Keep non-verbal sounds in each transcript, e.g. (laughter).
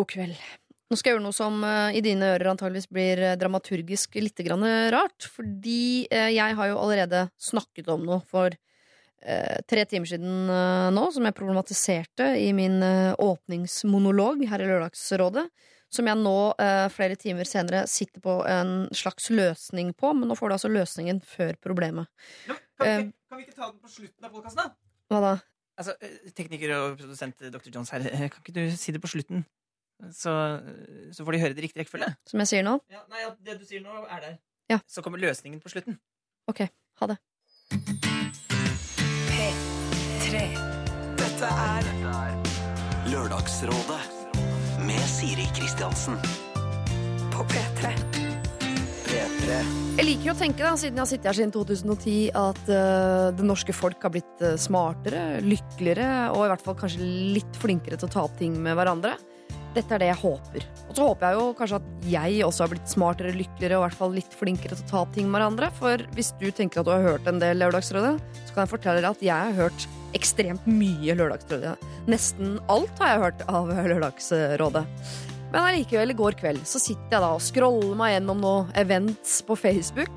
God kveld. Nå skal jeg gjøre noe som eh, i dine ører antageligvis blir eh, dramaturgisk litt grann rart. Fordi eh, jeg har jo allerede snakket om noe for eh, tre timer siden eh, nå, som jeg problematiserte i min eh, åpningsmonolog her i Lørdagsrådet. Som jeg nå, eh, flere timer senere, sitter på en slags løsning på. Men nå får du altså løsningen før problemet. Ja, kan, vi Eh. kan vi ikke ta den på slutten av podkasten, da? Hva da? Altså, eh, Tekniker og produsent Dr. Jones her, eh, kan ikke du si det på slutten? Så, så får de høre det i riktig rekkefølge. Som jeg sier nå? Ja, nei, ja, det du sier nå, er der. Ja. Så kommer løsningen på slutten. Ok, ha det. P3. Dette er Lørdagsrådet med Siri Kristiansen. På P3. P3. Jeg liker jo å tenke, da, siden jeg har sittet her siden 2010, at uh, det norske folk har blitt eh, smartere, lykkeligere og i hvert fall kanskje litt flinkere til å ta opp ting med hverandre. Dette er det jeg håper. Og så håper jeg jo kanskje at jeg også har blitt smartere, lykkeligere og i hvert fall litt flinkere til å ta ting med hverandre. For hvis du tenker at du har hørt en del Lørdagsrådet, så kan jeg fortelle deg at jeg har hørt ekstremt mye Lørdagsrådet. Nesten alt har jeg hørt av Lørdagsrådet. Men allikevel, i går kveld så sitter jeg da og scroller meg gjennom noen events på Facebook.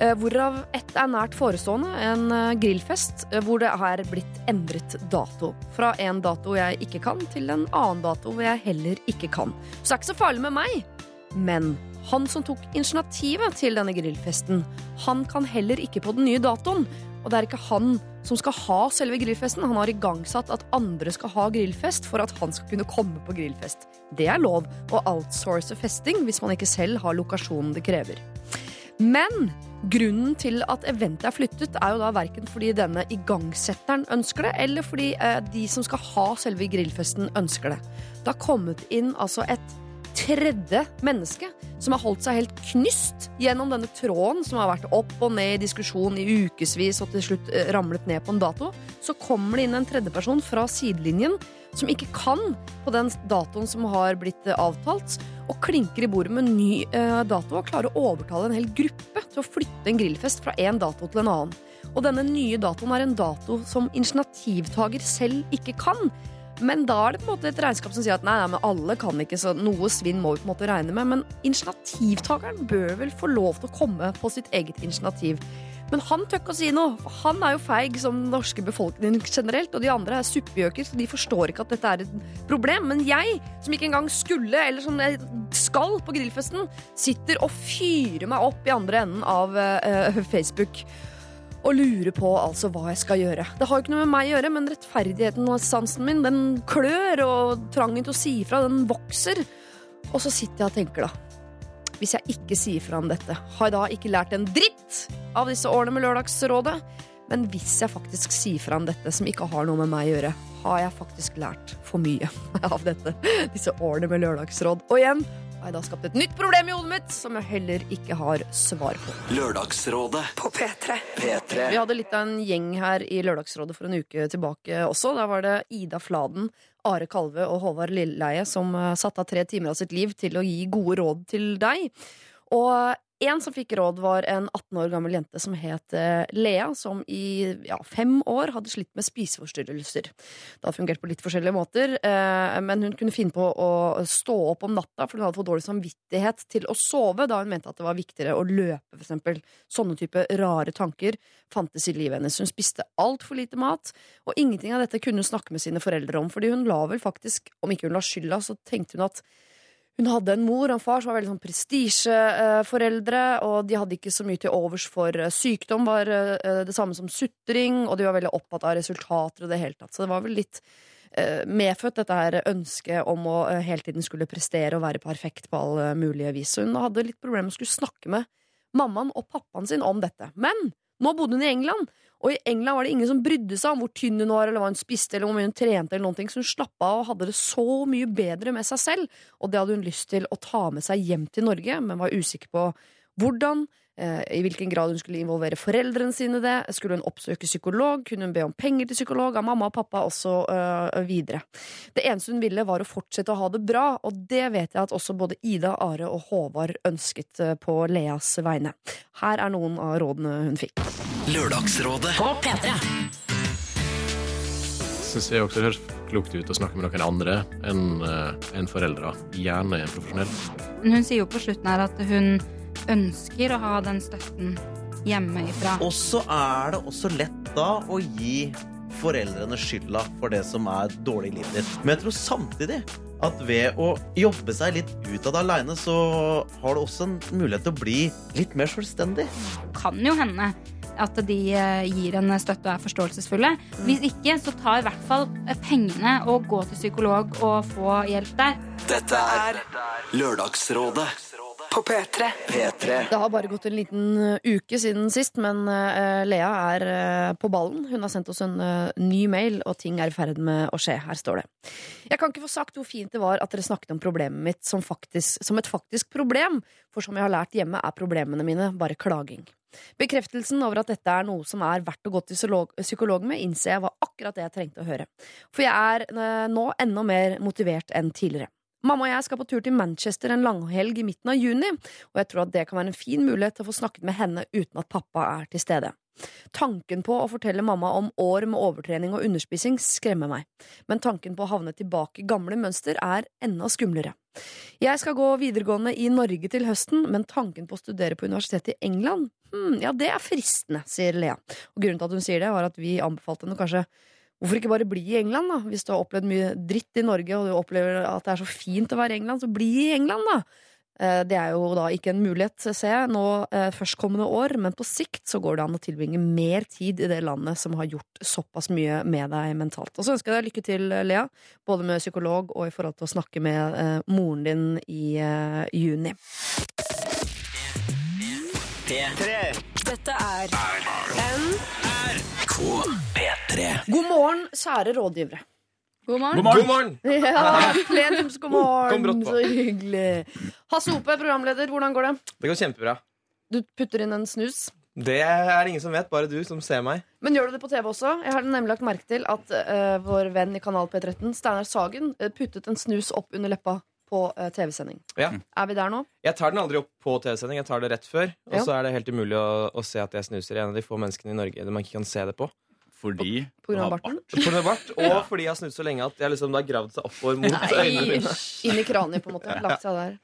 Eh, Hvorav ett er nært forestående, en eh, grillfest eh, hvor det er blitt endret dato. Fra en dato jeg ikke kan, til en annen dato hvor jeg heller ikke kan. Så det er ikke så farlig med meg. Men han som tok initiativet til denne grillfesten, han kan heller ikke på den nye datoen. Og det er ikke han som skal ha selve grillfesten. Han har igangsatt at andre skal ha grillfest for at han skal kunne komme på grillfest. Det er lov å outsource festing hvis man ikke selv har lokasjonen det krever. Men grunnen til at eventet er flyttet, er jo da verken fordi denne igangsetteren ønsker det, eller fordi eh, de som skal ha selve grillfesten, ønsker det. Det har kommet inn altså et tredje menneske som har holdt seg helt knyst gjennom denne tråden som har vært opp og ned i diskusjon i ukevis og til slutt eh, ramlet ned på en dato. Så kommer det inn en tredjeperson fra sidelinjen som ikke kan på den datoen som har blitt eh, avtalt, og klinker i bordet med en ny eh, dato og klarer å overtale en hel gruppe til å flytte en grillfest fra en dato til en annen. Og denne nye datoen er en dato som initiativtaker selv ikke kan. Men da er det på en måte et regnskap som sier at nei, nei, men alle kan ikke, så noe svinn må vi på en måte regne med. Men initiativtakeren bør vel få lov til å komme på sitt eget initiativ. Men han tør ikke å si noe, for han er jo feig som den norske befolkningen generelt. Og de andre er suppegjøker, så de forstår ikke at dette er et problem. Men jeg, som ikke engang skulle, eller som jeg skal på grillfesten, sitter og fyrer meg opp i andre enden av uh, Facebook og lurer på altså hva jeg skal gjøre. Det har jo ikke noe med meg å gjøre, men rettferdigheten og sansen min den klør, og trangen til å si ifra, den vokser. Og så sitter jeg og tenker, da. Hvis jeg ikke sier fra om dette, har jeg da ikke lært en dritt av disse årene med Lørdagsrådet? Men hvis jeg faktisk sier fra om dette som ikke har noe med meg å gjøre, har jeg faktisk lært for mye (laughs) av dette. Disse årene med Lørdagsråd. Og igjen har jeg da skapt et nytt problem i hodet mitt som jeg heller ikke har svar på. Lørdagsrådet. På P3. P3. Vi hadde litt av en gjeng her i Lørdagsrådet for en uke tilbake også. Der var det Ida Fladen, Are Kalve og Håvard Lilleheie som eh, satte av tre timer av sitt liv til å gi gode råd til deg. Og en som fikk råd, var en 18 år gammel jente som het eh, Lea, som i ja, fem år hadde slitt med spiseforstyrrelser. Det hadde fungert på litt forskjellige måter, eh, men hun kunne finne på å stå opp om natta, for hun hadde fått dårlig samvittighet til å sove, da hun mente at det var viktigere å løpe, for eksempel. Sånne type rare tanker fantes i livet hennes. Hun spiste altfor lite mat, og ingenting av dette kunne hun snakke med sine foreldre om, fordi hun la vel faktisk, om ikke hun la skylda, så tenkte hun at hun hadde en mor og en far som var veldig sånn prestisjeforeldre, og de hadde ikke så mye til overs for eh, sykdom, var eh, det samme som sutring, og de var veldig opptatt av resultater og det hele tatt. Så det var vel litt eh, medfødt, dette her ønsket om å hele tiden skulle prestere og være perfekt på alle mulige vis. Så hun hadde litt problemer med å skulle snakke med mammaen og pappaen sin om dette. Men nå bodde hun i England, og i England var det ingen som brydde seg om hvor tynn hun var, eller hva hun spiste, eller hvor mye hun trente, eller noen ting, så hun slappa av og hadde det så mye bedre med seg selv, og det hadde hun lyst til å ta med seg hjem til Norge, men var usikker på hvordan, i hvilken grad hun skulle involvere foreldrene sine i det, skulle hun oppsøke psykolog, kunne hun be om penger til psykolog av mamma og pappa, og så øh, videre. Det eneste hun ville, var å fortsette å ha det bra, og det vet jeg at også både Ida, Are og Håvard ønsket øh, på Leas vegne. Her er noen av rådene hun fikk. Lørdagsrådet. På P3. syns jeg også det høres klokt ut å snakke med noen andre enn en foreldre. Gjerne en profesjonell. Hun sier jo på slutten her at hun ønsker å ha den støtten hjemmefra. Og så er det også lett da å gi foreldrene skylda for det som er dårlig i livet ditt. Men jeg tror samtidig at ved å jobbe seg litt ut av det aleine, så har du også en mulighet til å bli litt mer selvstendig. Kan jo hende at de eh, gir en støtte og er forståelsesfulle. Hvis ikke, så ta i hvert fall pengene og gå til psykolog og få hjelp der. Dette er Lørdagsrådet På P3. P3. Det har bare gått en liten uh, uke siden sist, men uh, Lea er uh, på ballen. Hun har sendt oss en uh, ny mail, og ting er i ferd med å skje. Her står det. Jeg kan ikke få sagt hvor fint det var at dere snakket om problemet mitt som, faktisk, som et faktisk problem, for som jeg har lært hjemme, er problemene mine bare klaging. Bekreftelsen over at dette er noe som er verdt å gå til psykolog, psykolog med, innser jeg var akkurat det jeg trengte å høre. For jeg er nå enda mer motivert enn tidligere. Mamma og jeg skal på tur til Manchester en langhelg i midten av juni, og jeg tror at det kan være en fin mulighet til å få snakket med henne uten at pappa er til stede. Tanken på å fortelle mamma om år med overtrening og underspising skremmer meg, men tanken på å havne tilbake i gamle mønster er enda skumlere. Jeg skal gå videregående i Norge til høsten, men tanken på å studere på universitetet i England, hm, ja, det er fristende, sier Lea. Og grunnen til at hun sier det, var at vi anbefalte henne kanskje Hvorfor ikke bare bli i England, da? Hvis du har opplevd mye dritt i Norge, og du opplever at det er så fint å være i England, så bli i England, da! Eh, Det er jo da ikke en mulighet, ser jeg, nå eh, førstkommende år, men på sikt så går det an å tilbringe mer tid i det landet som har gjort såpass mye med deg mentalt. Og så ønsker jeg deg lykke til, Lea, både med psykolog og i forhold til å snakke med eh, moren din i eh, juni. Dette er P3. God morgen, kjære rådgivere. God morgen. God morgen! (laughs) Ja, Plenums god morgen, så hyggelig. Hasse Ope, programleder, hvordan går det? Det går kjempebra. Du putter inn en snus. Det er det ingen som vet, bare du som ser meg. Men gjør du det på TV også? Jeg har nemlig lagt merke til at uh, vår venn i Kanal P13, Steinar Sagen, eh, puttet en snus opp under leppa på eh, TV-sending. Ja. Er vi der nå? Jeg tar den aldri opp på TV-sending, jeg tar det rett før. Og Ja. så er det helt umulig å, å se at jeg snuser. Jeg er en av de få menneskene i Norge der man ikke kan se det på. Fordi Har barten? På bart, og (laughs) fordi jeg har snudd så lenge at jeg liksom, har gravd seg oppover mot øynene mine. Inn i kraniet, på en måte. Lagt seg der.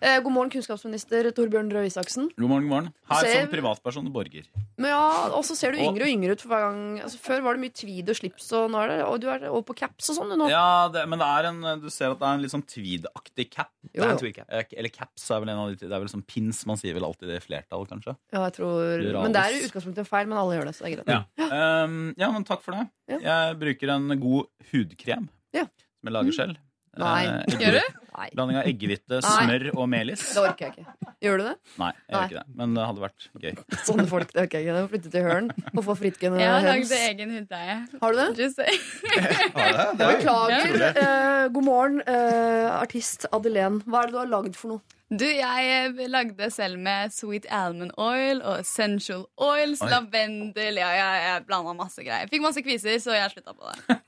Eh, god morgen, kunnskapsminister Torbjørn Røe Isaksen. God morgen, god morgen. Her Ser- som privatperson og borger. Men ja, Og så ser du yngre og yngre ut for hver gang. Altså, før var det mye tweed og slips, og nå er det og du er over på caps og sånn. du, nå. Ja, det, men det er en, du ser at det er en litt sånn tweed-aktig cap. Jo, Det er en jo. tweed cap. Eh, Eller caps er vel en av de Det er vel sånn pins. Man sier vel alltid det i flertall, kanskje. Ja, jeg tror Men det er i utgangspunktet feil, men alle gjør det. Så det er greit. Ja, um, ja men takk for det. Ja. Jeg bruker en god hudkrem Ja. som jeg lager selv. Nei. Eh, Gjør du? Blanding av eggehvite, smør og melis. det orker jeg ikke. Gjør du det? Nei, jeg gjør ikke det. Men det hadde vært gøy. Sånne folk, det orker jeg ikke. Flytte til Høren og få frittgående Jeg har høns. lagd egen hundeeie. Har du det? Just say. (laughs) Jeg beklager. Uh, god morgen, uh, artist Adelén. Hva er det du har lagd for noe? Du, jeg eh, lagde selv med sweet almond oil og essential oils, Oi. lavendel Ja, jeg, jeg blanda masse greier. Fikk masse kviser, så jeg slutta på det.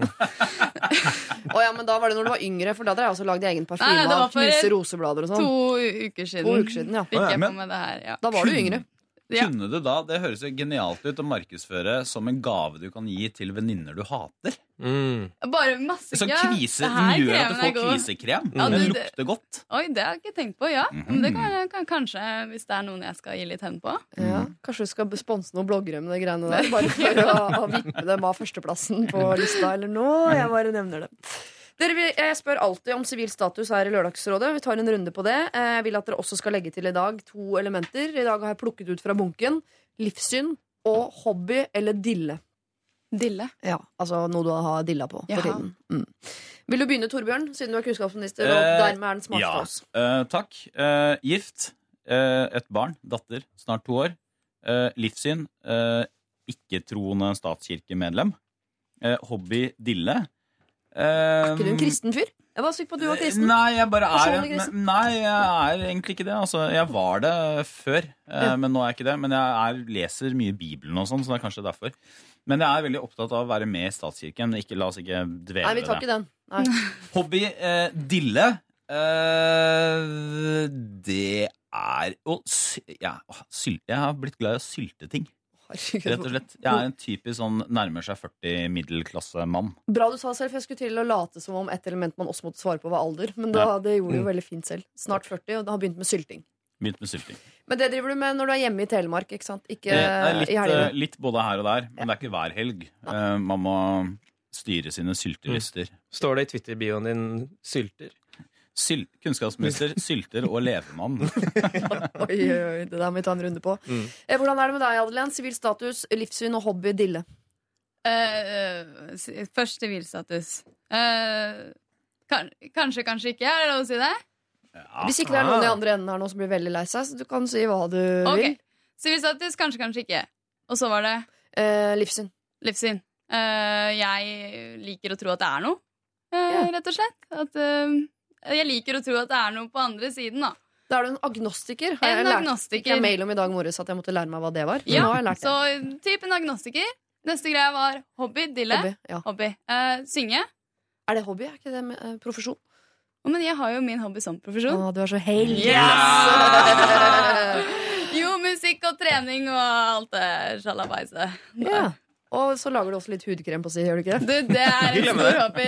(laughs) Å ja, men da var det når du var yngre, for da hadde jeg også lagd egen parfyme det var av for roseblader og To sånn. uker siden. To uker siden, ja. Fikk jeg på meg det her. Ja. Da var du yngre. Ja. Kunne du da, Det høres jo genialt ut å markedsføre som en gave du kan gi til venninner du hater. Mm. Bare masse Sånn kvise, Den gjør at du får kvisekrem. Ja, det- lukter godt. Oi, det har jeg ikke tenkt på, ja. Men det kan, kan, kanskje, hvis det er noen jeg skal gi litt hen på. Ja, kanskje du skal sponse noen bloggere med de greiene der, (laughs) bare for å, å vippe dem av førsteplassen på lista eller noe. Jeg bare nevner det. Dere, Jeg spør alltid om sivil status her i Lørdagsrådet. Vi tar en runde på det. Eh, Jeg vil at dere også skal legge til i dag to elementer. I dag har jeg plukket ut fra bunken livssyn og hobby eller dille. Dille. Ja, altså noe du har dilla på for tiden. Mm. Vil du begynne, Torbjørn, siden du er kunnskapsminister og Eh, dermed er den smarteste ja. oss? Eh, takk. Eh, gift. Eh, et barn. Datter. Snart to år. Eh, livssyn. Ikke-troende statskirkemedlem. Eh, hobby dille. Eh, Er ikke du en kristen fyr? Jeg var sikker på at du var kristen. Nei, jeg bare er en. Nei, jeg er egentlig ikke det. Altså, jeg var det før, eh, Ja. men nå er jeg ikke det. Men jeg er, leser mye Bibelen og sånn, så det er kanskje derfor. Men jeg er veldig opptatt av å være med i statskirken. Ikke, la oss ikke dvele Nei, vi tar det. ikke den. Nei. (laughs) Hobby eh, dille. Eh, det er å sy ja, sylte. Jeg har blitt glad i å sylte ting. Herregud. Rett og slett. Jeg er en typisk sånn nærmer seg 40 middelklassemann. Bra du sa selv, for jeg skulle til å late som om et element man også måtte svare på, var alder. Men da, Ja. det gjorde du Mm. veldig fint selv. Snart 40, og har begynt med sylting. Begynt med sylting. Men det driver du med når du er hjemme i Telemark, ikke sant? Ikke litt, i helgene. eh, litt både her og der, men det er ikke hver helg. Uh, Man må styre sine syltelyster. Står det i Twitter-bioen din 'sylter'? Syl kunnskapsminister, sylter og levemann. (laughs) Oi, oi, det der må vi ta en runde på. Mm. Eh, Hvordan er det med deg, Adelén? Sivil status, livssyn og hobby dille? Eh, s- først sivilstatus. Uh, kan, kanskje, kanskje ikke. Er det lov å si det? Hvis ikke det er noen i andre enden her nå som blir veldig lei seg, så du kan si hva du okay. vil. Sivilstatus, kanskje, kanskje ikke. Og så var det Eh, livssyn. livssyn. Eh, jeg liker å tro at det er noe, eh, rett og slett. At, eh, jeg liker å tro at det er noe på andre siden, da. Da er du en agnostiker. Har En jeg lært. agnostiker. Jeg mail om i dag morges at jeg måtte lære meg hva det var. Ja, nå har jeg lært det. så typ en agnostiker. Neste greie var hobby. Dille. Hobby, ja. Hobby. Uh, synge. Er det hobby? Er ikke det med, uh, profesjon? Å, men jeg har jo min hobby som profesjon. Å, du er så heldig. (laughs) jo, musikk og trening og alt det sjalabaiset. Ja. Og så lager du også litt hudkrem på si, gjør du ikke det? Du, det? er en stor hobby.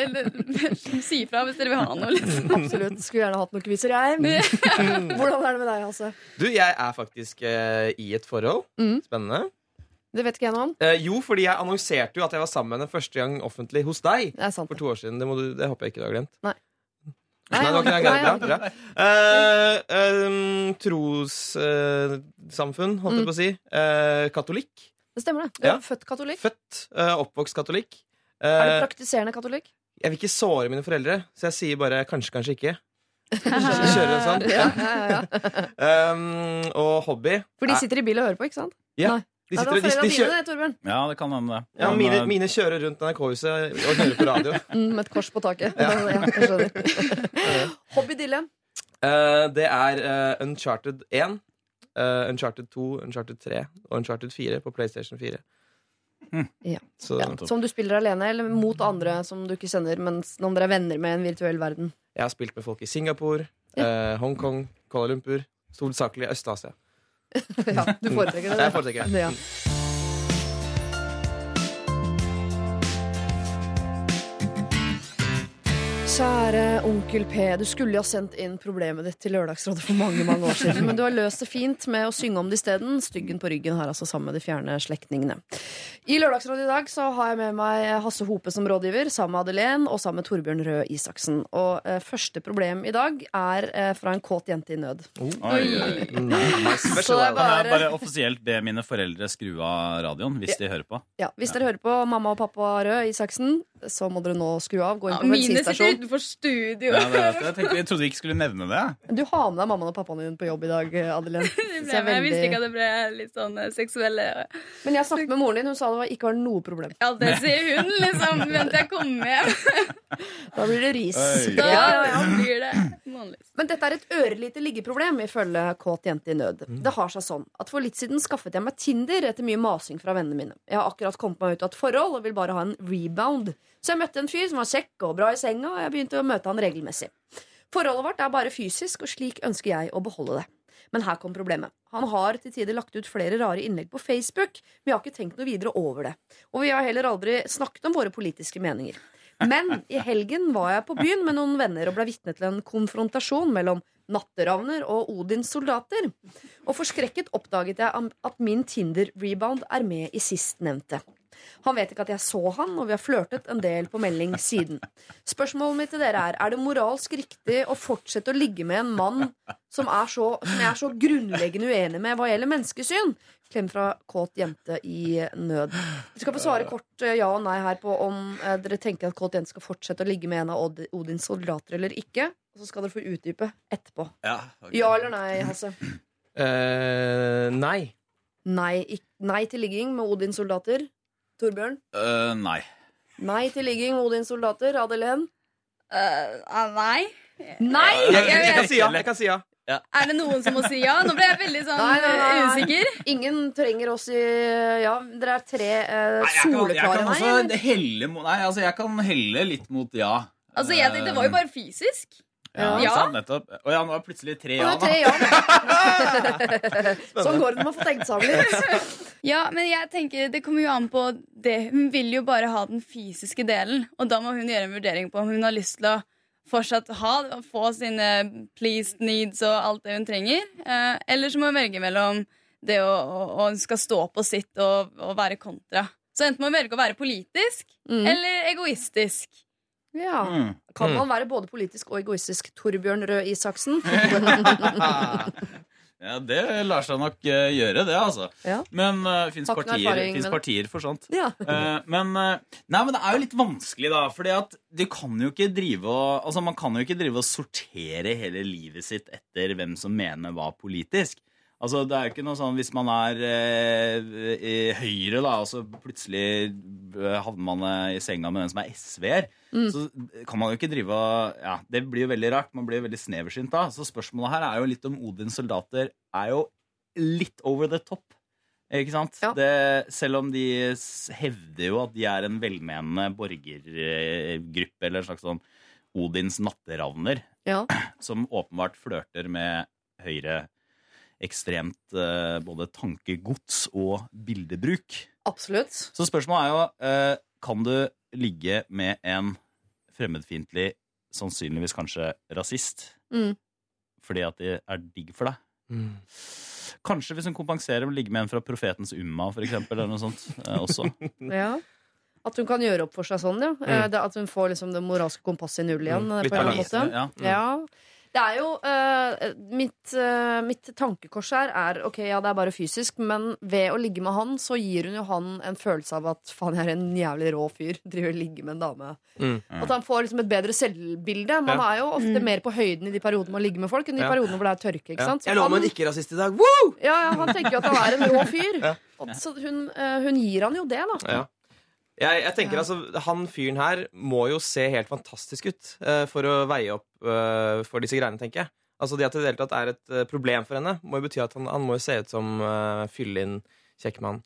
Si ifra hvis dere vil ha noe. Liksom. (laughs) Absolutt. Skulle gjerne hatt noen kviser, jeg. (laughs) Hvordan er det med deg, Hasse? Du, jeg er faktisk uh, i et forhold. Mm. Spennende. Det vet ikke jeg noe om. Eh, jo, fordi jeg annonserte jo at jeg var sammen med henne første gang offentlig hos deg. Det er sant. For to år siden. Det, må du, det håper jeg ikke du har glemt. Nei. Nei, det var ikke det. nei, Bra, nei. bra. Eh, Trossamfunn, holdt jeg på å si. Eh, katolikk. Det stemmer, det. Du er Ja. født katolikk. Født, eh, oppvokst katolikk. Er du Eh, praktiserende katolikk? jeg vil ikke såre mine foreldre, så jeg sier bare kanskje, kanskje ikke. (laughs) Kjører en sånn. Ja, ja, ja. Um, og hobby For de sitter i bil og hører på, ikke sant? Ja. Nei. De Ja, det sitter, var de, de, foreldrene kjører, det, Torbjørn. Ja, det kan hende det. ja, Men, mine, eh, mine kjører rundt NRK-huset og hører på radio. (laughs) Mm, med et kors på taket. Ja. (laughs) jeg skjønner. Hobby dille. Eh, det er eh, Uncharted 1, eh, Uncharted 2, Uncharted 3 og Uncharted 4 på PlayStation 4. Ja. Så Ja, som du spiller alene, eller mot andre som du ikke kjenner, men om dere er venner med i en virtuell verden. jeg har spilt med folk i Singapore, eh, Hongkong, Kuala Lumpur. Hovedsakelig Øst-Asia. (laughs) Ja, du foretrekker det? Jeg foretrekker det. Ja. Kjære onkel P, du skulle jo ha sendt inn problemet ditt til Lørdagsrådet for mange mange år siden, (laughs) men du har løst det fint med å synge om det isteden. Styggen på ryggen her, altså sammen med de fjerne slektningene. I Lørdagsrådet i dag så har jeg med meg Hasse Hope som rådgiver, sammen med Adelén og sammen med Torbjørn Røe Isaksen. Og eh, første problem i dag er eh, fra en kåt jente i nød. Oi, oi, oi. Nice. (laughs) Vær Så det er. Kan jeg bare, bare offisielt be mine foreldre skru av radioen hvis de hører på? ja, hvis dere hører på mamma og pappa Røe Isaksen, så må dere nå skru av. Gå inn på mine sitter bensinstasjon. Utenfor studio. Ja, det vet jeg. tenkte, jeg trodde vi ikke skulle nevne det. Du har med deg mammaen og pappaen din på jobb i dag, Adelén. (laughs) jeg, veldig... jeg visste ikke at det ble litt sånn eh, seksuelle Men jeg snakket med moren din, hun sa det var- ikke var noe problem. Ja, det sier hun, liksom. Vent til jeg kommer hjem. (laughs) Da blir det ris. Da Ja, blir det månedlig. Men dette er et ørelite liggeproblem, ifølge kåt jente i nød. Mm. Det har seg sånn at For litt siden skaffet jeg meg Tinder etter mye masing fra vennene mine. Jeg har akkurat kommet meg ut av et forhold og vil bare ha en rebound. Så jeg møtte en fyr som var kjekk og bra i senga, og jeg begynte å møte han regelmessig. Forholdet vårt er bare fysisk, og slik ønsker jeg å beholde det. Men her kom problemet. Han har til tider lagt ut flere rare innlegg på Facebook, men jeg har ikke tenkt noe videre over det. Og vi har heller aldri snakket om våre politiske meninger. Men i helgen var jeg på byen med noen venner og ble vitne til en konfrontasjon mellom natteravner og Odins soldater. Og forskrekket oppdaget jeg at min Tinder-rebound er med i sistnevnte. Han vet ikke at jeg så han, og vi har flørtet en del på melding siden. Spørsmålet mitt til dere er Er det moralsk riktig å fortsette å ligge med en mann som, er så, som jeg er så grunnleggende uenig med hva gjelder menneskesyn? Klem fra kåt jente i nød. Vi skal få svare kort eh, ja og nei her på om eh, dere tenker at kåt jente skal fortsette å ligge med en av Odins soldater eller ikke. Og så skal dere få utdype etterpå. Ja, Ja eller nei, Hasse? Uh, nei. Nei, ikk- nei til ligging med Odins soldater. Torbjørn? Uh, nei. Nei til ligging Odins soldater. Adelén? Uh, ah, nei. Nei! Jeg, jeg, jeg, kan si ja. Jeg kan si ja. Er det noen som må si ja? Nå ble jeg veldig sånn Nei, nei, nei, eh, usikker. Ingen trenger oss i Ja, dere er tre eh, Nei, jeg kan, jeg soleklare kan nei. helle Nei, altså, jeg kan helle litt mot ja. Altså, jeg tenkte Det var jo bare fysisk. Ja, Ja. sant, nettopp. Og ja, nå er plutselig tre ja. Er tre ja. (laughs) sånn går det når man får tenkt seg om litt. Ja, men jeg tenker det kommer jo an på det. Hun vil jo bare ha den fysiske delen, og da må hun gjøre en vurdering på om hun har lyst til å fortsatt ha, få sine pleased needs og alt det hun trenger. Eh, eller så må hun velge mellom det å, å, å skal stå på sitt og, og være kontra. Så enten må hun velge å være politisk Mm. eller egoistisk. Ja. Mm. Kan man være både politisk og egoistisk? Torbjørn Røe Isaksen. (laughs) Ja, det lar seg nok eh, gjøre, det, altså. Ja. Men uh, fins ikke noe partier, men... partier for sånt. Ja. uh, men, uh, nei, men det er jo litt vanskelig, da. Og Altså, man kan jo ikke drive og sortere hele livet sitt etter hvem som mener hva politisk. Altså, det er jo ikke noe sånn hvis man er eh, i Høyre, da, og så plutselig eh, havner man eh, i senga med den som er SV-er, Mm. så kan man jo ikke drive og Ja, det blir jo veldig rart. Man blir jo veldig sneversynt da. Så spørsmålet her er jo litt om Odins soldater er jo litt over the top. Ikke sant? Ja. Det, selv om de hevder jo at de er en velmenende borgergruppe, eller en slags sånn Odins natteravner, Ja. som åpenbart flørter med Høyre ekstremt eh, både tankegods og bildebruk. Absolutt. Så spørsmålet er jo eh, Kan du ligge med en fremmedfiendtlig, sannsynligvis kanskje rasist, Mm. fordi at de er digg for deg? Kanskje hvis hun kompenserer med å ligge med en fra Profetens Umma, for eksempel, eller noe sånt eh, også. (laughs) Ja. At hun kan gjøre opp for seg sånn, ja. Mm. at hun får liksom det moralske kompasset i null igjen. eh, Litt på en eller annen måte. Ja. Ja. Det er jo uh, mitt, uh, mitt tankekors her er ok, ja, det er bare fysisk, men ved å ligge med han, så gir hun jo han en følelse av at faen, jeg er en jævlig rå fyr. (laughs) Driver og ligger med en dame. Mm. At han får liksom et bedre selvbilde. Man Ja. er jo ofte mer på høyden i de periodene man ligger med folk, enn i Ja. periodene hvor det er tørke. ikke Ja. sant? Så Jeg lå med han- en ikke-rasist i dag. Woo! ja, ja, han tenker jo at han er en rå fyr. (laughs) Ja. Og, så hun, uh, hun gir han jo det, da. Ja. Jeg, jeg tenker altså, Han fyren her må jo se helt fantastisk ut uh, for å veie opp for disse greiene, tenker jeg. Altså Det at det i det hele tatt er et eh, problem for henne, må jo bety at han, han må jo se ut som uh, fyllinn kjekk mann.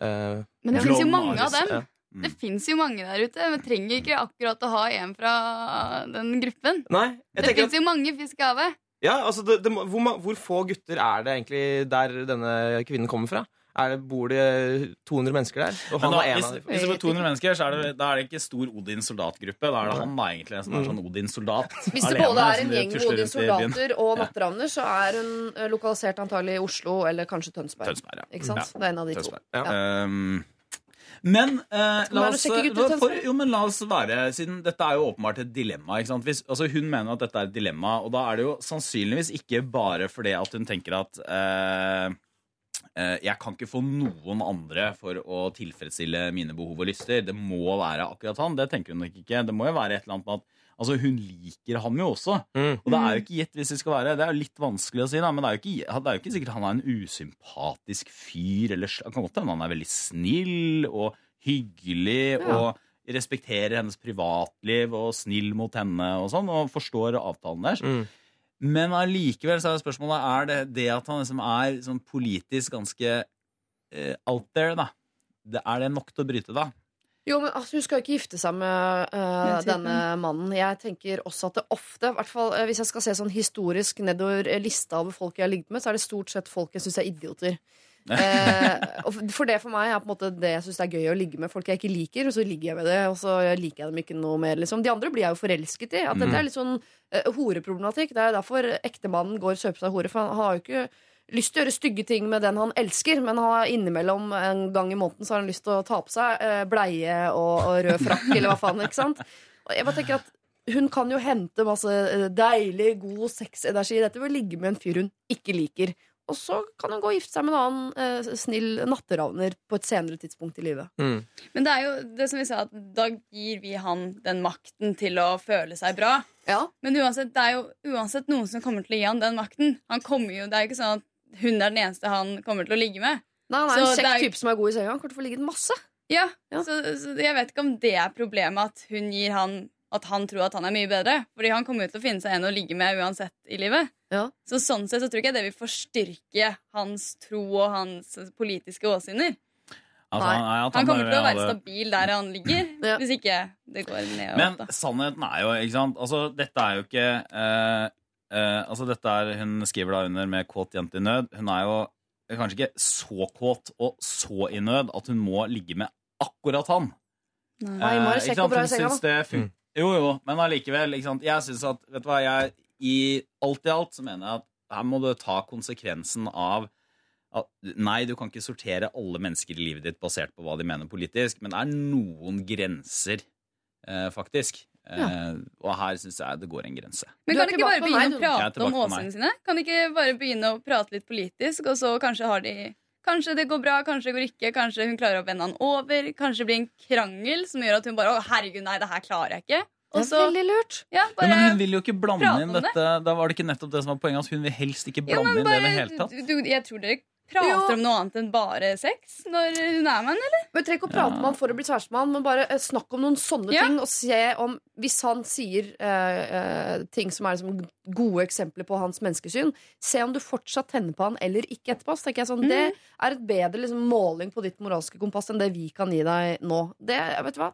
Eh, Men det ja. fins jo mange av dem. Ja. Det fins jo mange der ute. Vi trenger ikke akkurat å ha en fra den gruppen. Nei, jeg Det fins at, jo mange fisk i havet. ja, altså det, det, hvor, hvor få gutter er det egentlig der denne kvinnen kommer fra? Er det, bor det 200 mennesker der? Og han da, er en hvis, av dem. hvis det bor 200 mennesker, så er det, da er det ikke stor Odin soldatgruppe. Da er det han da egentlig som er sånn Odin soldat. (laughs) Hvis det alene, både er en gjeng med byen. soldater og natteravner, så er hun eh, lokalisert antagelig i Oslo eller kanskje Tønsberg. Tønsberg, ja. Ikke sant? Ja. Det er en av de to. Ja. Um, men, eh, la oss, gutter, for, jo, men la oss være Siden dette er jo åpenbart et dilemma. Ikke sant? Hvis, altså hun mener at dette er et dilemma, og da er det jo sannsynligvis ikke bare fordi at hun tenker at eh, eh, jeg kan ikke få noen andre for å tilfredsstille mine behov og lyster. Det må være akkurat han. Det tenker hun nok ikke. Det må jo være et eller annet med at Altså, Hun liker ham jo også. Mm. Og det er jo ikke gitt hvis det skal være Det er jo litt vanskelig å si, da, men det er jo ikke, det er jo ikke sikkert han er en usympatisk fyr. Eller, det kan godt hende han er veldig snill og hyggelig Ja. og respekterer hennes privatliv og snill mot henne og sånn, og forstår avtalen deres. Mm. Men allikevel så er spørsmålet er det det at han liksom er sånn politisk ganske uh, out there, da. Det, er det nok til å bryte, da? Jo, men altså, Hun skal jo ikke gifte seg med uh, denne mannen. Jeg tenker også at det ofte, i hvert fall eh, hvis jeg skal se sånn historisk nedover lista over folk jeg har ligget med, så er det stort sett folk jeg syns er idioter. Eh, for- det for meg er på en måte det jeg syns er gøy å ligge med. Folk jeg ikke liker, og så ligger jeg med det, og så liker jeg dem ikke noe mer. Liksom. De andre blir jeg jo forelsket i. At dette er litt sånn eh, horeproblematikk. Det er jo derfor ektemannen går og kjøper seg hore, for han har jo ikke lyst til å gjøre stygge ting med den han elsker, men han har innimellom en gang i måneden så har han lyst til å ta på seg eh, bleie og, og rød frakk, eller hva faen. ikke sant? Og jeg bare tenker at hun kan jo hente masse eh, deilig, god sexenergi dette å ligge med en fyr hun ikke liker. Og så kan hun gå og gifte seg med en annen eh, snill natteravner på et senere tidspunkt i livet. Mm. Men det er jo det som vi sa, at da gir vi han den makten til å føle seg bra. Ja, Men uansett, det er jo uansett noen som kommer til å gi han den makten. Han kommer jo, Det er jo ikke sånn at hun er den eneste han kommer til å ligge med. Nei, han er Så en kjekk er- type som er god i senga. Han kommer til å få ligget masse. Ja, Ja. Så, så jeg vet ikke om det er problemet at hun gir han At han tror at han er mye bedre. Fordi han kommer jo til å finne seg en å ligge med uansett i livet. Ja. Så sånn sett så tror ikke jeg det vil forstyrke hans tro og hans politiske åsyner. Altså, han- nei, han han kommer til å være stabil der han ligger, (clears throat) hvis ikke det går ned. Men da. sannheten er jo, ikke sant Altså, dette er jo ikke uh, uh, Altså, dette er Hun skriver da under med 'kåt jente i nød'. Hun er jo kanskje ikke så kåt og så i nød at hun må ligge med akkurat han. Nei, uh, ikke sant? Hun syns det fun- Jo, jo, men allikevel. Jeg syns at Vet du hva, jeg i alt i alt så mener jeg at her må du ta konsekvensen av at, Nei, du kan ikke sortere alle mennesker i livet ditt basert på hva de mener politisk, men det er noen grenser, eh, faktisk. Eh, og her syns jeg det går en grense. Men kan de ikke bare begynne meg, å du. Prate om åsene sine? Kan de ikke bare begynne å prate litt politisk, og så kanskje har de Kanskje det går bra, kanskje det går ikke. Kanskje hun klarer å vende han over. Kanskje det blir en krangel som gjør at hun bare Å, herregud, nei, det her klarer jeg ikke. Også, Det er veldig lurt. ja, Ja, men hun vil jo ikke blande inn dette. det. Da var det ikke nettopp det som var poenget. hans. hun vil helst ikke blande blande bare, inn det i det hele tatt. du, du, Jeg tror dere prater Jo. om noe annet enn bare sex når hun er med han, eller? Men Trenger ikke å prate med han for å bli kjæreste med han, men bare eh, snakk om noen sånne Ja. ting. Og se om Hvis han sier eh, eh, ting som er liksom gode eksempler på hans menneskesyn, se om du fortsatt tenner på han eller ikke etterpå. Så tenker jeg sånn, Mm. Det er et bedre liksom, måling på ditt moralske kompass enn det vi kan gi deg nå. Det, vet du hva?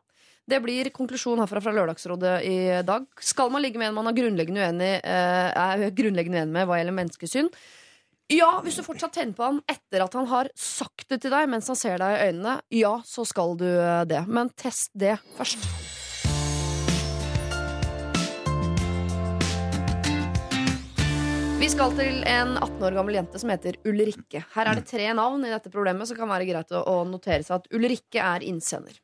Det blir konklusjon herfra fra Lørdagsrådet i dag. Skal man ligge med en man er grunnleggende uenig, eh, er grunnleggende uenig med hva gjelder menneskesyn? Ja, hvis du fortsatt tenner på han etter at han har sagt det til deg mens han ser deg i øynene, ja, så skal du eh, det. Men test det først. Vi skal til en 18 år gammel jente som heter Ulrikke. Her er det tre navn i dette problemet, så kan det være greit å notere seg at Ulrikke er innsender.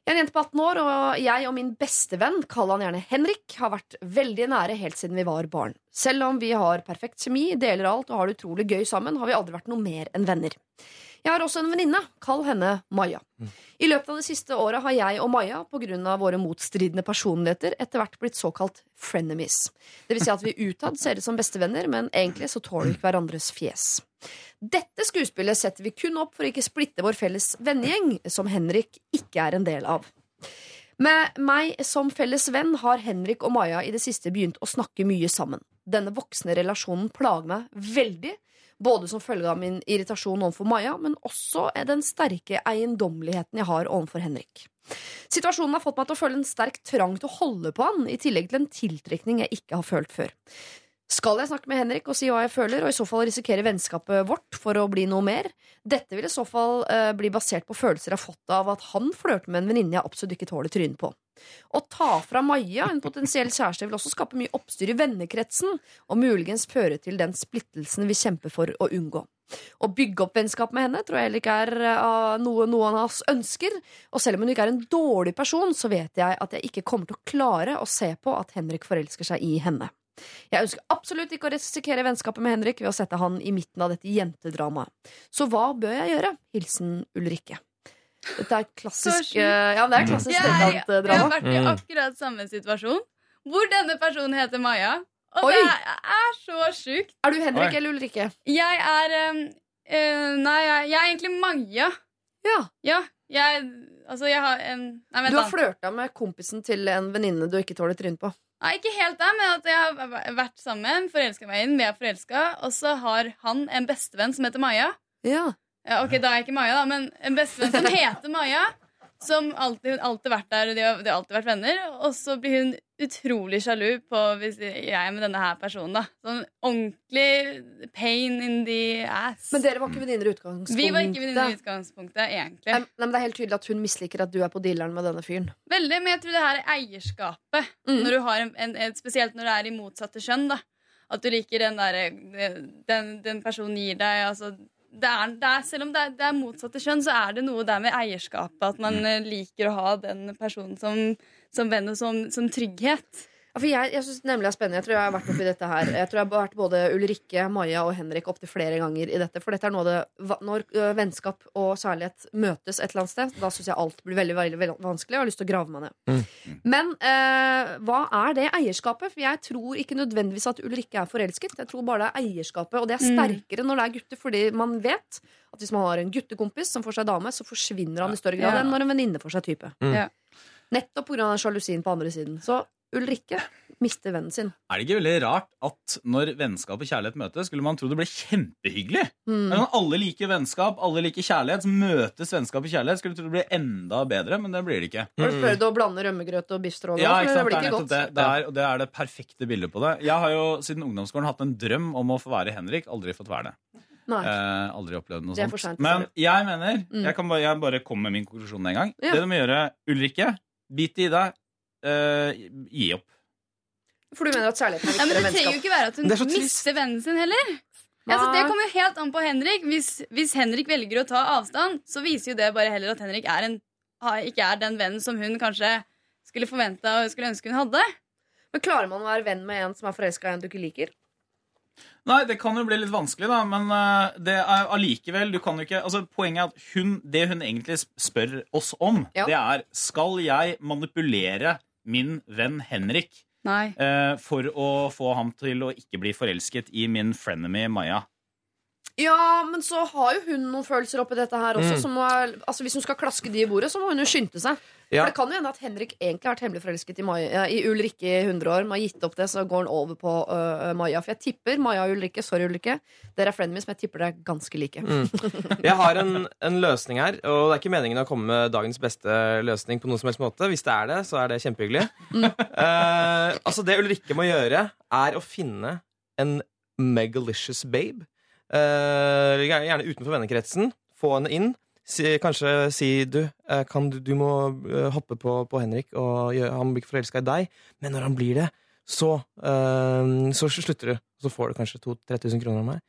Jeg er en jente på 18 år, og jeg og min bestevenn, kall han gjerne Henrik, har vært veldig nære helt siden vi var barn. Selv om vi har perfekt kjemi, deler alt og har det utrolig gøy sammen, har vi aldri vært noe mer enn venner. Jeg har også en venninne, kall henne Maja. I løpet av det siste året har jeg og Maja, pga. våre motstridende personligheter, etter hvert blitt såkalt frenemies. Det vil si at vi utad ser ut som bestevenner, men egentlig så tåler vi ikke hverandres fjes. Dette skuespillet setter vi kun opp for å ikke splitte vår felles vennegjeng, som Henrik ikke er en del av. Med meg som felles venn har Henrik og Maja i det siste begynt å snakke mye sammen. Denne voksne relasjonen plager meg veldig, både som følge av min irritasjon overfor Maja, men også den sterke eiendommeligheten jeg har overfor Henrik. Situasjonen har fått meg til å føle en sterk trang til å holde på han, i tillegg til en tiltrekning jeg ikke har følt før. Skal jeg snakke med Henrik og si hva jeg føler, og i så fall risikere vennskapet vårt for å bli noe mer? Dette vil i så fall uh, bli basert på følelser jeg har fått av at han flørter med en venninne jeg absolutt ikke tåler trynet på. Å ta fra Maja en potensiell kjæreste vil også skape mye oppstyr i vennekretsen, og muligens føre til den splittelsen vi kjemper for å unngå. Å bygge opp vennskap med henne tror jeg heller ikke er uh, noe noen av oss ønsker. Og selv om hun ikke er en dårlig person, så vet jeg at jeg ikke kommer til å klare å se på at Henrik forelsker seg i henne. Jeg ønsker absolutt ikke å risikere vennskapet med Henrik ved å sette han i midten av dette jentedramaet. Så hva bør jeg gjøre? Hilsen Ulrikke. Dette er et klassisk eh, Ja, det er et klassisk Jeg, jeg har vært i akkurat samme situasjon, hvor denne personen heter Maja. Og Oi. det er, så sjukt. Er du Henrik Oi. eller Ulrikke? Jeg er um, eh, Nei, jeg, er egentlig Maja. Ja. Ja, jeg Altså, jeg har um, Nei, vent, Du har flørta med kompisen til en venninne du ikke tåler trynet på. Nei, ikke helt det, men at jeg har vært sammen, forelska meg inn, vi er forelska, og så har han en bestevenn som heter Maja. Ja. Ja, ok, da er jeg ikke Maja, da, men en bestevenn som (laughs) heter Maja. Som alltid, hun alltid vært der, og de har, de har alltid vært venner. Og så blir hun utrolig sjalu på hvis jeg er med denne her personen. da Sånn ordentlig pain in the ass. Men dere var ikke venninner i utgangspunktet? Vi var ikke venninner i utgangspunktet, egentlig. Nei, men det er helt tydelig at hun misliker at du er på dealeren med denne fyren. Veldig, men jeg tror det her er eierskapet. Mm. Når du har en, en, en, spesielt når det er i motsatte kjønn. da At du liker den derre den, den personen gir deg. Altså, det er, det er, selv om det er, det er motsatte kjønn, så er det noe der med eierskapet. At man eh, liker å ha den personen som, som venn og som, som trygghet. Ja, for jeg, jeg synes nemlig det er spennende. Jeg tror jeg har vært oppi dette her Jeg tror jeg har vært både Ulrikke, Maja og Henrik opptil flere ganger i dette. For dette er noe det Når vennskap og kjærlighet møtes et eller annet sted, da syns jeg alt blir veldig, veldig, veldig vanskelig. Jeg har lyst til å grave meg ned. Men eh, hva er det eierskapet? For jeg tror ikke nødvendigvis at Ulrikke er forelsket. Jeg tror bare det er eierskapet, og det er Mm. sterkere når det er gutter, fordi man vet at hvis man har en guttekompis som får seg dame, så forsvinner han i større grad Ja. enn når en venninne får seg type. Mm. Ja. Nettopp pga. sjalusien på andre siden. Så Ulrikke, mister vennen sin. Er det ikke veldig rart at når vennskap og kjærlighet møtes, skulle man tro det ble kjempehyggelig? Mm. Det er sånn, Alle liker vennskap, alle liker kjærlighet. Så møtes vennskap og kjærlighet. Skulle tro det ble enda bedre, men det blir det ikke. Har du prøvd å blande rømmegrøt og biff stroganoff? Ja, men ikke det sant? blir Det er ikke nettopp godt. det. Det er, det er det perfekte bildet på det. Jeg har jo siden ungdomsskolen hatt en drøm om å få være Henrik. Aldri fått være det. Nei. Eh, aldri opplevd noe Det er sånt. sent, Men jeg mener Mm. jeg, kan bare, jeg bare kommer med min konklusjon en gang. Ja. Det du må gjøre, Ulrikke, bit i deg. Eh, gi opp. For du mener at kjærligheten er Ja, men Det trenger jo ikke være at hun er mister vennen sin heller. Altså, det kommer jo helt an på Henrik. Hvis, hvis Henrik velger å ta avstand, så viser jo det bare heller at Henrik er en, ikke er den vennen som hun kanskje skulle forvente og skulle ønske hun hadde. Men klarer man å være venn med en som er forelska i en du ikke liker? Nei, det kan jo bli litt vanskelig, da, men eh, det er allikevel Du kan jo ikke Altså, poenget er at hun Det hun egentlig spør oss om, Ja. det er Skal jeg manipulere min venn Henrik Nei. eh, for å få ham til å ikke bli forelsket i min frenemy Maja? Ja, men så har jo hun noen følelser oppi dette her også. Mm. Som må, altså Hvis hun skal klaske de i bordet, så må hun jo skynde seg. Ja. For det kan jo hende at Henrik egentlig har vært hemmelig forelsket i, Maja, i Ulrikke i 100 år. Men har gitt opp det, så går han over på uh, Maja. For jeg tipper Maja og Ulrikke, sorry Ulrikke, dere er frenemies, men jeg tipper dere er ganske like. Mm. Jeg har en, en løsning her, og det er ikke meningen å komme med dagens beste løsning. på noen som helst måte Hvis det er det, så er det kjempehyggelig. Eh, altså Det Ulrikke må gjøre, er å finne en megalicious babe. Eh, gjerne utenfor vennekretsen. Få henne inn. Si, kanskje si du, eh, kan du, du må eh, hoppe på, på Henrik, og gjøre, han blir ikke forelska i deg. Men når han blir det, så, eh, så slutter du. Så får du kanskje 2000-3000 kroner av meg.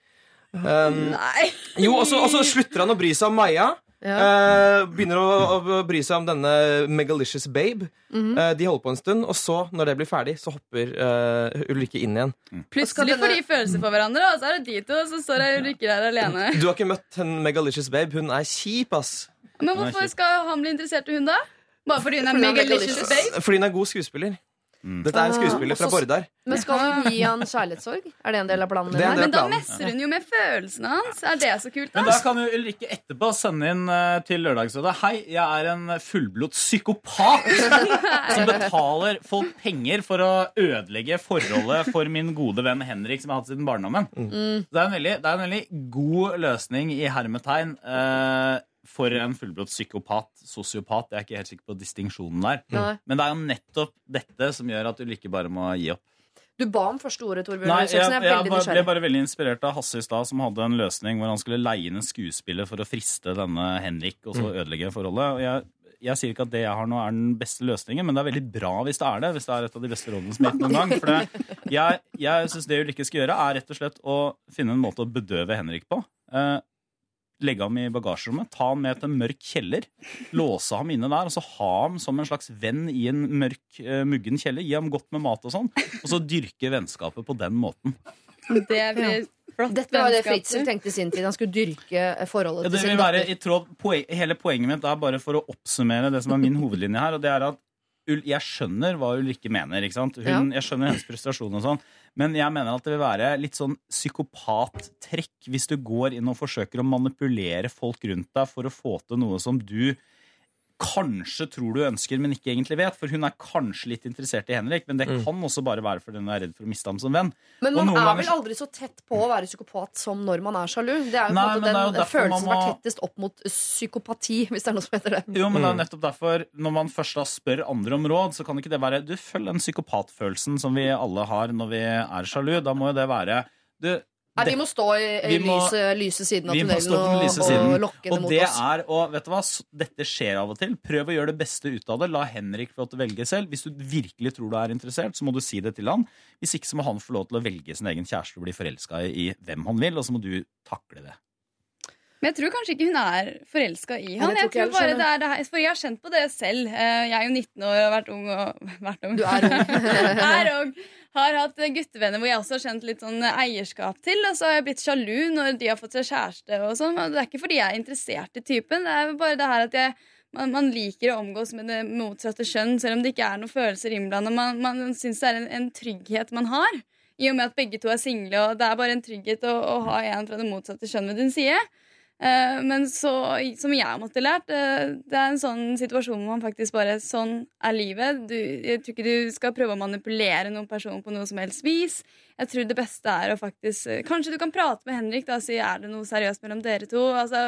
Um, Nei. jo, og så slutter han å bry seg om Maja. Eh, begynner å, å bry seg om denne megalicious babe. Mhm. Eh, de holder på en stund, og så, når det blir ferdig, så hopper uh, Ulrikke inn igjen. Plutselig får de følelser for hverandre, og så er det de to, og så står jeg Ulrikke der alene. Du har ikke møtt en megalicious babe. Hun er kjip, ass. Men hvorfor skal han bli interessert i hun da? Bare Fordi hun er megalicious babe? Fordi hun er god skuespiller. Dette er en skuespiller fra Ah, og så- Bordar. Men skal hun gi han kjærlighetssorg? Er det en del av planen? Det Men da messer hun jo med følelsene hans. Er det så kult? Men da? da kan jo Ulrikke etterpå sende inn eh, til Lørdagsrådet Hei, jeg er en fullblods psykopat (laughs) som betaler folk penger for å ødelegge forholdet for min gode venn Henrik, som jeg har hatt siden barndommen. Mm. Det, er en veldig, det er en veldig god løsning i hermetegn eh, for en fullblått psykopat, sosiopat. Jeg er ikke helt sikker på distinksjonen der. Nei. Men det er jo nettopp dette som gjør at Ulrikke bare må gi opp. Du ba om første ordet, Torbjørn. Nei, jeg, jeg, Jeg ble bare veldig inspirert av Hasse i stad, som hadde en løsning hvor han skulle leie inn en skuespiller for å friste denne Henrik og så ødelegge forholdet. Og jeg, jeg sier ikke at det jeg har nå, er den beste løsningen, men det er veldig bra hvis det er det. Hvis det er et av de beste rådene som er gitt noen gang. For det, jeg, jeg syns det Ulrikke skal gjøre, er rett og slett å finne en måte å bedøve Henrik på. Eh, legge ham i bagasjerommet, ta ham med til en mørk kjeller, låse ham inne der, og så ha ham som en slags venn i en mørk, uh, muggen kjeller. Gi ham godt med mat og sånn, og så dyrke vennskapet på den måten. Det blir flott Dette var det Fritzel tenkte i sin tid. Han skulle dyrke eh, forholdet Ja, til sin være datter. Hele poenget mitt er bare for å oppsummere det som er min hovedlinje her, og det er at jeg skjønner hva Ulrikke mener. ikke sant? Hun, Jeg skjønner hennes frustrasjon og sånn, men jeg mener at det vil være litt sånn psykopattrekk hvis du går inn og forsøker å manipulere folk rundt deg for å få til noe som du kanskje tror du ønsker, men ikke egentlig vet. For hun er kanskje litt interessert i Henrik, men det Mm. kan også bare være fordi hun er redd for å miste ham som venn. Men man er ganger vel aldri så tett på å være psykopat som når man er sjalu. Det er jo på en måte den følelsen som som er tettest opp mot psykopati, (laughs) hvis det er noe som heter det. Jo, men det Mm. er nettopp derfor, når man først da spør andre om råd, så kan ikke det være Du følg den psykopatfølelsen som vi alle har når vi er sjalu. Da må jo det være du, Nei, vi må stå i, i må- lyse, lyse siden av tunnelen den og, lokke og mot lokke det Og mot det oss. er, og vet du hva, dette skjer av og til. Prøv å gjøre det beste ut av det. La Henrik få lov til å velge selv. Hvis du virkelig tror du er interessert, så må du si det til han. Hvis ikke så må han få lov til å velge sin egen kjæreste og bli forelska i, i hvem han vil, og så må du takle det. Men jeg tror kanskje ikke hun er forelska i han. Jeg tror bare det er det her, For jeg har kjent på det selv. Eh, Jeg er jo 19 år og har vært ung og (laughs) vært ung. Du er ung. (laughs) er ung. Har hatt guttevenner hvor jeg også har kjent litt sånn eierskap til. Og så har jeg blitt sjalu når de har fått seg kjæreste. Og sånn. Det er ikke fordi jeg er interessert i typen. Det er bare det her at jeg man, man liker å omgås med det motsatte kjønn, selv om det ikke er noen følelser innblanda. Man, man syns det er en, en trygghet man har, i og med at begge to er single. Og det er bare en trygghet å, å ha en fra det motsatte kjønn ved din side. Eh, men så, som jeg har måttet lært, eh, det er en sånn situasjon hvor man faktisk bare Sånn er livet. Du, jeg tror ikke du skal prøve å manipulere noen person på noe som helst vis. Jeg tror det beste er å faktisk eh, Kanskje du kan prate med Henrik da, og si er det noe seriøst mellom dere to. Altså,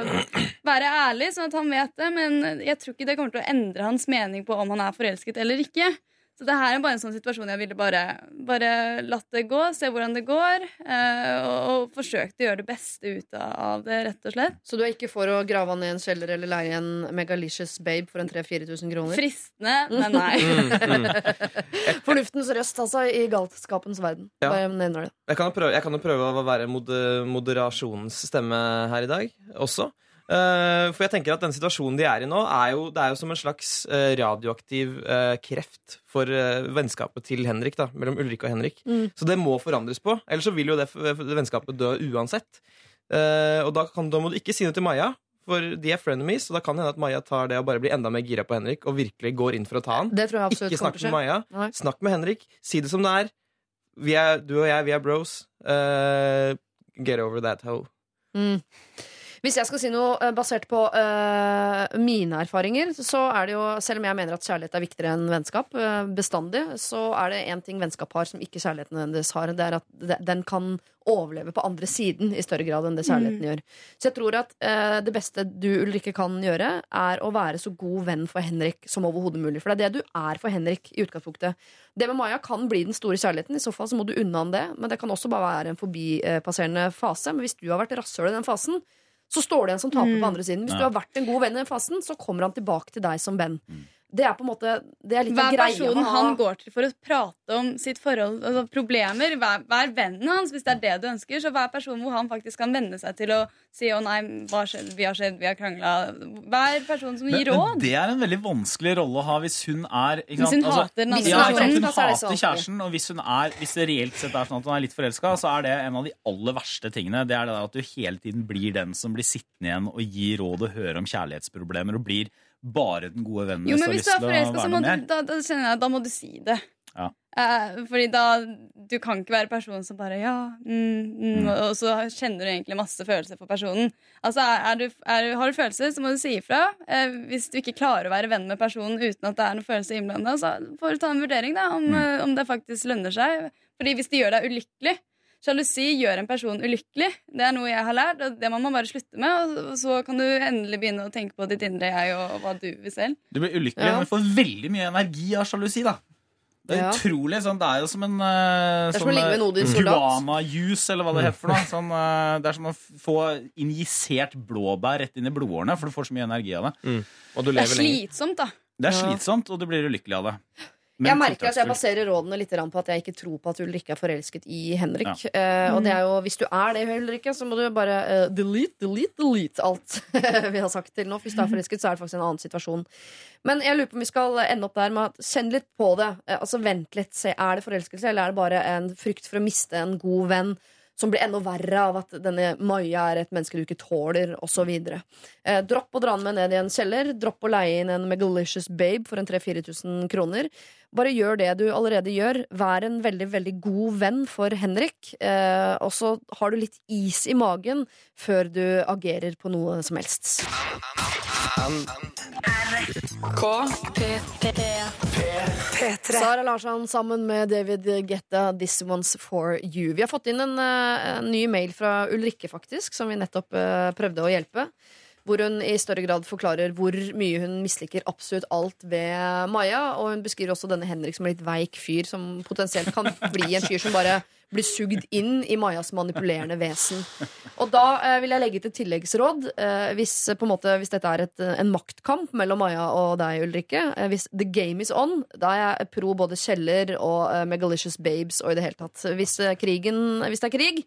Være ærlig, sånn at han vet det. Men jeg tror ikke det kommer til å endre hans mening på om han er forelsket eller ikke. Så det her er bare en sånn situasjon jeg ville bare, bare latt det gå, se hvordan det går. eh, og, og forsøkt å gjøre det beste ut av det, rett og slett. Så du er ikke for å grave ned en kjeller eller leie en Megalicious babe for en 3000-4000 kroner? Fristende, men nei. Mm, (laughs) Fornuftens røst, altså, i galskapens verden. Ja. Bare nevner det. Jeg kan, jo prøve, prøve å være mod moderasjonens stemme her i dag også. Eh, for jeg tenker at den situasjonen de er i nå, er jo, det er jo som en slags eh, radioaktiv eh, kreft for vennskapet til Henrik. da, Mellom Ulrikke og Henrik. Mm. Så det må forandres på. Ellers så vil jo det, det vennskapet dø uansett. Og da, kan, da må du ikke si noe til Maja, for de er frenemies. Og da kan det hende at Maja tar det og bare blir enda mer gira på Henrik og virkelig går inn for å ta han. Ikke snakk med. Maja. Nei. Snakk med Henrik. Si det som det er. Vi er du og jeg, vi er bros. Uh, get over that hoe. Mm. Hvis jeg skal si noe eh, basert på uh, mine erfaringer, så er det jo, selv om jeg mener at kjærlighet er viktigere enn vennskap uh, bestandig, så er det én ting vennskap har som ikke kjærligheten nødvendigvis har. Det er at de- den kan overleve på andre siden i større grad enn det kjærligheten Mm. gjør. Så jeg tror at uh, det beste du, Ulrikke, kan gjøre, er å være så god venn for Henrik som overhodet mulig. For det er det du er for Henrik i utgangspunktet. Det med Maja kan bli den store kjærligheten, i så fall så må du unna han det. Men det kan også bare være en forbipasserende fase. Men hvis du har vært rasshøl i den fasen, så står det en som taper Mm. på andre siden. Hvis du har vært en god venn i den fasen, så kommer han tilbake til deg som venn. Det er på en måte Det er litt Hver personen han går til for å prate om sitt forhold, altså problemer, vær, vær vennen hans hvis det er det du ønsker. Så hver person hvor han faktisk kan venne seg til å si 'å nei, hva skjedde, vi har skjedd, vi har krangla'. Hver person som Men, gir men råd. det er en veldig vanskelig rolle å ha hvis hun er ikke Hvis hun hater den andre ja? Hun Da er det så hater kjæresten, og hvis, hun er, hvis det reelt sett er sånn at hun er litt forelska, så er det en av de aller verste tingene. Det er det der at du hele tiden blir den som blir sittende igjen og gir råd og hører om kjærlighetsproblemer, og blir bare den gode vennen Jo, men hvis du er forelska, så må du, da, da kjenner jeg, da må du si det. Ja. Eh, fordi da Du kan ikke være personen som bare ja, mm, mm, Mm. og, så kjenner du egentlig masse følelser for personen. Altså, er, du, er, Har du følelser, så må du si ifra. Eh, hvis du ikke klarer å være venn med personen uten at det er noen følelser innblanda, så får du ta en vurdering da, om, Mm. eh, om det faktisk lønner seg. Fordi hvis det gjør deg ulykkelig Sjalusi gjør en person ulykkelig. Det er noe jeg har lært, og det må man bare slutte med. Og så kan du endelig begynne å tenke på ditt indre jeg og hva du vil selv. Du blir ulykkelig, Ja. men får veldig mye energi av sjalusi, da. Det er Ja. utrolig sånn, Det er jo som en uh, Det er som soldat. guana-juice, eller hva det heter for noe. (laughs) Sånn, eh, det er som å få injisert blåbær rett inn i blodårene, for du får så mye energi av det. Og du Det er lenger. slitsomt, da. Det er slitsomt, og du blir ulykkelig av det. Men Jeg merker at jeg baserer rådene litt på at jeg ikke tror på at Ulrikke er forelsket i Henrik. Eh, og det er jo, hvis du er det, Ulrikke, så må du bare uh, delete, delete, delete alt (laughs) vi har sagt til nå. Hvis du er forelsket, så er det faktisk en annen situasjon. Men jeg lurer på om vi skal ende opp der med at kjenn litt på det. Uh, altså Vent litt. Se, er det forelskelse, eller er det bare en frykt for å miste en god venn? Som blir enda verre av at denne Maja er et menneske du ikke tåler, osv. Eh, dropp å dra med ned i en kjeller. Dropp å leie inn en Megalicious Babe for en 3000-4000 kroner. Bare gjør det du allerede gjør. Vær en veldig veldig god venn for Henrik. Eh, og så har du litt is i magen før du agerer på noe som helst. Sara Larsson sammen med David Getta, 'This One's For You'. Vi har fått inn en, eh, en ny mail fra Ulrikke, faktisk, som vi nettopp uh, prøvde å hjelpe. Hvor hun i større grad forklarer hvor mye hun misliker absolutt alt ved Maja. Og hun beskriver også denne Henrik som en litt veik fyr, som potensielt kan bli en fyr som bare blir sugd inn i Majas manipulerende vesen. Og da eh, vil jeg legge til tilleggsråd. Eh, hvis, måte, hvis dette er et, en maktkamp mellom Maja og deg, Ulrikke, eh, hvis the game is on, da er jeg pro både Kjeller og eh, Megalicious Babes og i det hele tatt. Hvis, eh, krigen, hvis det er krig,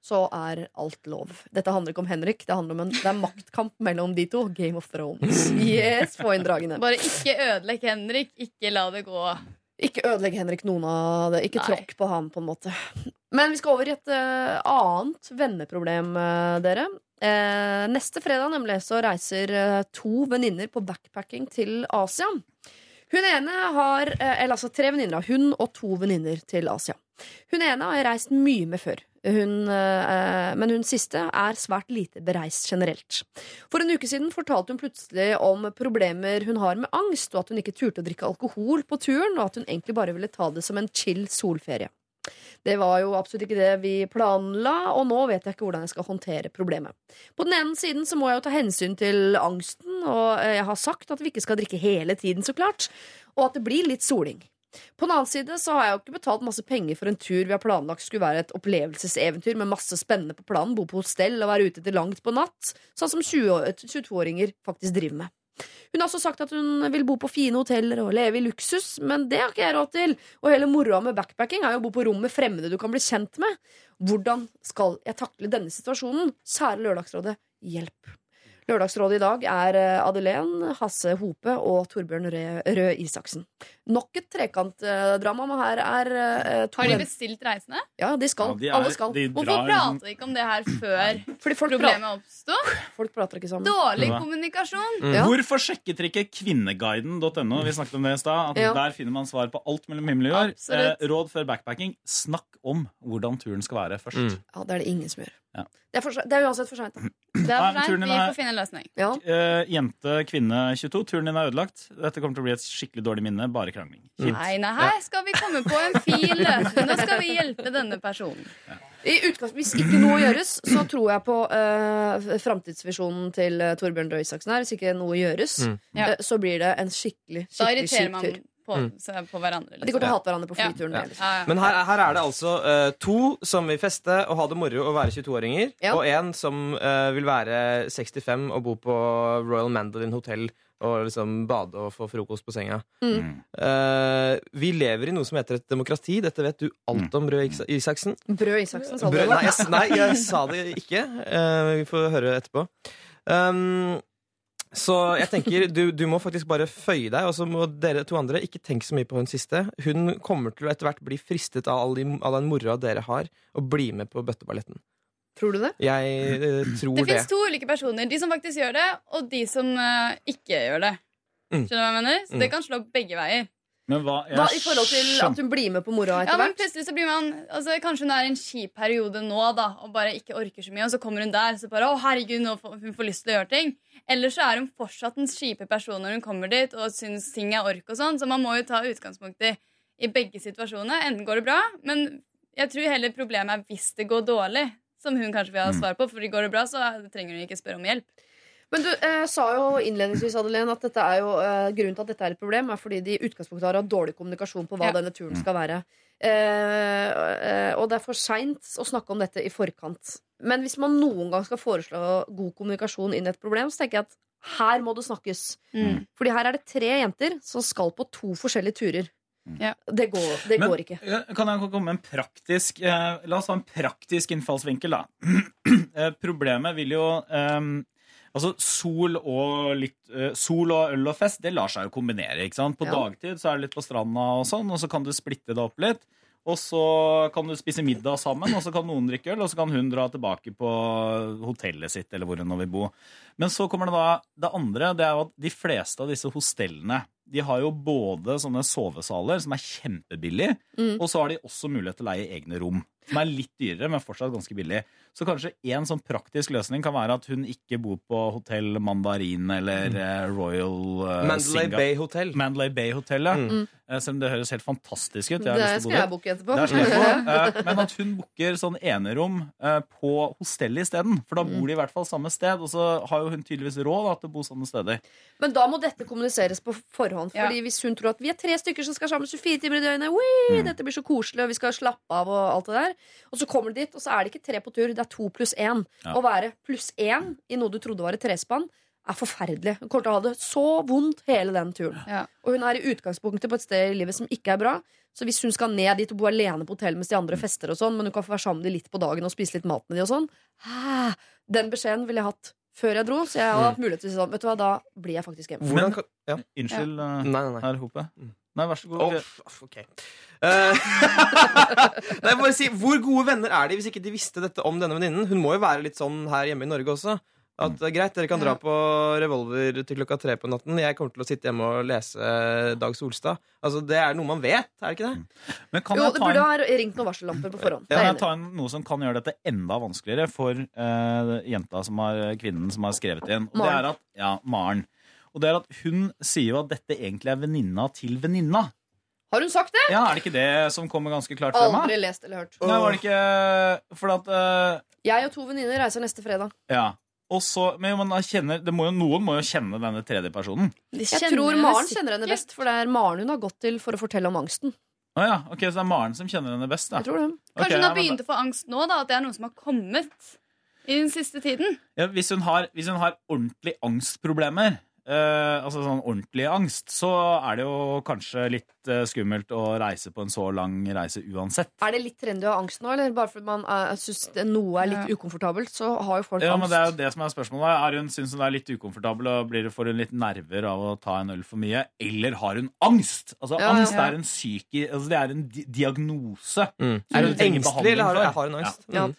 så er alt lov. Dette handler ikke om Henrik, det handler om en det er maktkamp mellom de to. Game of Thrones. Yes, få inn dragene. Bare ikke ødelegg Henrik. Ikke la det gå. Ikke ødelegg Henrik noen av det. Ikke Nei. tråkk på han, på en måte. Men vi skal over i et uh, annet venneproblem, uh, dere. Uh, neste fredag nemlig så reiser to venninner på backpacking til Asia. Hun ene har Eller altså tre venninner. Hun og to venninner til Asia. Hun ene har jeg reist mye med før. Hun, eh, men hun siste er svært lite bereist generelt. For en uke siden fortalte hun plutselig om problemer hun har med angst, og at hun ikke turte å drikke alkohol på turen, og at hun egentlig bare ville ta det som en chill solferie. Det var jo absolutt ikke det vi planla, og nå vet jeg ikke hvordan jeg skal håndtere problemet. På den ene siden så må jeg jo ta hensyn til angsten, og eh, jeg har sagt at vi ikke skal drikke hele tiden, så klart, og at det blir litt soling. På den annen side så har jeg jo ikke betalt masse penger for en tur vi har planlagt skulle være et opplevelseseventyr med masse spennende på planen, bo på hostell og være ute til langt på natt, sånn som 22-åringer faktisk driver med. Hun har også sagt at hun vil bo på fine hoteller og leve i luksus, men det har ikke jeg råd til. Og hele moroa med backpacking er jo å bo på rom med fremmede du kan bli kjent med. Hvordan skal jeg takle denne situasjonen? Kjære Lørdagsrådet, hjelp. Lørdagsrådet i dag er eh, Adelén, Hasse Hope og Torbjørn Røe, Isaksen. Nok et trekantdrama, men her er eh, to Har de bestilt reisende? Ja, de skal. Ja, de er- Alle skal. de Hvorfor prater vi ikke om det her før Fordi folk, problemet oppsto? folk prater ikke sammen. Dårlig kommunikasjon. kommunikasjon. Ja. Hvorfor sjekketrykket kvinneguiden.no? Vi snakket om det i stad. Ja. Der finner man svar på alt mellom himmel og jord. Eh, råd før backpacking. Snakk om hvordan turen skal være først. Mm. Ja, det er det ingen som gjør. Ja. Det, er for, det er uansett for seint. (clears throat) Det er for seint. Vi får finne en løsning. Ja. Uh, jente, kvinne 22. Turen din er ødelagt. Dette kommer til å bli et skikkelig dårlig minne. Bare krangling. Kjipt. Nei, nei, her skal vi komme på en fin (laughs) løsning. Nå skal vi hjelpe denne personen. I utgangspunkt, hvis ikke noe gjøres, så tror jeg på uh, framtidsvisjonen til uh, Torbjørn Røe Isaksen her. Hvis ikke noe gjøres, Mm. Eh, så blir det en skikkelig, skikkelig kjip tur. På, Mm. på hverandre. De går til å Liksom. hate hverandre på flyturen. Ja. Liksom. Ja, ja. Men her, her er det altså uh, to som vil feste og ha det moro og være 22-åringer, Ja. og en som uh, vil være 65 og bo på Royal Mandolin Hotel og liksom bade og få frokost på senga. Mm. Uh, vi lever i noe som heter et demokrati. Dette vet du alt om, Brød Is- Isaksen. Brød Isaksen, sa du Brød, det? nei, jeg, nei, jeg sa det ikke. Uh, vi får høre etterpå. Um, så jeg tenker, du, du må faktisk bare føye deg, og så må dere to andre ikke tenke så mye på hun siste. Hun kommer til å etter hvert bli fristet av all, de, all den moroa dere har, og bli med på bøtteballetten. Tror du det? Jeg uh, tror Det det. fins to ulike personer. De som faktisk gjør det, og de som uh, ikke gjør det. Mm. Skjønner du hva jeg mener? Så Mm. det kan slå begge veier. Men hva, jeg Hva i forhold til at hun blir med på moroa Ja, etter men plutselig så blir man altså, Kanskje hun er i en kjip periode nå da og bare ikke orker så mye, og så kommer hun der så bare Å, herregud, nå får hun får lyst til å gjøre ting. Eller så er hun fortsatt en kjipe person når hun kommer dit og syns ting er ork og sånn, så man må jo ta utgangspunkt i, i begge situasjoner. Enten går det bra, men jeg tror heller problemet er hvis det går dårlig, som hun kanskje vil ha Mm. svar på. For går det bra, så trenger hun ikke spørre om hjelp. Men du eh, sa jo innledningsvis Adeline, at dette er jo, eh, grunnen til at dette er et problem, er fordi de i utgangspunktet har hatt dårlig kommunikasjon på hva Ja. denne turen skal være. Eh, og det er for seint å snakke om dette i forkant. Men hvis man noen gang skal foreslå god kommunikasjon inn i et problem, så tenker jeg at her må det snakkes. Mm. Fordi her er det tre jenter som skal på to forskjellige turer. Ja. Det, går, det Men- går ikke. Kan jeg komme med en praktisk eh, La oss ha en praktisk innfallsvinkel, da. (clears throat) Eh, Problemet vil jo eh, Altså, sol og, litt, uh, sol og øl og fest, det lar seg jo kombinere. ikke sant? På Ja. dagtid så er det litt på stranda, og sånn, og så kan du splitte det opp litt. Og så kan du spise middag sammen, og så kan noen drikke øl, og så kan hun dra tilbake på hotellet sitt, eller hvor hun vil bo. Men så kommer det da det andre, det er jo at de fleste av disse hostellene de har jo både sånne sovesaler som er kjempebillige, Mm. og så har de også mulighet til å leie egne rom. Som er litt dyrere, men fortsatt ganske billig. Så kanskje en sånn praktisk løsning kan være at hun ikke bor på hotell Mandarin eller mm. Royal uh, Mandalay Singa- Bay Hotel. Mandalay Bay Hotellet. Mm. Eh, Selv om det høres helt fantastisk ut. Jeg har Det skal jeg booke etterpå. Er. (laughs) Eh, Men at hun booker sånn enerom eh, på hostellet isteden. For da bor de i hvert fall samme sted, og så har jo hun tydeligvis råd da, til å bo sånne steder. Men da må dette kommuniseres på forhånd. Ja. Fordi Hvis hun tror at vi er tre stykker som skal sammen 24 timer i døgnet, Wii, Mm. dette blir så koselig, og vi skal slappe av, og alt det der Og så kommer du dit, og så er det ikke tre på tur, det er to pluss én. Ja. Å være pluss én i noe du trodde var et trespann, er forferdelig. Hun kommer til å ha det så vondt hele den turen. Ja. Og hun er i utgangspunktet på et sted i livet som ikke er bra. Så hvis hun skal ned dit og bo alene på hotell mens de andre fester, og sånn men hun kan få være sammen med de litt på dagen og spise litt mat med de og sånn Den beskjeden ville jeg hatt før jeg dro, så jeg hadde hatt mulighet til å si sånn Vet du hva, da blir jeg faktisk hjemme. Hvordan kan ja. Unnskyld, Nei, nei, nei. herr Hope. Mm. Nei, vær så god. Oh, ok. Uh, (laughs) nei, bare si, Hvor gode venner er de hvis ikke de visste dette om denne venninnen? Hun må jo være litt sånn her hjemme i Norge også. At det er greit, Dere kan dra på revolver til klokka tre på natten. Jeg kommer til å sitte hjemme og lese Dag Solstad. Altså, Det er noe man vet, er det ikke det? Men kan Jo, det burde en, ha ringt noen varsellamper på forhånd. Det kan er jeg ta en, noe som kan gjøre dette enda vanskeligere for uh, jenta som har, kvinnen som har skrevet inn? Og det Maren. er at, ja, Maren. Og det er at hun sier jo at dette egentlig er venninna til venninna. Har hun sagt det? Ja, Er det ikke det som kommer ganske klart frem? Aldri lest eller hørt. Nei, var det ikke For at uh... Jeg og to venninner reiser neste fredag. Ja. Og så, men man kjenner, det må jo, Noen må jo kjenne denne tredje personen. Jeg tror Maren kjenner henne best, for det er Maren hun har gått til for å fortelle om angsten. Ah, ja, ok, Så det er Maren som kjenner henne best? da Jeg tror det. Ok, Kanskje hun har begynt å få angst nå, da, at det er noe som har kommet i den siste tiden. ja, hvis, hun har, hvis hun har ordentlig angstproblemer, eh, altså sånn ordentlig angst, så er det jo kanskje litt eh, skummelt å reise på en så lang reise uansett. Er det litt trendy å ha angst nå, eller bare fordi man uh, syns noe er litt ukomfortabelt, så har jo folk Ja, angst. men Det er jo det som er spørsmålet. Er hun, Syns hun det er litt ukomfortabel og blir det får hun litt nerver av å ta en øl for mye? Eller har hun angst? Altså, Ja, ja. Angst er en psyki, altså, det er en di diagnose. Er hun engstelig, eller har, behandling har hun angst? Ja. Mm.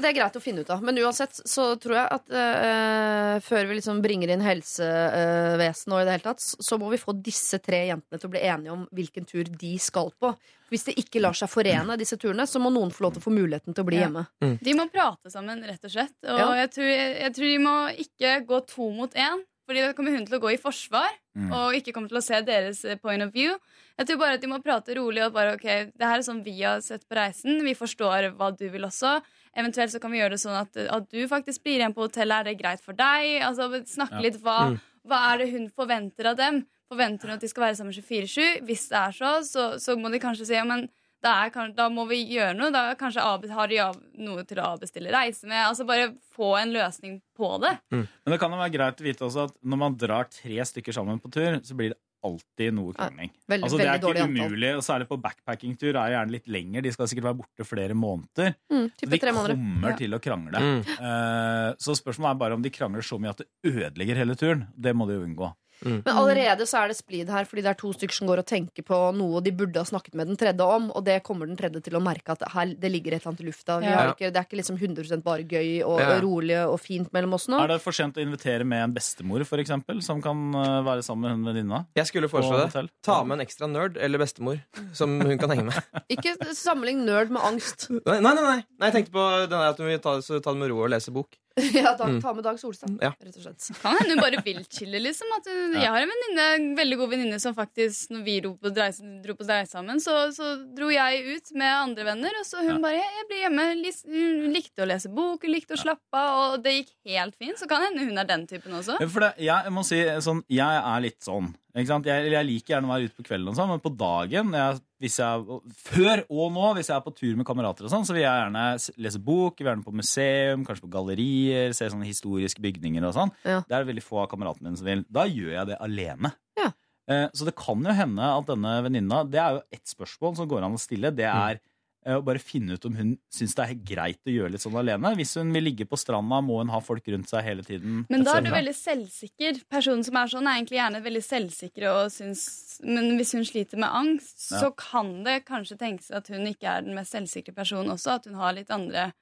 Ja, det er greit å finne ut av. Men uansett så tror jeg at uh, før vi liksom bringer inn helsevesenet og i det hele tatt, så må vi få disse tre jentene til å bli enige om hvilken tur de skal på. Hvis det ikke lar seg forene, disse turene, så må noen få lov til å få muligheten til å bli Ja. hjemme. De må prate sammen, rett og slett. Og Ja. jeg, tror, jeg tror de må ikke gå to mot én. Fordi da kommer hun til å gå i forsvar Mm. og ikke kommer til å se deres eh, point of view. Jeg tror bare at de må prate rolig og bare ok, det her er sånn vi har sett på reisen. Vi forstår hva du vil også. Eventuelt så kan vi gjøre det sånn at, at du faktisk blir igjen på hotellet. Er det greit for deg? Altså Snakke Ja. litt hva, Mm. hva er det hun forventer av dem. Forventer hun at de skal være sammen 24-7? Hvis det er så, så, så må de kanskje si ja, men da, er, da må vi gjøre noe. Da kanskje har de noe til å avbestille reise med. Altså Bare få en løsning på det. Men det kan jo være greit å vite også at når man drar tre stykker sammen på tur, så blir det alltid noe krangling. Veldig, Altså, det er ikke umulig, og særlig på backpackingtur er det gjerne litt lenger. De skal sikkert være borte flere måneder. Mm, Så de tre måneder. kommer Ja. til å krangle. Mm. Uh, så spørsmålet er bare om de krangler så mye at det ødelegger hele turen. Det må de jo unngå. Men allerede så er det splid her, fordi det er to stykker som går og tenker på noe de burde ha snakket med den tredje om, og det kommer den tredje til å merke at her, det ligger et eller annet i lufta. Vi Ja. har ikke, det er ikke liksom 100 bare gøy og, Ja. og rolig og fint mellom oss nå. Er det for sent å invitere med en bestemor, for eksempel, som kan eh, være sammen med hun venninna? Jeg skulle foreslå det. hotell? Ta med en ekstra nerd eller bestemor som hun kan henge med. (laughs) Ikke sammenlign nerd med angst. Nei, nei, nei, nei. Jeg tenkte på den der at hun vil ta, så ta det med ro og lese bok. (laughs) ja, Dag, Mm. ta med Dag Solstad, Ja. rett og slett. Kan hende hun bare vil chille, liksom. At hun, Jeg har en venninne, en veldig god venninne som faktisk, når vi dro på reise, dro på sammen, så, så dro jeg ut med andre venner, og så hun Ja. bare Jeg blir hjemme. lis- Hun likte å lese bok, hun likte å slappe av, og det gikk helt fint. Så kan hende hun er den typen også. For det, jeg må si sånn, jeg er litt sånn. Jeg, jeg liker gjerne å være ute på kvelden, og sånn, men på dagen jeg, hvis jeg, Før og nå, hvis jeg er på tur med kamerater, og sånn, så vil jeg gjerne lese bok, vil gjerne på museum, kanskje på gallerier, se sånne historiske bygninger og sånn. Ja. Det er veldig få av kameratene mine som vil. Da gjør jeg det alene. Ja. Eh, så det kan jo hende at denne venninna Det er jo ett spørsmål som går an å stille. Det er eh, å bare finne ut om hun syns det er greit å gjøre litt sånn alene. Hvis hun vil ligge på stranda, må hun ha folk rundt seg hele tiden. Men da er du veldig selvsikker. Personen som er sånn, er egentlig gjerne veldig selvsikre. Og syns, men hvis hun sliter med angst, Ja. så kan det kanskje tenkes at hun ikke er den mest selvsikre personen også. At hun har litt andre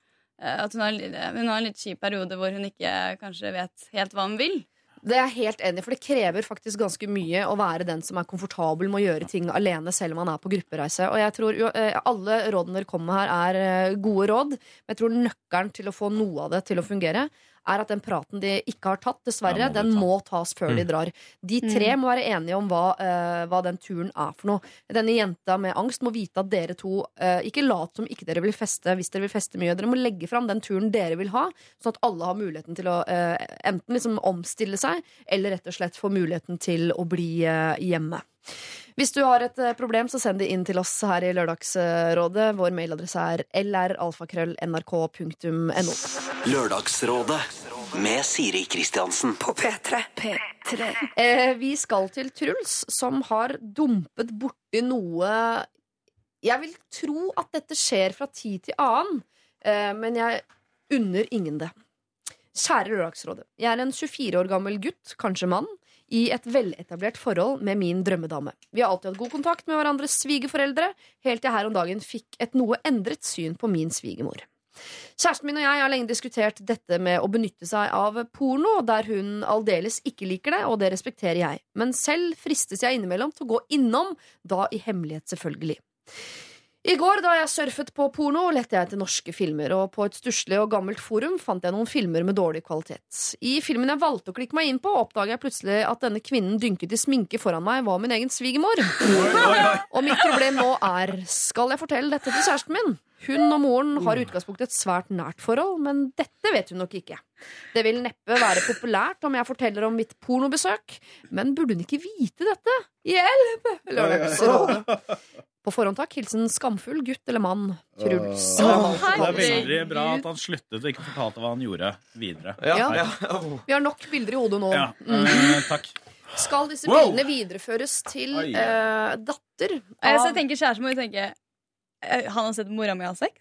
eh, At hun har, hun har en litt kjip periode hvor hun ikke kanskje vet helt hva hun vil. Det er jeg helt enig for det krever faktisk ganske mye å være den som er komfortabel med å gjøre ting alene selv om man er på gruppereise. Og jeg tror jo, eh, Alle rådene dere kommer med her, er eh, gode råd. Men jeg tror nøkkelen til å få noe av det til å fungere, er at den praten de ikke har tatt, dessverre, Ja, må den ta. må tas før de drar. De tre må være enige om hva, uh, hva den turen er for noe. Denne jenta med angst må vite at dere to uh, ikke lat som ikke dere vil feste hvis dere vil feste mye. Dere må legge fram den turen dere vil ha, sånn at alle har muligheten til å uh, enten liksom omstille seg, eller rett og slett få muligheten til å bli hjemme. Hvis du har et problem, så send det inn til oss her i Lørdagsrådet. Vår mailadresse er lralfakrøll.nrk.no. Lørdagsrådet med Siri Kristiansen. På P3. Eh, vi skal til Truls, som har dumpet borti noe Jeg vil tro at dette skjer fra tid til annen, eh, men jeg unner ingen det. Kjære Lørdagsrådet. Jeg er en 24 år gammel gutt, kanskje mann, i et veletablert forhold med min drømmedame. Vi har alltid hatt god kontakt med hverandres svigerforeldre, helt til jeg her om dagen fikk et noe endret syn på min svigermor. Kjæresten min og jeg har lenge diskutert dette med å benytte seg av porno, der hun aldeles ikke liker det, og det respekterer jeg. Men selv fristes jeg innimellom til å gå innom, da i hemmelighet, selvfølgelig. I går da jeg surfet på porno, lette jeg etter norske filmer, og på et stusslig og gammelt forum fant jeg noen filmer med dårlig kvalitet. I filmen jeg valgte å klikke meg inn på, oppdaga jeg plutselig at denne kvinnen dynket i sminke foran meg var min egen svigermor. Og mitt problem nå er, skal jeg fortelle dette til kjæresten min? Hun og moren har i utgangspunktet et svært nært forhold, men dette vet hun nok ikke. Det vil neppe være populært om jeg forteller om mitt pornobesøk, men burde hun ikke vite dette? Hjelp! Lørdagsrådet. På forhånd takk. Hilsen skamfull gutt eller mann. Truls. Det er veldig bra at han sluttet og ikke fortalte hva han gjorde videre. Ja. Vi har nok bilder i hodet nå. Ja, Mm. eh, takk. Skal disse Wow. bildene videreføres til Oi. eh, datter Eh, Så av jeg tenker kjæresten må jo tenke eh, Han har sett mora mi ha sex?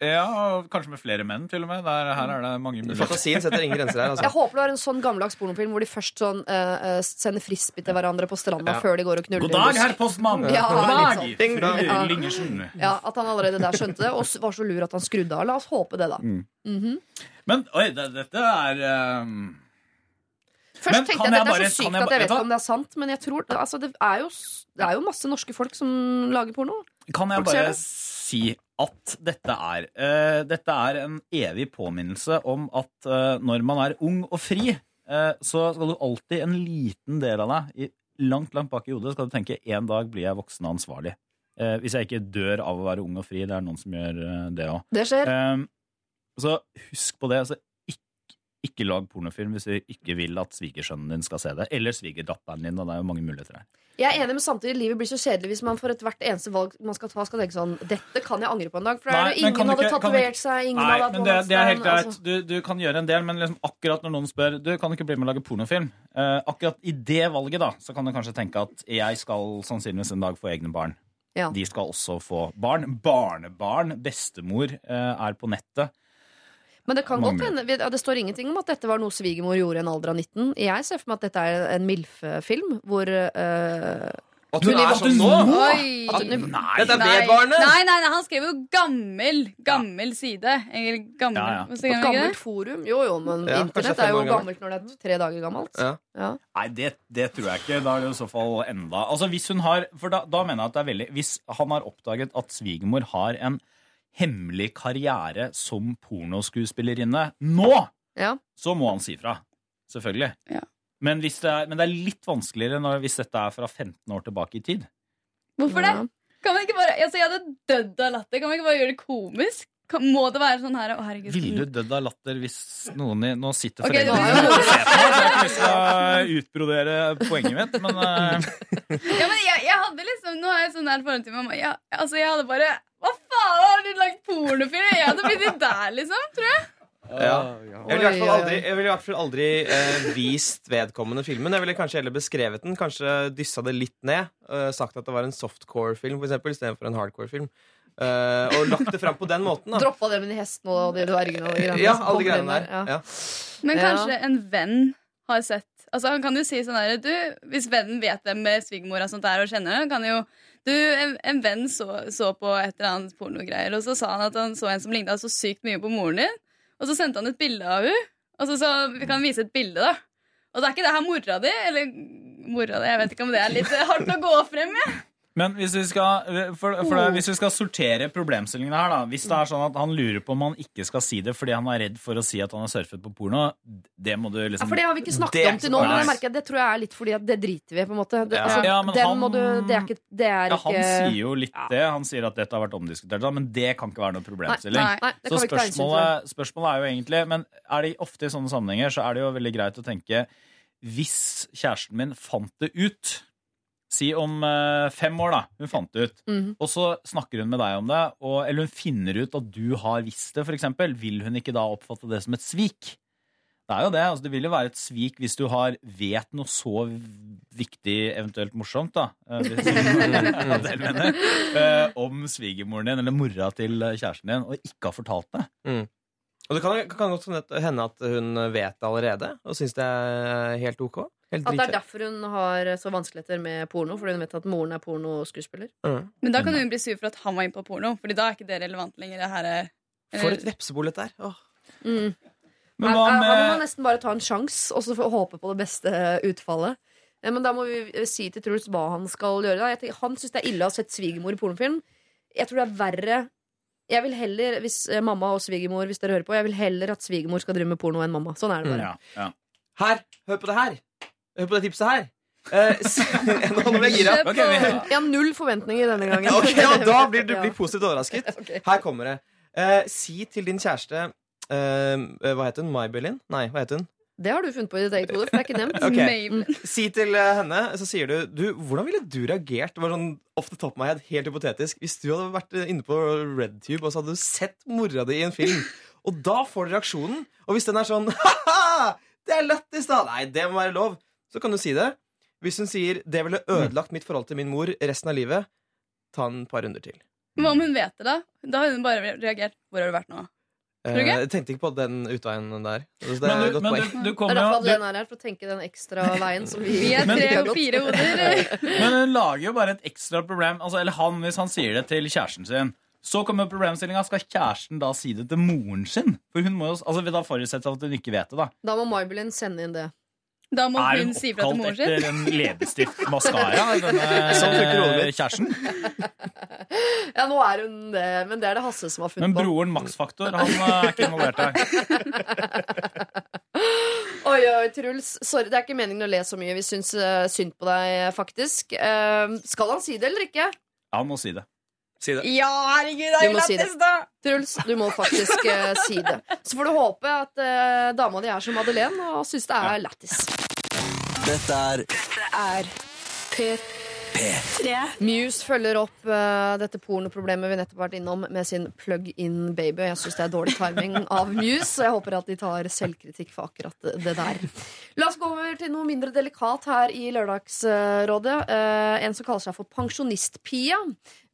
Ja, og kanskje med flere menn, til og med. Der, her er det mange muligheter. Fantasien setter ingen grenser her. altså. Jeg håper det har en sånn gammeldags pornofilm hvor de først sånn, eh, sender frisbee til hverandre på stranda Ja. før de går og knuller. God dag, herr postmann! Ja, God dag! sånn. Ja. Lingersen. Ja, At han allerede der skjønte det, og var så lur at han skrudde av. La oss håpe det, da. Mm. Mhm. Men oi, det, dette er um... Først Men tenkte jeg at det dette er bare- så sykt jeg at jeg vet ikke om det er sant, men jeg tror altså, det, er jo, det er jo masse norske folk som lager porno. Kan jeg bare si at dette er Uh, Dette er en evig påminnelse om at uh, når man er ung og fri, uh, så skal du alltid en liten del av deg i, langt, langt bak i hodet skal du tenke en dag blir jeg voksen og ansvarlig. Hvis jeg ikke dør av å være ung og fri. Det er noen som gjør det òg. Det skjer. så husk på det. Altså, ikke, lag pornofilm hvis du ikke vil at svigersønnen din skal se det. Eller svigerdatteren din. Og det er jo mange muligheter her. Jeg er enig, men samtidig livet blir så kjedelig hvis man for ethvert eneste valg man skal ta, skal tenke sånn Dette kan jeg angre på en dag. For Nei, ingen hadde ikke- du tatovert ikke- seg, ingen Nei, hadde hatt men det, det er helt greit. Altså. Du, du kan gjøre en del, men liksom akkurat når noen spør Du kan du ikke bli med og lage pornofilm, Uh, akkurat i det valget da Så kan du kanskje tenke at jeg skal sannsynligvis en dag få egne barn. Ja. De skal også få barn. Barnebarn, bestemor, uh, er på nettet. Men det kan godt hende ja, Det står ingenting om at dette var noe svigermor gjorde i en alder av 19. Jeg ser for meg at dette er en MILF-film hvor uh, At hun er sånn nå? Oi. At hun- Nei! Dette er vedvarende! Nei, nei, nei, han skrev jo gammel, gammel side. Eller gammel, Ja, ja. Gammelt forum. Jo, jo, men Ja, internett er jo gammelt. gammelt når det er tre dager gammelt. Ja. Ja. Nei, det, det tror jeg ikke. Da er det i så fall enda Altså hvis hun har For da, da mener jeg at det er veldig Hvis han har oppdaget at svigermor har en hemmelig karriere som pornoskuespillerinne nå, Ja. så må han si fra. Selvfølgelig. Ja. Men, hvis det er, men det er litt vanskeligere når, hvis dette er fra 15 år tilbake i tid. Hvorfor det? Kan man ikke bare, altså Jeg hadde dødd av latter. Kan man ikke bare gjøre det komisk? Kan, må det være sånn her Å, herregud. Ville du dødd av latter hvis noen i Nå sitter foreldrene nå- og ser på så jeg skal ikke å utbrodere poenget mitt, men uh... (laughs) Ja, men jeg, jeg hadde liksom Nå har jeg sånn her forhold til mamma. Jeg, altså, jeg hadde bare Hva faen, har du lagd pornofilm? Jeg hadde blitt litt der, liksom. Tror jeg. Ja. Jeg ville i hvert fall aldri, i hvert fall aldri eh, vist vedkommende filmen. Jeg ville kanskje heller beskrevet den, kanskje dyssa det litt ned. eh, sagt at det var en softcore-film istedenfor en hardcore-film. Eh, og lagt det fram på den måten. da Droppa det med de hestene og de dvergene og de greiene. Ja, alle greiene der. Ja. Ja. Men kanskje en venn har sett Altså Han kan jo si sånn her du, Hvis vennen vet hvem svigermora sånt er og kjenner henne, kan jo du, en, en venn så, så på et eller annet pornogreier, og så sa han at han så en som ligna så sykt mye på moren din. Og så sendte han et bilde av henne. Og så, så vi kan vise et bilde, da. Og det er ikke det her mora di, eller mora di, jeg vet ikke om det er litt hardt å gå frem med. Men hvis vi, skal, for, for det, hvis vi skal sortere problemstillingene her, da Hvis det er sånn at han lurer på om han ikke skal si det fordi han er redd for å si at han har surfet på porno, det må du Ja, liksom for det har vi ikke snakket om til nå. Men jeg merker det tror jeg er litt fordi at det driter vi i. på en måte det, Ja. altså, Ja, men Den han- må du Det er ikke, det er Ja, han ikke sier jo litt det. Han sier at dette har vært omdiskutert, da, men det kan ikke være noe problemstilling. Nei. Nei, nei, Så spørsmålet, spørsmålet er jo egentlig Men er det ofte i sånne sammenhenger så er det jo veldig greit å tenke Hvis kjæresten min fant det ut Si om eh, fem år, da. Hun fant det ut. Mhm. Og så snakker hun med deg om det, og, eller hun finner ut at du har visst det, f.eks. Vil hun ikke da oppfatte det som et svik? Det er jo det. altså Det vil jo være et svik hvis du har vet noe så viktig, eventuelt morsomt, da, eh, (laughs) mener, eh, om svigermoren din eller mora til kjæresten din, og ikke har fortalt det. Og det kan, kan godt hende at hun vet det allerede og syns det er helt ok. Helt At det er derfor hun har så vanskeligheter med porno, fordi hun vet at moren er pornoskuespiller. Mm. Men da kan hun bli sur for at han var inne på porno, Fordi da er ikke det relevant lenger. Det her er For et vepsebol dette er. Mm. Men hva med her må man nesten bare ta en sjanse og så håpe på det beste utfallet. Eh, Men da må vi eh, si til Truls hva han skal gjøre. Da. Jeg tenker, han syns det er ille å ha sett svigermor i pornofilm. Jeg tror det er verre Jeg vil heller, hvis eh, mamma og svigermor Hvis dere hører på, jeg vil heller at svigermor skal drive med porno enn mamma. Sånn er det bare. ja, ja. Her! Hør på det her! Hør på det tipset her. Eh, (laughs) (laughs) nå ble jeg gira. Jeg har null forventninger denne gangen. Ok, ja, (laughs) da blir du blir positivt overrasket. Her kommer det. Eh, si til din kjæreste eh, Hva heter hun? Maybelline? Nei, hva heter hun? Det har du funnet på i ditt eget hode, for det er ikke (laughs) nevnt. okay. Maybelline. Si til eh, henne, så sier du Du, hvordan ville du reagert? Det var sånn off the top of my head, helt hypotetisk Hvis du hadde vært eh, inne på RedTube og så hadde du sett mora di i en film, (laughs) og da får du reaksjonen, og hvis den er sånn (laughs) Ha-ha! Det er lættis, da! Nei, det må være lov. Så kan du si det. Hvis hun sier det ville ødelagt mitt forhold til min mor resten av livet, ta en par runder til. Hva om hun vet det, da? Da har hun bare reagert. Hvor har du vært nå? Eh, jeg tenkte ikke på den utveien der. Så det Men er et du, godt men poeng. du, du Det er kommer derfor jo du, er her, for å tenke den ekstra veien som vi (laughs) Vi er tre vi har og gått. fire hoder. (laughs) Men hun lager jo bare et ekstra problem. Altså, eller han, hvis han sier det til kjæresten sin. Så kommer problemstillinga. Skal kjæresten da si det til moren sin? For hun må jo, altså, Da forutsetter at hun ikke vet det. da Da må Maybelline sende inn det. Da må Er hun hun si fra til oppkalt moren sin. etter en leppestiftmaskara. (laughs) Denne Sånn funker hodet mitt. kjæresten? (laughs) Ja, nå er hun det, men det er det Hasse som har funnet på. Men broren Maxfaktor, han eh, er ikke involvert her. (laughs) Oi, oi, Truls. Sorry, det er ikke meningen å le så mye. Vi syns uh, synd på deg, faktisk. Uh, skal han si det eller ikke? Ja, Han må si det. Si det. Ja, herregud, det er må jo si lættis, da! Truls, du må faktisk uh, (laughs) si det. Så får du håpe at uh, dama di er som Madeleine og syns det er lættis. Dette er er P3. Muse følger opp uh, dette pornoproblemet vi nettopp har vært innom, med sin plug-in baby. Jeg syns det er dårlig timing av Muse, så jeg håper at de tar selvkritikk for akkurat det der. La oss gå over til noe mindre delikat her i Lørdagsrådet. Uh, en som kaller seg for Pensjonist-Pia,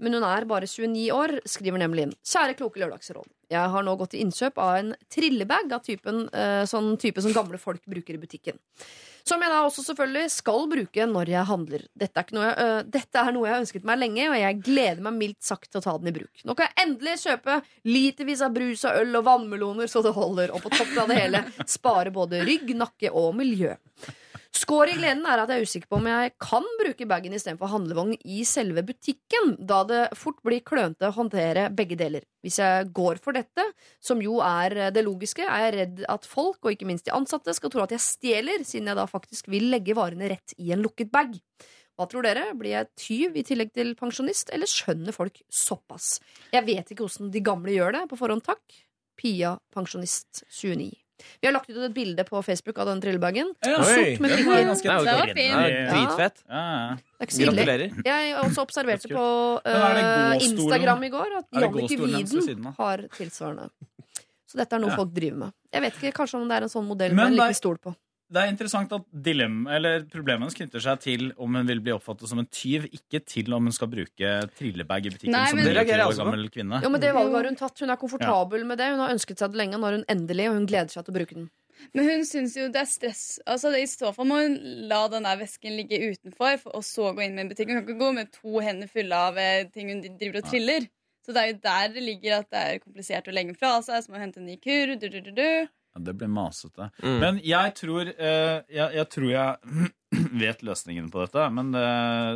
men hun er bare 29 år, skriver nemlig inn. Kjære kloke Lørdagsråd. Jeg har nå gått til innkjøp av en trillebag av typen, uh, sånn type som gamle folk bruker i butikken. Som jeg da også selvfølgelig skal bruke når jeg handler. Dette er, noe jeg, uh, dette er noe jeg har ønsket meg lenge, og jeg gleder meg mildt sagt til å ta den i bruk. Nå kan jeg endelig kjøpe litervis av brus og øl og vannmeloner så det holder, og på toppen av det hele spare både rygg, nakke og miljø. Skår i gleden er at jeg er usikker på om jeg kan bruke bagen istedenfor handlevogn i selve butikken, da det fort blir klønete å håndtere begge deler. Hvis jeg går for dette, som jo er det logiske, er jeg redd at folk, og ikke minst de ansatte, skal tro at jeg stjeler, siden jeg da faktisk vil legge varene rett i en lukket bag. Hva tror dere? Blir jeg tyv i tillegg til pensjonist, eller skjønner folk såpass? Jeg vet ikke hvordan de gamle gjør det på forhånd, takk. Pia pensjonist 29. Vi har lagt ut et bilde på Facebook av den trillebagen. Ja. Sort med prikker. det Det jo Det var fint. Det er jo Dritfett. Er ikke. Gratulerer. Jeg også observerte på eh. Instagram i går at Jannicke av? har tilsvarende. Så dette er noe Ja. folk driver med. Jeg vet ikke, Kanskje om det er en sånn modell Men med en det- liten stol på. Det er interessant at dilemma, eller problemet knytter seg til om hun vil bli oppfattet som en tyv, ikke til om hun skal bruke trillebag i butikken Nei, som men- Det reagerer 29 jeg også på. gammel kvinne. Ja, men Det valget har hun tatt. Hun er komfortabel med det. Hun har ønsket seg det lenge. Nå er hun endelig, og hun gleder seg til å bruke den. Men hun syns jo det er stress. Altså, I så fall må hun la den der vesken ligge utenfor, for, og så gå inn med en butikk. Hun kan ikke gå med to hender fulle av eh, ting hun driver og triller. Så det er jo der det ligger at det er komplisert å legge den fra seg. Så må hun hente en ny kur. Du, du, du, du. Ja, det blir masete. Mm. Men jeg tror, eh, jeg, jeg tror jeg (clears throat) vet løsningen på dette. Men det,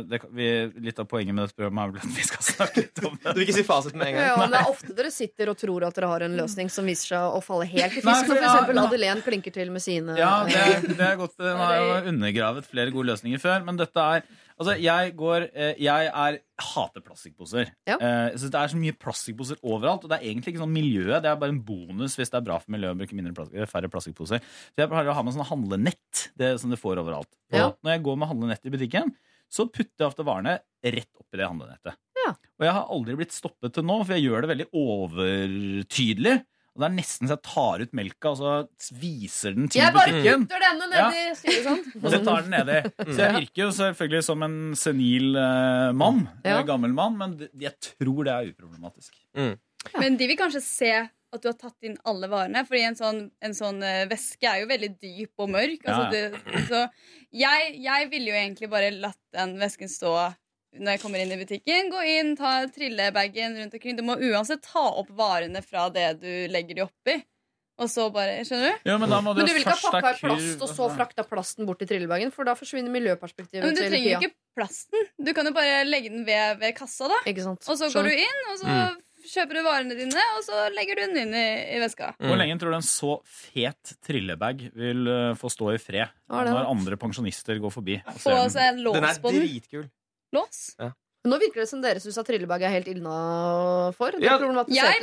det, vi, litt av poenget med dette programmet er vel at vi skal snakke litt om det. (laughs) Du vil ikke si fasit med en gang? Ja, men Det er ofte dere sitter og tror at dere har en løsning som viser seg å falle helt i fisk. Som f.eks. ja. Adelén klinker til med sine Ja, det, det er godt. Den har (laughs) jo undergravet flere gode løsninger før. Men dette er Altså, jeg går eh, Jeg er hater plastikkposer. Ja. Eh, synes det er så mye plastikkposer overalt. Og det er egentlig ikke sånn miljøet. Det er bare en bonus hvis det er bra for miljøet å bruke mindre plastikk, færre plastikkposer. Så jeg pleier å ha med sånn handlenett. Det som du får overalt. Ja. når jeg går med handlenett i butikken, så putter jeg ofte varene rett oppi det handlenettet. Ja. Og jeg har aldri blitt stoppet til nå, for jeg gjør det veldig overtydelig. Og det er nesten så jeg tar ut melka, og så viser den til Jeg bare butikken. putter denne nedi, sier du sånn? Og så tar den nedi. Så jeg virker jo selvfølgelig som en senil uh, mann. Ja. en Gammel mann, men jeg tror det er uproblematisk. Men de vil kanskje se at du har tatt inn alle varene. Fordi en sånn, en sånn eh, væske er jo veldig dyp og mørk. Altså, Ja, det, så jeg, jeg ville jo egentlig bare latt den væsken stå når jeg kommer inn i butikken. Gå inn, ta trillebagen rundt omkring. Du må uansett ta opp varene fra det du legger de oppi. Og så bare Skjønner du? Ja, men da må Men du vil ikke ha pakka i plast og så frakta plasten bort i trillebagen, for da forsvinner miljøperspektivet Men du trenger jo ikke plasten. Du kan jo bare legge den ved, ved kassa, da. Ikke sant? Og så går du inn, og så Mm. kjøper du varene dine, og så legger du den inn i, i veska. Hvor lenge tror du en så fet trillebag vil uh, få stå i fred er når andre pensjonister går forbi? og ser den? seg en lås på den. dritkul. Lås? Ja. Nå virker det som dere syns at trillebag er helt innafor. Ja, Jeg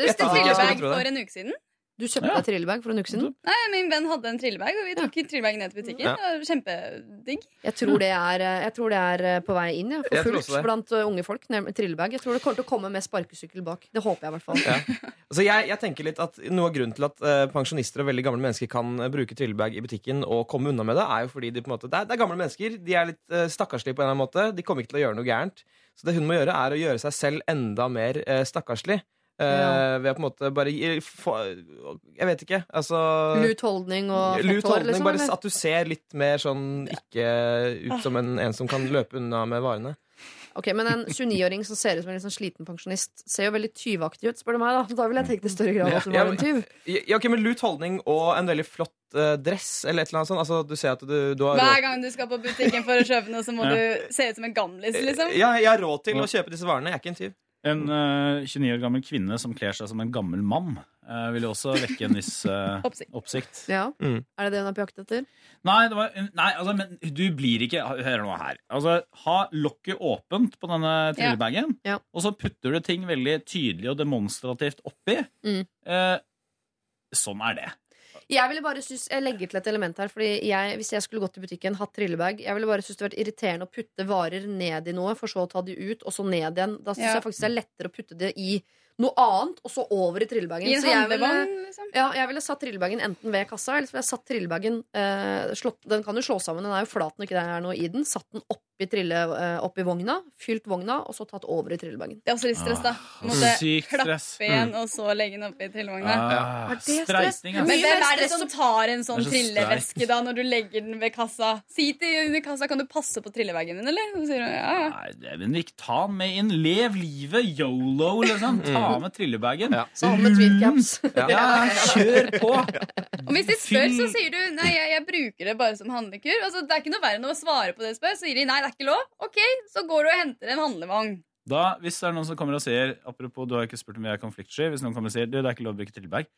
Jeg det. for en uke siden. Du kjøpte deg trillebag for en uke siden? Nei, Min venn hadde en trillebag, og vi tok trillebagen ned til butikken. Ja. Det var Kjempedigg. Jeg tror det er, jeg tror det er eh, på vei inn ja, Jeg for fullt blant eh, unge folk. Trillebag. Jeg tror det kommer til å komme med sparkesykkel bak. Det håper jeg i hvert fall. Altså jeg, jeg tenker litt at Noe av grunnen til at uh, pensjonister og veldig gamle mennesker kan eh, bruke trillebag i butikken og komme unna med det, er jo fordi de på en måte, det, er, det er gamle mennesker. De er litt uh, stakkarslige på en eller annen måte. De kommer ikke til å gjøre noe gærent. Så det hun må gjøre, er å gjøre seg selv enda mer uh, stakkarslig. Eh, Ja. Ved å på en måte bare gi, Jeg vet ikke. Altså Lut holdning og Lut fett hår, holdning, liksom? bare eller? at du ser litt mer sånn ikke ut som en, en som kan løpe unna med varene. Ok, Men en 29-åring som ser ut som en sånn sliten pensjonist, ser jo veldig tyvaktig ut, spør du meg. Da Da ville jeg tenkt i større grad at du Ja, var en tyv. Ja, ok, men Lut holdning og en veldig flott uh, dress eller et eller annet sånt. Altså, du ser at du, du har Hver gang du skal på butikken for å kjøpe noe, så må Ja. du se ut som en gamlis, liksom. Ja, jeg har råd til å kjøpe disse varene. Jeg er ikke en tyv. En uh, 29 år gammel kvinne som kler seg som en gammel mann, uh, vil jo også vekke en viss uh, (laughs) Oppsikt. oppsikt. Ja. Mm. Er det det hun er på jakt etter? Nei, det var, nei altså, men du blir ikke Hør nå her. Altså, ha lokket åpent på denne trillebagen, Ja. og så putter du ting veldig tydelig og demonstrativt oppi. Mm. Eh, sånn er det. Jeg ville bare synes, jeg legger til et element her Fordi jeg, Hvis jeg skulle gått i butikken, hatt trillebag Jeg ville bare synes det vært irriterende å putte varer ned i noe, for så å ta de ut, og så ned igjen. Da syns Ja. jeg faktisk det er lettere å putte det i noe annet, og så over i trillebagen. I Så jeg ville- liksom. Ja, jeg ville satt trillebagen enten ved kassa, eller så ville jeg satt trillebagen eh, slått, Den kan jo slå sammen, den er jo flat når ikke det er noe i den. Satt den oppi, trille, opp oppi vogna, fylt vogna, og så tatt over i trillebagen. Det er også litt stress, da. Ah, Måtte sykt klappe stress. igjen, Mm. og så legge den oppi trillevogna. Ah, Er det stress? Men hvem er det som tar en sånn så trilleveske da når du legger den ved kassa? Si til under kassa, kan du passe på trillebagen min, eller? Så sier hun, ja, ja. Nei, det- men ikke ta den med inn. Lev livet. Yolo, liksom. Ta med trillebagen. Ja. Med tweedcaps. (laughs) Ja, kjør på! (laughs) Og hvis de spør, så sier du nei, jeg, jeg bruker det bare som handlekur. Altså, det er ikke noe verre enn å svare på det de spør. Så sier de nei, det er ikke lov. Ok, så går du og henter en handlevogn. Da, hvis det er noen som kommer og sier Apropos, du har ikke spurt om vi er konfliktsky. Hvis noen kommer og sier du, det er ikke lov å bruke trillebag.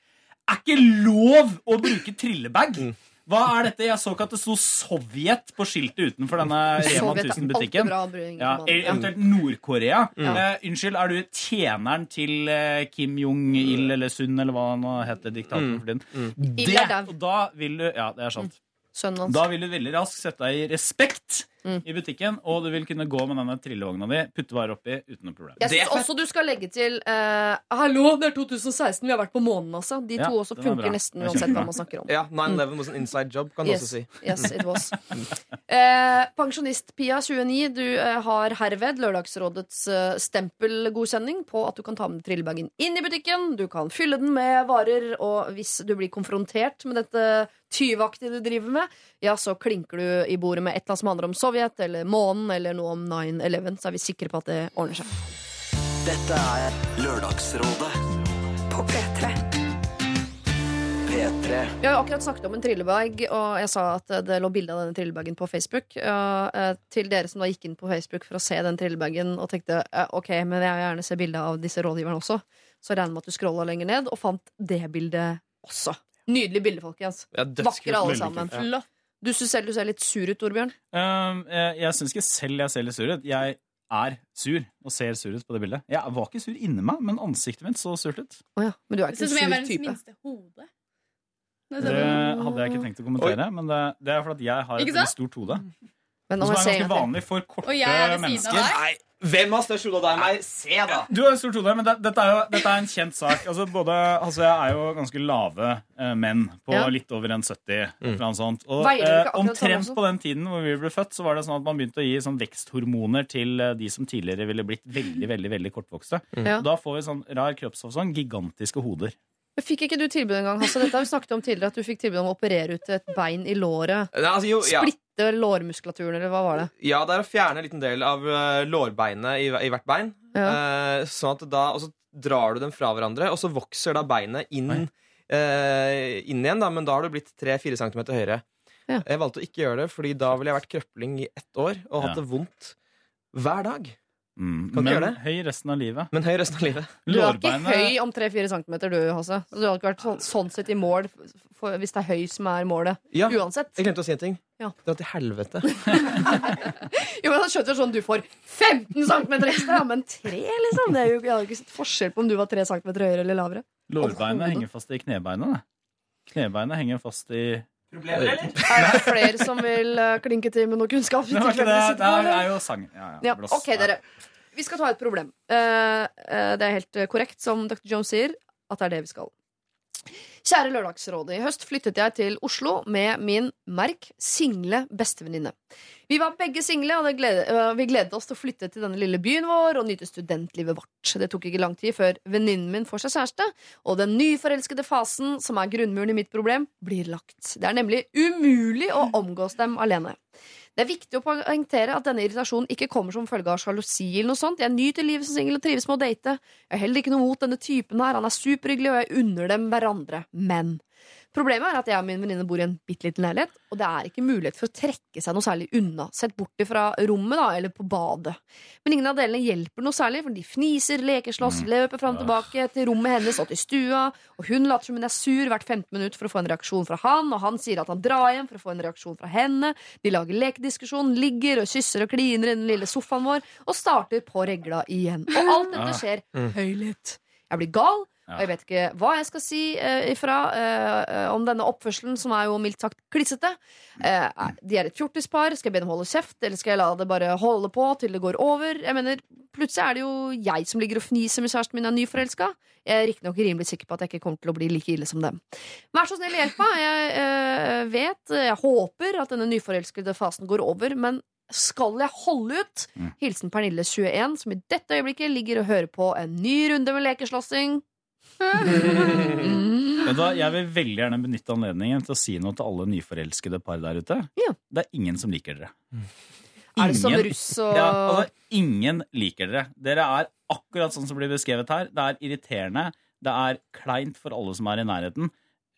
Er ikke lov å bruke trillebag! Hva er dette? Jeg så ikke at det sto Sovjet på skiltet utenfor denne Rema er 1000-butikken. alltid bra å bruke Ja, eventuelt Nord-Korea. Eh, unnskyld, er du tjeneren til eh, Kim Jong-il eller Sun, eller hva han heter, diktatoren for tiden? Mm. Dau. og da vil du Ja, det er sant. Sønnen hans. Da vil du veldig raskt sette deg i respekt Mm. i butikken, og du vil kunne gå med denne trillevogna di, putte varer oppi uten noe problem. Jeg Det syns også du skal legge til uh, Hallo, det er 2016, vi har vært på månen, altså. De Ja, to også er funker nesten uansett hva man snakker om. Ja, 9-11 was an inside job, kan du Yes, også si. yes, it was. uh, (laughs) Pensjonist Pia 29, du uh, har herved Lørdagsrådets eh, stempelgodkjenning på at du kan ta med trillebagen inn i butikken. Du kan fylle den med varer, og hvis du blir konfrontert med dette tyvaktige du driver med, ja, så klinker du i bordet med et eller annet som handler om Sovjet eller månen eller noe om 9-11, så er vi sikre på at det ordner seg. Dette er Lørdagsrådet På P3. P3. Vi har jo akkurat snakket om en trillebag, og jeg sa at det lå bilde av denne trillebagen på Facebook. Og, eh, til dere som da gikk inn på Facebook for å se den trillebagen og tenkte eh, ok, men jeg vil gjerne se bilde av disse rådgiverne også, så regner med at du scrolla lenger ned og fant det bildet også. Nydelig bilde, folkens. Ja. Vakre alle sammen. kult, Flott. Du syns selv du ser litt sur ut, Torbjørn. Um, jeg jeg syns ikke selv jeg ser litt sur ut. Jeg er sur og ser sur ut på det bildet. Jeg var ikke sur inni meg, men ansiktet mitt så surt ut. Oh, ja, men du er Det ikke ser ut som jeg en er sur verdens type. minste hode. Det hadde jeg ikke tenkt å kommentere, men det, det er fordi jeg har et veldig stort hode. Men Som er ganske vanlig for korte Og jeg er ved siden av mennesker. deg. Nei, hvem har størst hode av deg og meg? Se, da! Du har stort hode, men det, dette, er jo, dette er en kjent sak. Altså, både, altså, jeg er jo ganske lave eh, menn, på Ja. litt over en 70. eller sånt. Og eh, omtrent på den tiden hvor vi ble født, så var det sånn at man begynte å gi sånn veksthormoner til eh, de som tidligere ville blitt veldig veldig, veldig kortvokste. Ja. Da får vi sånn rar kroppsfasong, gigantiske hoder. Men Fikk ikke du tilbud en gang, Hasse? Dette har vi snakket om tidligere, at du fikk tilbud om å operere ut et bein i låret. Nei, altså, jo, ja. Splitte lårmuskulaturen, eller hva var det? Ja, det er å fjerne en liten del av eh, lårbeinet i, i hvert bein. Eh, sånn at da, og så drar du dem fra hverandre, og så vokser da beinet inn, eh, inn igjen. Da, men da har du blitt 3-4 cm høyere. Ja. Jeg valgte å ikke gjøre det, Fordi da ville jeg vært krøpling i ett år og hatt Ja. det vondt hver dag. Mm. Kan ikke Men gjøre det. høy resten av livet. Men høy resten av livet. Du er ikke Lårbeinet- høy om 3-4 cm, du, Hasse. Så Du har ikke vært sånn, sånn sett i mål for, hvis det er høy som er målet. Ja, Uansett. Jeg glemte å si en ting. Ja. Dra til helvete. (laughs) Jo, men Han skjønner sånn du får 15 cm ekstra, ja, men 3, liksom. Det er jo, jeg hadde ikke sett forskjell på om du var 3 cm høyere eller lavere. Lårbeinet henger fast i knebeinet. det. Knebeinet henger fast i Problemer, eller? Er det flere som vil eh, klinke til med noe kunnskap? Det det. Det er, jo sang. Ja, ja. Ja, ok, dere. Vi skal ta et problem. Eh, eh, det er helt korrekt, som Dr. Jones sier, at det er det vi skal. Kjære Lørdagsrådet. I høst flyttet jeg til Oslo med min, merk, single bestevenninne. Vi var begge single, og glede, øh, vi gledet oss til å flytte til denne lille byen vår og nyte studentlivet vårt. Det tok ikke lang tid før venninnen min får seg kjæreste, og den nyforelskede fasen, som er grunnmuren i mitt problem, blir lagt. Det er nemlig umulig å omgås dem alene. Det er viktig å poengtere at denne irritasjonen ikke kommer som følge av sjalusi. eller noe sånt. Jeg nyter livet som singel og trives med å date. Jeg har heller ikke noe mot denne typen her. Han er superhyggelig, og jeg unner dem hverandre. Men problemet er at jeg og min venninne bor i en bitte liten leilighet, og det er ikke mulighet for å trekke seg noe særlig unna, sett bort fra rommet da, eller på badet. Men ingen av delene hjelper noe særlig, for de fniser, lekeslåss, løper fram og tilbake til rommet hennes og til stua, og hun later som hun er sur hvert 15 minutt for å få en reaksjon fra han, og han sier at han drar hjem for å få en reaksjon fra henne. De lager lekediskusjon, ligger og kysser og kliner i den lille sofaen vår, og starter på regla igjen. Og alt dette skjer Mm. høylytt. Jeg blir gal. Og jeg vet ikke hva jeg skal si eh, ifra eh, eh, om denne oppførselen, som er jo mildt sagt klissete. Eh, de er et fjortispar. Skal jeg be dem holde kjeft, eller skal jeg la det bare holde på til det går over? Jeg mener, Plutselig er det jo jeg som ligger og fniser med kjæresten min er nyforelska. Jeg er riktignok rimelig sikker på at jeg ikke kommer til å bli like ille som dem. Vær så snill, hjelp meg. Jeg eh, vet, jeg håper at denne nyforelskede fasen går over, men skal jeg holde ut? Mm. Hilsen Pernille 21, som i dette øyeblikket ligger og hører på en ny runde med lekeslåssing. Mm. (laughs) Vet Jeg vil veldig gjerne benytte anledningen til å si noe til alle nyforelskede par der ute. Ja. Det er ingen som liker dere. Er det som Ingen- russ og Ja, altså, ingen liker dere. Dere er akkurat sånn som blir beskrevet her. Det er irriterende. Det er kleint for alle som er i nærheten.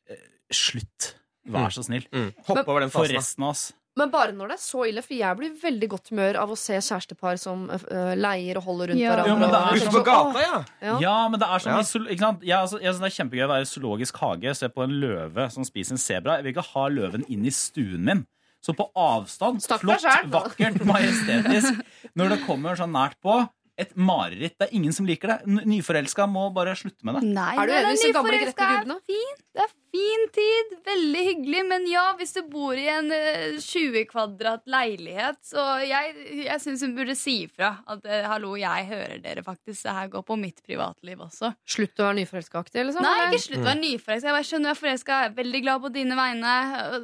Eh, Slutt. Vær så snill. Mm. Hopp over den fasen. For resten av oss. Men bare når det er så ille, for jeg blir veldig godt humør av å se kjærestepar som uh, leier og holder rundt Ja. hverandre. Ja, men det er Ute på gata, ja! Ja. Ja, men det er sånn Ja. ikke sant? Jeg, altså, jeg synes det er kjempegøy å være i zoologisk hage, se på en løve som spiser en sebra. Jeg vil ikke ha løven inn i stuen min. Så på avstand, Snakk flott, selv, vakkert, (laughs) majestetisk. Når det kommer sånn nært på, et mareritt. Det er ingen som liker det. Nyforelska må bare slutte med det. Nei, Er du enig i disse gamle nyforelska Gubben, er fin fint. Det er fin tid. Veldig hyggelig. Men ja, hvis du bor i en eh, 20 kvadrat leilighet, så jeg, jeg syns hun burde si ifra. At eh, hallo, jeg hører dere faktisk. Det her går på mitt privatliv også. Slutt å være nyforelska-aktig, liksom? Nei, ikke slutt å være nyforelska. Jeg bare skjønner du er forelska. Veldig glad på dine vegne.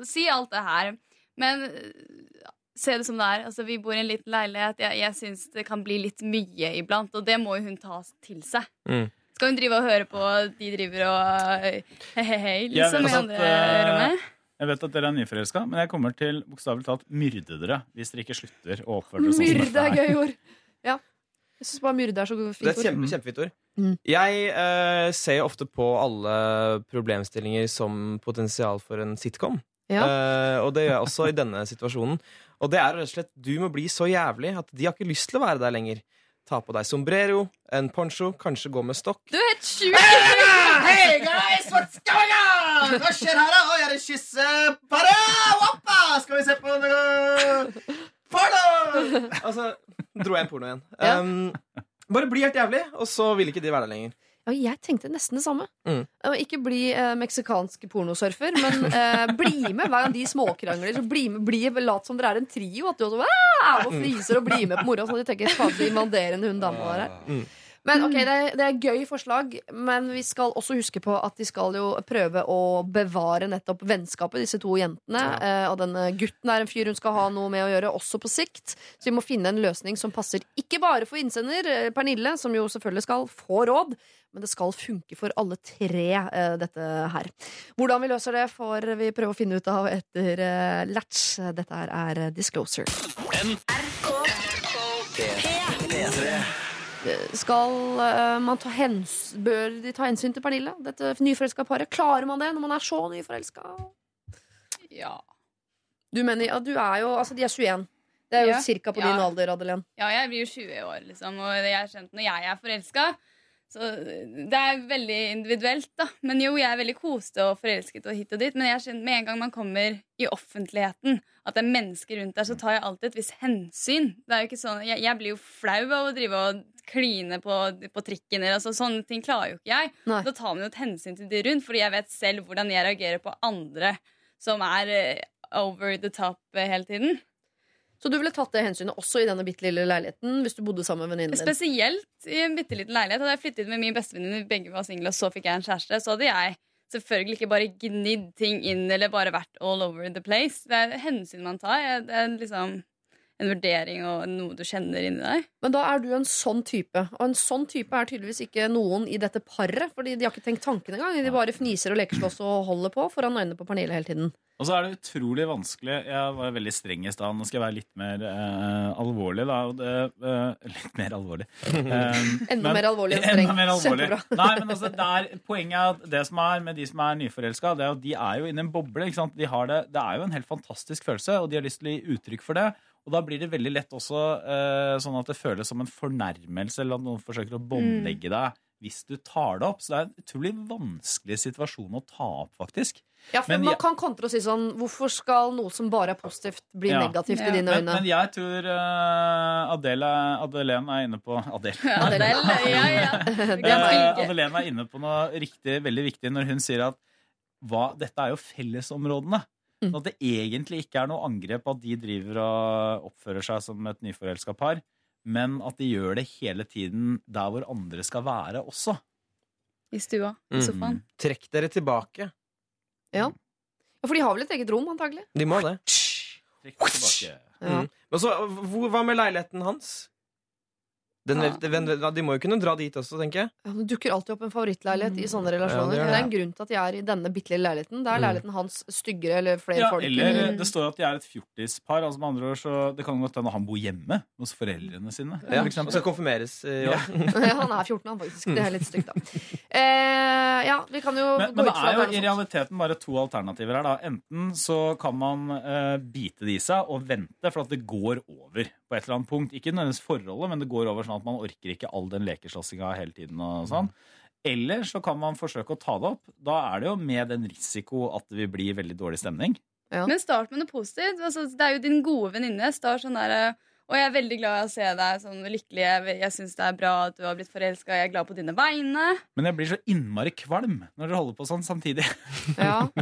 Si alt det her. Men eh, se det som det er. Altså, vi bor i en liten leilighet. Jeg, jeg syns det kan bli litt mye iblant, og det må jo hun ta til seg. Mm. Skal hun drive og høre på de driver og eh, hei-hei, liksom, vet i andre eh, rommet? Jeg vet at dere er nyforelska, men jeg kommer til bokstavelig talt myrde dere hvis dere ikke slutter å oppføre dere sånn Myrde er gøy ord. Ja. Jeg syns bare myrde er så fint ord. Det er kjempe, kjempefint ord. Mm. Jeg uh, ser ofte på alle problemstillinger som potensial for en sitcom. Ja. Uh, og det gjør jeg også i denne situasjonen. Og det er rett og slett du må bli så jævlig at de har ikke lyst til å være der lenger. Ta på deg sombrero, en poncho, kanskje gå med stokk. Du er helt sjuk! Hei, guys! What's going on? Hva skjer her, da? Oi, er det kyssepare? Skal vi se på noe porno? Altså, dro jeg en porno igjen. Um, bare bli helt jævlig, og så vil ikke de være der lenger. Ja, jeg tenkte nesten det samme. Mm. Eh, Ikke bli eh, meksikansk pornosurfer, men eh, bli med hver gang de småkrangler. Så bli med, bli, lat som dere er en trio. At du også er og fniser og blir med på moroa. at de tenker faen så invaderende hun dama der er. Mm. Men ok, det er, det er gøy forslag, men vi skal også huske på at de skal jo prøve å bevare nettopp vennskapet, disse to jentene. Eh, og denne gutten er en fyr hun skal ha noe med å gjøre, også på sikt. Så vi må finne en løsning som passer ikke bare for innsender, eh, Pernille, som jo selvfølgelig skal få råd, Men det skal funke for alle tre, eh, dette her. Hvordan vi løser det, får vi prøve å finne ut av etter eh, Latch. Dette her er eh, Disclosure. Skal eh, man ta hens Bør de ta hensyn til Pernille? Dette nyforelska paret. Klarer man det når man er så nyforelska? Ja. Du mener ja, du er jo Altså, de er 21. Det er jo Ja. cirka på Ja. din alder, Adelén. Ja, jeg blir jo 20 år, liksom, og jeg har skjønt når jeg er forelska så Det er veldig individuelt, da. Men jo, jeg er veldig koste og forelsket og hit og dit. Men jeg med en gang man kommer i offentligheten, at det er mennesker rundt der, så tar jeg alltid et visst hensyn. Det er jo ikke sånn, jeg, jeg blir jo flau av å drive og kline på, på trikken. Eller, altså, sånne ting klarer jo ikke jeg. Nei. Da tar man jo et hensyn til de rundt, fordi jeg vet selv hvordan jeg reagerer på andre som er eh, over the top eh, hele tiden. Så du ville tatt det hensynet også i denne bitte lille leiligheten hvis du bodde sammen med venninnen din? Spesielt i en bitte liten leilighet. Hadde jeg flyttet med min bestevenninne, begge var single, og så fikk jeg en kjæreste, så hadde jeg selvfølgelig ikke bare gnidd ting inn eller bare vært all over the place. Det er hensyn man tar. Det er liksom en vurdering og noe du kjenner inni deg. Men da er du en sånn type. Og en sånn type er tydeligvis ikke noen i dette paret. Fordi de har ikke tenkt tanken engang. De bare fniser og leker slåss og holder på foran øynene på Pernille hele tiden. Og så er det utrolig vanskelig Jeg var veldig streng i stad. Nå skal jeg være litt mer eh, alvorlig, da. Og det, eh, litt mer alvorlig. Um, (laughs) Enda mer alvorlig enn (laughs) streng. Enda mer alvorlig. Kjempebra. (laughs) Nei, men altså, det er, poenget er at det som er med de som er nyforelska, det er at de er jo inne i en boble. Ikke sant? De har det, det er jo en helt fantastisk følelse, og de har lyst til å gi uttrykk for det. Og da blir det veldig lett også eh, sånn at det føles som en fornærmelse, eller at noen forsøker å båndlegge deg hvis du tar det opp. Så det er en utrolig vanskelig situasjon å ta opp, faktisk. Ja, for Men Man jeg- kan kontre og si sånn Hvorfor skal noe som bare er positivt, bli Ja. negativt Ja. i dine øyne? men jeg tror uh, Adele, Adelene er inne på Adele. Adele, ja, ja. (laughs) Eh. Adelene er inne på noe riktig, veldig viktig når hun sier at hva, dette er jo fellesområdene. Mm. Sånn at det egentlig ikke er noe angrep at de driver og oppfører seg som et nyforelska par, men at de gjør det hele tiden der hvor andre skal være også. I stua. I Mm. Trekk dere tilbake. Ja, For de har vel et eget rom, antagelig? De må det. Trekk tilbake. Ja. Mm. Men så, hva med leiligheten hans? Den, Ja. den, de må jo kunne dra dit også, tenker jeg. Ja, Det dukker alltid opp en favorittleilighet i sånne Ja, relasjoner. det gjør det, det. er en grunn til at de er i denne bitte lille leiligheten. Det er Mm. leiligheten hans styggere eller flere Ja, folk. eller Mm. det står at de er et fjortispar. Altså med andre ord, så det kan godt hende han bor hjemme hos foreldrene sine. Ja, for og skal konfirmeres eh, i år. (laughs) han er 14, han faktisk. Det er litt stygt, da. Eh, ja, vi kan jo Men, gå men det ut fra jo i det er jo i realiteten bare to alternativer her. da Enten så kan man eh, bite det i seg og vente for at det går over på et eller annet punkt. Ikke nødvendigvis forholdet, men det går over sånn at man orker ikke all den lekeslåssinga hele tiden. og sånn Eller så kan man forsøke å ta det opp. Da er det jo med den risiko at det vil bli veldig dårlig stemning. Men start med noe positivt. Altså, det er jo din gode venninne. Start sånn der, Og jeg er veldig glad i å se deg sånn lykkelig. Jeg, jeg syns det er bra at du har blitt forelska. Jeg er glad på dine vegne. Men jeg blir så innmari kvalm når dere holder på sånn samtidig. Ja. (laughs)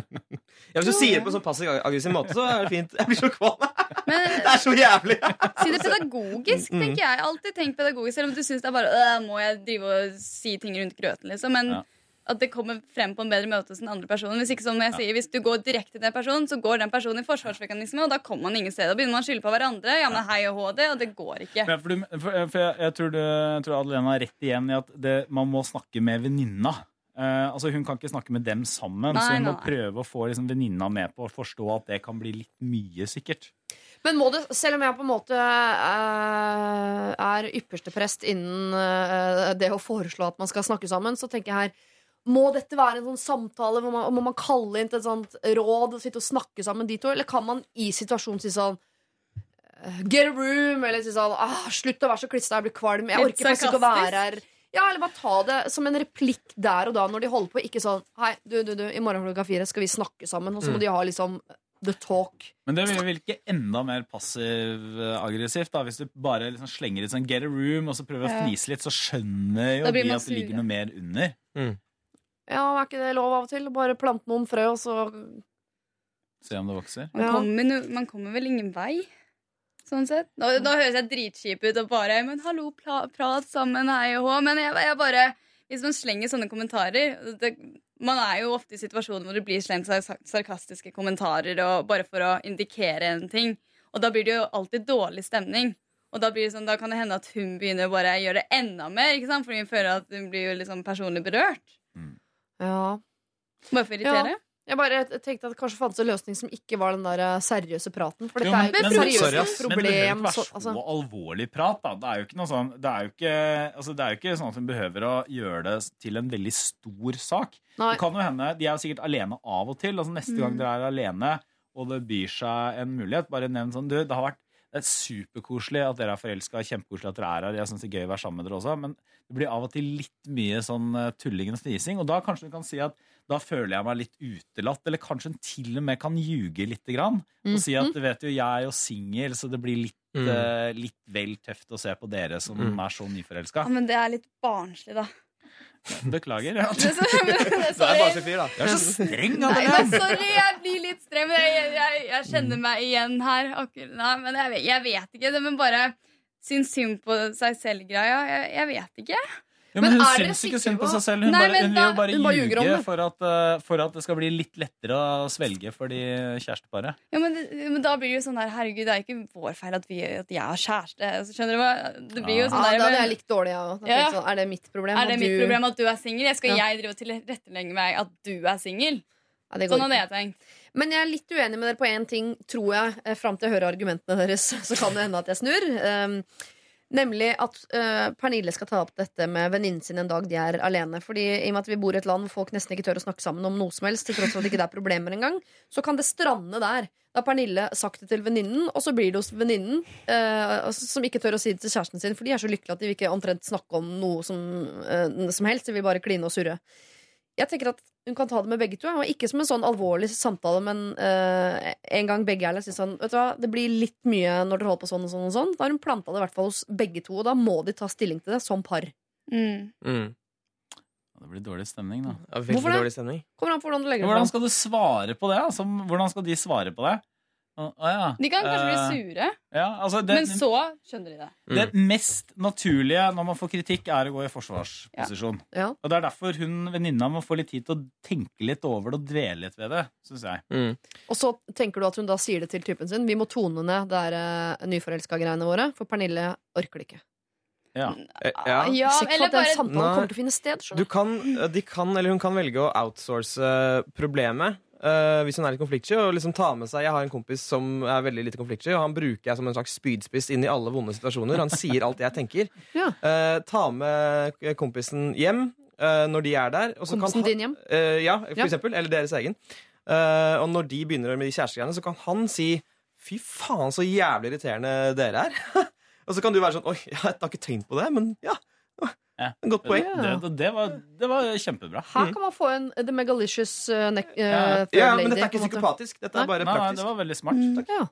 Ja, hvis du sier det på en sånn passiv-aggressiv måte, så er det fint. Jeg blir så kvalm. (laughs) Men Det er så jævlig! (laughs) si det pedagogisk, Mm. tenker jeg. Alltid tenkt pedagogisk, selv om du syns det er bare øh, Må jeg drive og si ting rundt grøten, liksom. Men Ja. At det kommer frem på en bedre måte hos den andre personen. Hvis ikke som jeg sier, hvis du går direkte til den personen, så går den personen i forsvarsmekanisme, og da kommer man ingen sted. Da begynner man å skylde på hverandre. Ja, men hei og hå det, og det går ikke. Ja, for du, for, for jeg, jeg, tror du, jeg tror Adelena har rett igjen i at det, man må snakke med venninna. Uh, altså Hun kan ikke snakke med dem sammen, Nei, så hun må nei. prøve å få liksom, venninna med på å forstå at det kan bli litt mye, sikkert. Men må det, selv om jeg på en måte uh, er ypperste prest innen uh, det å foreslå at man skal snakke sammen, så tenker jeg her må dette være en sånn samtale? Må man, må man kalle inn til et sånt råd og sitte og snakke sammen de to? Eller kan man i situasjonen si sånn eh, Get a room! Eller si sånn ah, Slutt å være så klissete, jeg blir kvalm. Jeg orker faktisk ikke å være her. Ja, eller bare ta det som en replikk der og da når de holder på. Ikke sånn Hei, du, du, du, i morgen klokka fire skal vi snakke sammen. Og så må Mm. de ha liksom the talk. Men det vil virke enda mer passiv-aggressivt. da Hvis du bare liksom slenger ut sånn 'get a room' og så prøver å fnise litt, så skjønner jo de at det ligger noe mer under. Ja, er ikke det lov av og til? Bare plante noen frø, og så Se om det vokser. Man, kommer, no- man kommer vel ingen vei. Sånn sett. Da, da høres jeg dritkjip ut og bare Men hallo, prat sammen, hei og hå. Men jeg, jeg bare Hvis man slenger sånne kommentarer det, Man er jo ofte i situasjoner hvor det blir slengt sarkastiske kommentarer og bare for å indikere en ting. Og da blir det jo alltid dårlig stemning. Og da, blir det sånn, da kan det hende at hun begynner å bare gjøre det enda mer. Ikke sant? Fordi hun føler at hun blir jo liksom personlig berørt. Ja. Bare for å irritere. Ja. Jeg bare tenkte at det kanskje fantes en løsning som ikke var den der eh, seriøse praten. For Jo, dette men- er jo et sorry, seriøst ass, Men det behøver ikke være så, så altså, alvorlig prat, da. Det er jo ikke noe sånn Det er jo ikke, altså, det er jo ikke sånn at hun behøver å gjøre det til en veldig stor sak. Nei. Det kan jo hende, De er jo sikkert alene av og til. altså Neste gang Mm. dere er alene og det byr seg en mulighet, bare nevn sånn Du, det har vært det er superkoselig at dere er forelska, kjempekoselig at dere er her. Jeg synes det er gøy å være sammen med dere også, men det blir av og til litt mye sånn eh, tulling og snising. Og da kanskje du kan si at da føler jeg meg litt utelatt, eller kanskje hun til og med kan ljuge lite grann. Og si at Mhm. du vet jo, jeg er jo singel, så det blir litt, Mm. eh, litt vel tøft å se på dere som Mm. er så nyforelska. Ja, men det er litt barnslig, da. Beklager. Ja. Det så- men det er er bare så fyr, da. Du er så streng, Nei, men sorry, jeg blir litt streng. men Jeg, jeg, jeg kjenner meg igjen her. Akkurat, nei, men jeg, vet- jeg vet ikke. Det men bare syns synd på seg selv-greia. Jeg, jeg vet ikke. Jo, men Men hun er syns ikke synd på på- seg selv. Hun, Nei, bare, hun da, vil jo bare Hun bare ljuge for at, eh, for at det skal bli litt lettere å svelge for de kjæresteparet. Ja, men, men da blir det jo sånn her Herregud, det er ikke vår feil at, vi, at jeg har kjæreste. Altså, Skjønner du hva? Det blir jo ja, sånn da der hadde jeg likt dårlig, jeg. Ja. Sånn, er det mitt problem? Er det mitt du- problem at du er singel? Skal Ja. jeg drive og tilrettelegge meg at du er singel? Ja, Sånn hadde jeg tenkt. Men jeg er litt uenig med dere på én ting, tror jeg. eh, Fram til jeg hører argumentene deres, (laughs) så kan det hende at jeg snur. Um, nemlig at uh, Pernille skal ta opp dette med venninnen sin en dag de er alene. Fordi i og med at vi bor i et land hvor folk nesten ikke tør å snakke sammen om noe som helst, til tross for at det ikke er problemer engang, så kan det strande der. Da har Pernille sagt det til venninnen, og så blir det hos venninnen, altså, som ikke tør å si det til kjæresten sin, for de er så lykkelige at de vil ikke omtrent snakke om noe som, uh, som helst. De vil bare kline og surre. Jeg tenker at hun kan ta det med begge to. Og ikke som en sånn alvorlig samtale, men uh, en gang begge er sier sånn Vet du hva, det blir litt mye når dere holder på sånn og sånn og sånn. Da har hun planta det i hvert fall hos begge to, og da må de ta stilling til det som par. Mm. Mm. Det blir dårlig stemning, da. Ja, Hvorfor det? dårlig stemning. Kommer an på hvordan du legger det Hvordan skal du svare på det? Altså, hvordan skal de svare på det? Å, ja. De kan kanskje uh, bli sure, Ja, altså, det, men så skjønner de det. det mest naturlige når man får kritikk, er å gå i forsvarsposisjon. Ja. Og Det er derfor hun venninna må få litt tid til å tenke litt over det og dvele litt ved det, Synes jeg. Mm. Og så tenker du at hun da sier det til typen sin. Vi må tone ned det uh, nyforelska-greiene våre, for Pernille orker det ikke. Ja. Eh, Ja. Ja, eller bare samtalen kommer til å finne sted. Du. kan, de kan, eller hun kan velge å outsource problemet. Eh, hvis hun er litt konfliktsky, og liksom ta med seg Jeg har en kompis som er veldig lite konfliktsky, og han bruker jeg som en slags spydspiss inn i alle vonde situasjoner. Han sier alt jeg tenker. (laughs) Ja. Uh, ta med kompisen hjem uh, når de er der. Kompisen kan han, din hjem? Ja, for Ja. eksempel. Eller deres egen. Og når de begynner med de kjærestegreiene, så kan han si Fy faen, så jævlig irriterende dere er. (laughs) og så kan du være sånn Oi, jeg har ikke tenkt på det, men ja. Ja. Godt poeng. Det, det, det, var, det var kjempebra. Her kan man få en The Megalicious uh, neck, uh, Ja. Ja, men dette er ikke psykopatisk. Dette Nei. er bare Nei, nei, det var veldig smart. Ja.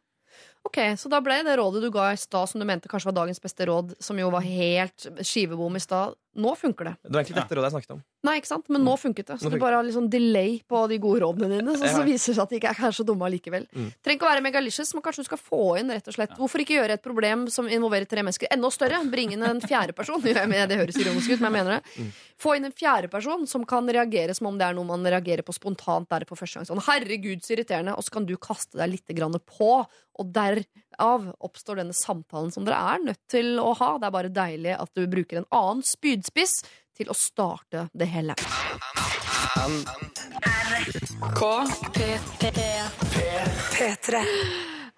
Ok, Så da ble det rådet du ga i stad, som du mente kanskje var dagens beste råd, som jo var helt skivebom i stad, nå funker det. Det var egentlig dette rådet jeg snakket om. Nei, ikke sant? Men nå funket det. Så du bare har litt sånn delay på de gode rådene dine, så, så viser det seg at de ikke er så dumme allikevel. Mm. Trenger ikke å være megalicious, men kanskje du skal få inn rett og slett Hvorfor ikke gjøre et problem som involverer tre mennesker enda større? Bringe inn en fjerde person. (laughs) Det høres ironisk ut, men jeg mener det. Få inn en fjerde person som kan reagere som om det er noe man reagerer på spontant der på første gang. Sånn, herregud, så irriterende. Og så kan du kaste deg litt på, og derav oppstår denne samtalen som dere er nødt til å ha. Det er bare deilig at du bruker en annen spydspiss til å starte det hele. P3.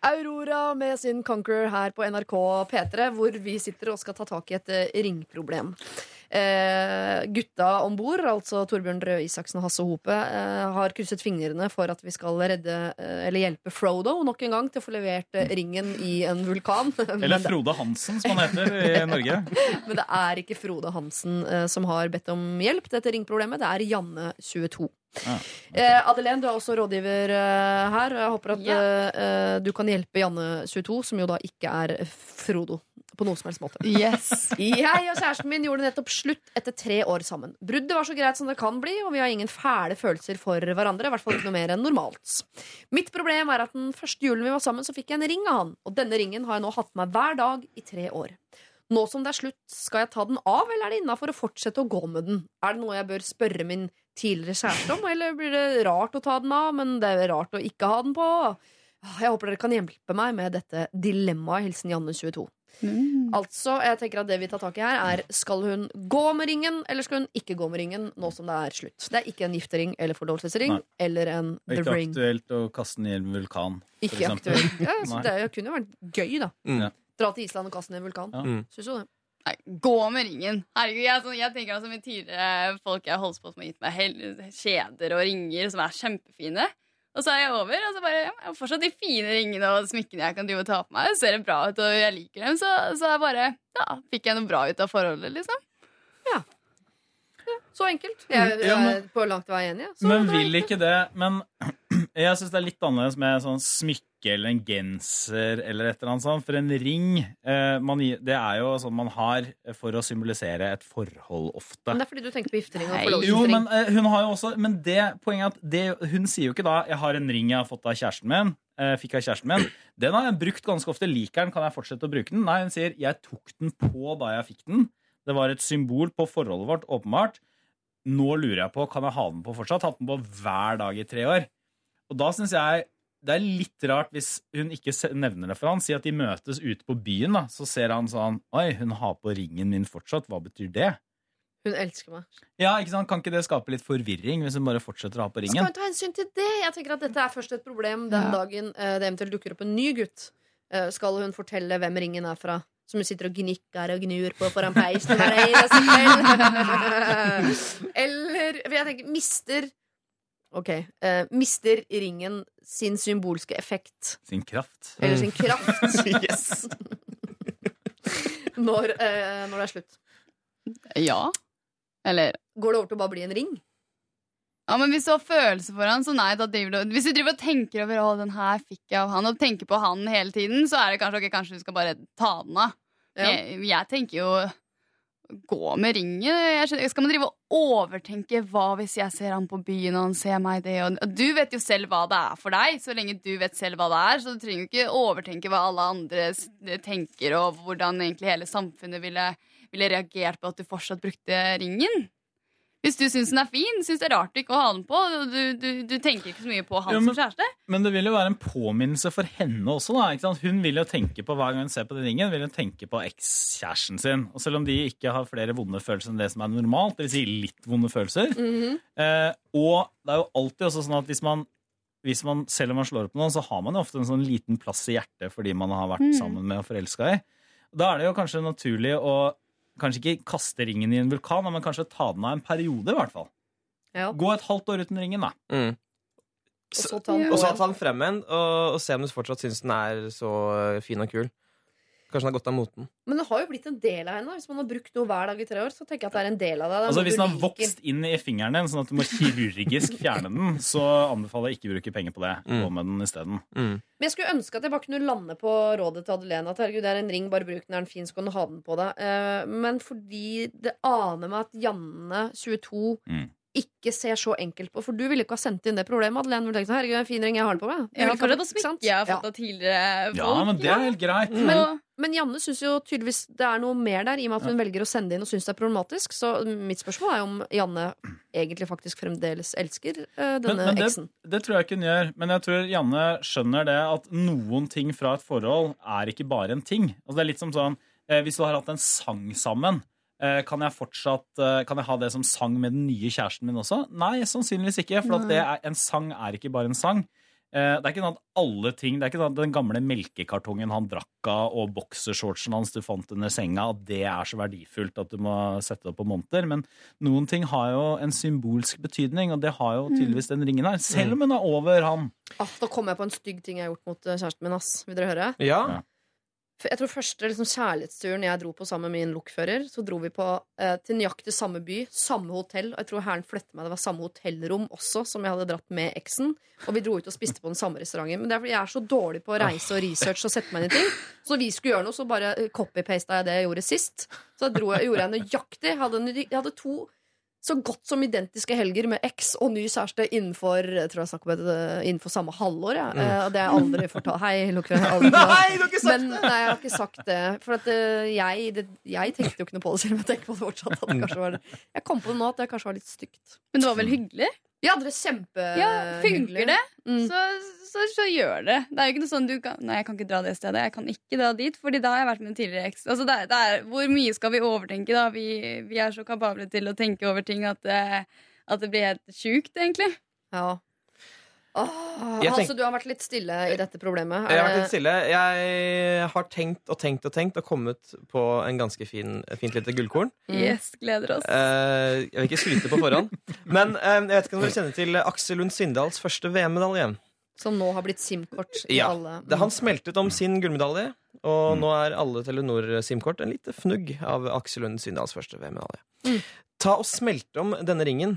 Aurora med sin Conqueror her på NRK P3, hvor vi sitter og skal ta tak i et eh, ringproblem. Eh, gutta om bord, altså Torbjørn Røe Isaksen og Hasse Hope, eh, har krysset fingrene for at vi skal redde eh, eller hjelpe Frodo nok en gang til å få levert eh, ringen i en vulkan. (laughs) Eller Frode Hansen, som han heter i (laughs) Norge. Men det er ikke Frode Hansen eh, som har bedt om hjelp til dette ringproblemet. Det er Janne22. Ja. okay. Adelén, du er også rådgiver her. Jeg håper at Ja. eh, du kan hjelpe Janne22, som jo da ikke er Frodo. På noen som helst måte. Yes. (laughs) Jeg og kjæresten min gjorde nettopp slutt etter tre år sammen. Bruddet var så greit som det kan bli, og vi har ingen fæle følelser for hverandre. I hvert fall ikke noe mer enn normalt. Mitt problem er at den første julen vi var sammen, så fikk jeg en ring av han. Og denne ringen har jeg nå hatt med meg hver dag i tre år. Nå som det er slutt, skal jeg ta den av, eller er det innafor å fortsette å gå med den? Er det noe jeg bør spørre min tidligere kjæreste om, eller blir det rart å ta den av, men det er rart å ikke ha den på? Jeg håper dere kan hjelpe meg med dette dilemmaet. Hilsen Janne22. Altså, jeg tenker at det vi tar tak i her, er skal hun gå med ringen, eller skal hun ikke gå med ringen nå som det er slutt? Det er ikke en giftering eller forlovelsesring eller en the ikke ring. aktuelt å kaste den i en vulkan. Ikke aktuelt. Ja, (laughs) så det kunne jo vært gøy, da. Mm. Ja. Dra til Island og kaste den i en vulkan. Ja. Mm. Syns jo det. Nei, gå med ringen. Herregud, jeg, sånn, jeg tenker altså med tidligere folk jeg holdt på som har gitt meg hel, kjeder og ringer som er kjempefine. Og så er jeg over, og så bare ja, jeg har fortsatt de fine ringene og smykkene jeg kan drive og ta på meg. Det ser bra ut, og jeg liker dem. Så, så jeg bare ja, fikk jeg noe bra ut av forholdet, liksom. Ja. Så enkelt. Jeg, jeg Ja, men- er på langt vei enig. Ja. Men er vil ikke det Men (clears throat) jeg syns det er litt annerledes med sånn smykke eller en genser eller et eller annet sånt. For en ring, eh, man, det er jo sånn man har for å symbolisere et forhold ofte. Men det er fordi du tenker på giftering og forlovelsesring. men eh, hun har jo også Men det poenget at det, hun sier jo ikke da 'Jeg har en ring jeg har fått av kjæresten min'. Eh, fikk av kjæresten min. Den har jeg brukt ganske ofte. Liker den, kan jeg fortsette å bruke den? Nei, hun sier 'Jeg tok den på da jeg fikk den'. Det var et symbol på forholdet vårt, åpenbart. Nå lurer jeg på, kan jeg ha den på fortsatt? Hatt den på hver dag i tre år. Og da syns jeg det er litt rart hvis hun ikke nevner det for han. Si at de møtes ute på byen, da. Så ser han sånn Oi, hun har på ringen min fortsatt. Hva betyr det? Hun elsker meg. Ja, ikke sant? Kan ikke det skape litt forvirring hvis hun bare fortsetter å ha på ringen? Skal hun ta hensyn til det? Jeg tenker at Dette er først et problem den Ja. dagen eh, det eventuelt dukker opp en ny gutt. Eh, skal hun fortelle hvem ringen er fra? Som hun sitter og gnikker og gnur på foran peisen hver eneste kveld? Eller jeg tenker, mister Ok. eh, mister ringen sin symbolske effekt? Sin kraft. Eller sin kraft? (laughs) yes. (laughs) når, eh, når det er slutt? Ja. Eller Går det over til å bare bli en ring? Ja, men Hvis du har følelser for han, så nei. Da driver du, hvis du driver og tenker over å, den her fikk jeg av han, og tenker på han hele tiden, så er det kanskje ok, kanskje du skal bare ta den av. Ja. Jeg, jeg tenker jo gå med ringen. Skjønner, skal man drive og overtenke hva hvis jeg ser han på byen og han ser meg det? Og, du vet jo selv hva det er for deg, så lenge du vet selv hva det er. Så du trenger jo ikke overtenke hva alle andre tenker, og hvordan egentlig hele samfunnet ville, ville reagert på at du fortsatt brukte ringen. Hvis du syns den er fin, syns det er rart ikke å ha den på. Du, du, du tenker ikke så mye på han Jo, men- som kjæreste. Men det vil jo være en påminnelse for henne også. da? Hun vil jo tenke på hver gang hun ser på den ringen, vil hun tenke på ekskjæresten sin. Og selv om de ikke har flere vonde følelser enn det som er normalt, dvs. Si litt vonde følelser Mhm. eh, Og det er jo alltid også sånn at hvis man, hvis man selv om man slår opp med noen, så har man jo ofte en sånn liten plass i hjertet fordi man har vært Mm. sammen med og forelska i. Da er det jo kanskje naturlig å kanskje ikke kaste ringen i en vulkan, men kanskje ta den av en periode, i hvert fall. Ja. Gå et halvt år uten ringen, da. Mm. Og så ta den den frem igjen og, og se om du fortsatt syns den er så fin og kul. Kanskje han har gått av moten. Men det har jo blitt en del av henne. Hvis man har brukt noe hver dag i tre år, så tenker jeg at det er en del av er Altså Hvis den har liker. vokst inn i fingeren din, sånn at du må kirurgisk fjerne den, så anbefaler jeg ikke å bruke penger på det. Gå med den isteden. Mm. Men jeg skulle ønske at jeg bare kunne lande på rådet til Adelene. At herregud, det er en ring, bare bruk den, er den fin, så kan du ha den på deg. Eh, men fordi det aner meg at Janne, 22, Mm. Ikke ser så enkelt på For du ville ikke ha sendt inn det problemet. Adelene ville tenkte, sånn, herregud, er en fin ring, jeg har den på meg. Du fortsatt ikke sant? smykke jeg har Ja. fått av tidligere folk. Ja, men det er helt greit. Men, Men Janne syns jo tydeligvis det er noe mer der, i og med at hun velger å sende inn og syns det er problematisk. Så mitt spørsmål er om Janne egentlig faktisk fremdeles elsker uh, denne men men eksen. det tror jeg ikke hun gjør. Men jeg tror Janne skjønner det at noen ting fra et forhold er ikke bare en ting. Altså det er litt som sånn, eh, Hvis du har hatt en sang sammen, kan jeg fortsatt eh, Kan jeg ha det som sang med den nye kjæresten min også? Nei, sannsynligvis ikke. For at det er, en sang er ikke bare en sang. Eh, Det er ikke sånn at alle ting, det er ikke sånn at den gamle melkekartongen han drakk av, og boksershortsen hans du fant under senga, at det er så verdifullt at du må sette det opp på monter. Men noen ting har jo en symbolsk betydning, og det har jo tydeligvis den ringen her. Selv om hun er over han. Ah, da kom jeg på en stygg ting jeg har gjort mot eh, kjæresten min. ass Vil dere høre? Ja. Jeg tror første liksom, kjærlighetsturen jeg dro på sammen med min lokfører, så dro vi på eh, til nøyaktig samme by, samme hotell. Og jeg tror herren flyttet meg, det var samme hotellrom også, som jeg hadde dratt med eksen. Og vi dro ut og spiste på den samme restauranten. Men det er fordi jeg er så dårlig på å reise og research og sette meg inn i ting. Så vi skulle gjøre noe, så bare copy-pasta jeg det jeg gjorde sist. Så dro jeg, gjorde jeg nøyaktig. Jeg hadde, jeg hadde to så godt som identiske helger med eks og ny kjæreste innenfor jeg tror jeg snakker om et, eh, innenfor samme halvår. Ja. Mm. og det har jeg aldri fortalt. Hei, aldri. (laughs) Nei, du har ikke sagt Men nei, jeg har ikke sagt det. For at, uh, jeg, det, jeg tenkte jo ikke noe på det, selv om jeg tenker på det fortsatt. At det var, jeg kom på det nå at det kanskje var litt stygt. men det var vel hyggelig? Ja, dere er kjempehyggelig. Ja, funker det, Mm. så, så, så gjør det. Det er jo ikke noe sånn du kan Nei, jeg kan ikke dra det stedet. Jeg kan ikke dra dit, Fordi da har jeg vært med en tidligere eks. Altså, det er, det er, hvor mye skal vi overtenke, da? Vi, vi er så kapable til å tenke over ting at det, at det blir helt sjukt, egentlig. Ja. Åh, tenk... Tenk- du har vært litt stille i dette problemet. Jeg har vært litt stille. Jeg har tenkt og tenkt og tenkt og kommet på en ganske fin, fint lite gullkorn. Mm. Yes, gleder oss. Eh, jeg vil ikke skryte på forhånd. Men eh, jeg vet ikke om dere kjenner til Aksel Lund Svindals første VM-medalje. Som nå har blitt SIM-kort i Ja, alle det, Han smeltet om sin gullmedalje, og nå er alle Telenor-SIM-kort en lite fnugg av Aksel Lund Svindals første VM-medalje. Mm. Ta og Smelte om denne ringen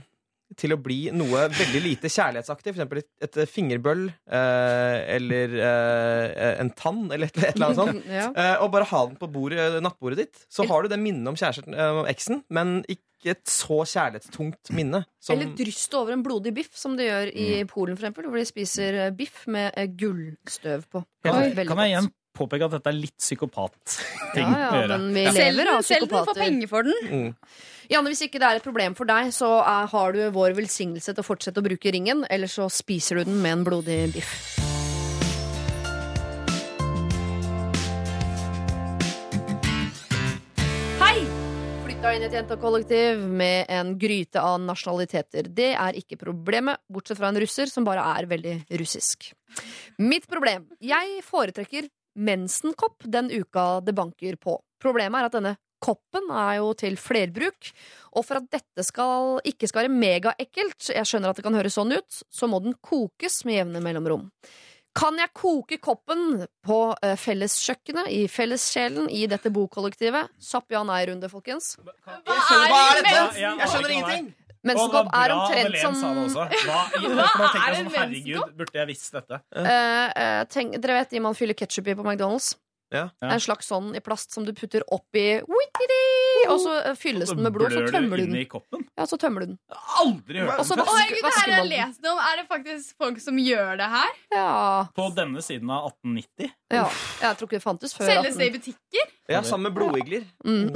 til å bli noe veldig lite kjærlighetsaktig. Eksempel et, et fingerbøll eh, eller eh, en tann, eller et, et eller annet sånt. (laughs) Ja. Eh, og bare ha den på bordet, nattbordet ditt. Så har du det minnet om kjæresten, eh, om eksen, men ikke et så kjærlighetstungt minne. Som, Eller dryst over en blodig biff, som de gjør i Mm. Polen, for eksempel, hvor de spiser eh, biff med eh, gullstøv på. Kan, kan jeg igjen. Påpeke at dette er litt psykopat-ting Ja, ja, å gjøre? men vi Selv lever av selv om du får penger for den. mm. Janne, hvis ikke det er et problem for deg, så er, har du vår velsignelse til å fortsette å bruke ringen, eller så spiser du den med en blodig biff. Hei! Flytta inn i et jentekollektiv med en gryte av nasjonaliteter. Det er ikke problemet, bortsett fra en russer som bare er veldig russisk. Mitt problem. Jeg foretrekker mensenkopp den uka det banker på. Problemet er at denne koppen er jo til flerbruk, og for at dette skal, ikke skal være megaekkelt, jeg skjønner at det kan høres sånn ut, så må den kokes med jevne mellomrom. Kan jeg koke koppen på eh, felleskjøkkenet i fellessjelen i dette bokollektivet? Sapp ja nei-runde, folkens. Hva er, hva er dette? Jeg skjønner er ingenting! Mensenkopp er omtrent som. (laughs) Hva, Hva er en sånn, Herregud, burde jeg visst dette? Uh, uh, tenk, Dere vet de man fyller ketsjup i på McDonald's? Ja. En slags sånn i plast som du putter oppi! Og så eh, fylles den med blod, så tømmer du den. i? Ja, så tømmer du den. Aldri hørt om det. Herregud, det her har jeg lest om. Er det faktisk folk som gjør det her? Ja. På denne siden av 1890? ja. Jeg tror ikke det fantes før. Selges det i butikker? Ja, sammen med blodigler. Mm.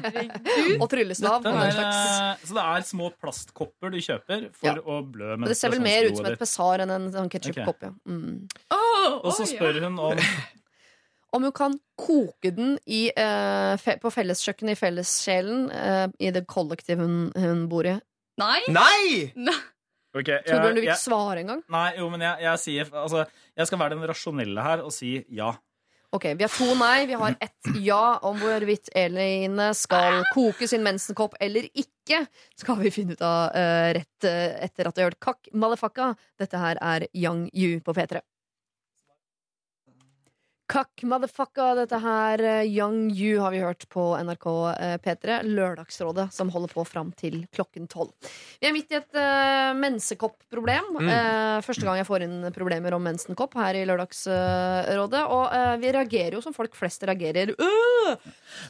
(laughs) Og tryllestav. Eh, så det er små plastkopper du kjøper for Ja. å blø Men det ser vel mer ut som et pesar enn en sånn ketsjupkopp. Ja. Mm. Oh, Og så spør hun om (laughs) Om hun kan koke den i, eh, fe på felleskjøkkenet i fellessjelen eh, i det kollektivet hun, hun bor i. Nei! Nei! Ok, Torbjørn, du vil ikke svare engang? Nei, jo, men jeg, jeg sier Altså, jeg skal være den rasjonelle her og si ja. Ok, Vi har to nei. Vi har ett ja om hvorvidt Eline skal koke sin mensenkopp eller ikke. Skal vi finne ut av uh, rett uh, etter at du har hørt Kakk Malefakka. Dette her er Yang Yu på P3. Kakk motherfucka, dette her eh, Young You har vi hørt på NRK eh, P3. Lørdagsrådet som holder på fram til klokken tolv. Vi er midt i et uh, mensekopp-problem. Mm. Uh, første gang jeg får inn problemer om mensenkopp her i Lørdagsrådet. og uh, vi reagerer jo som folk flest reagerer. Uh!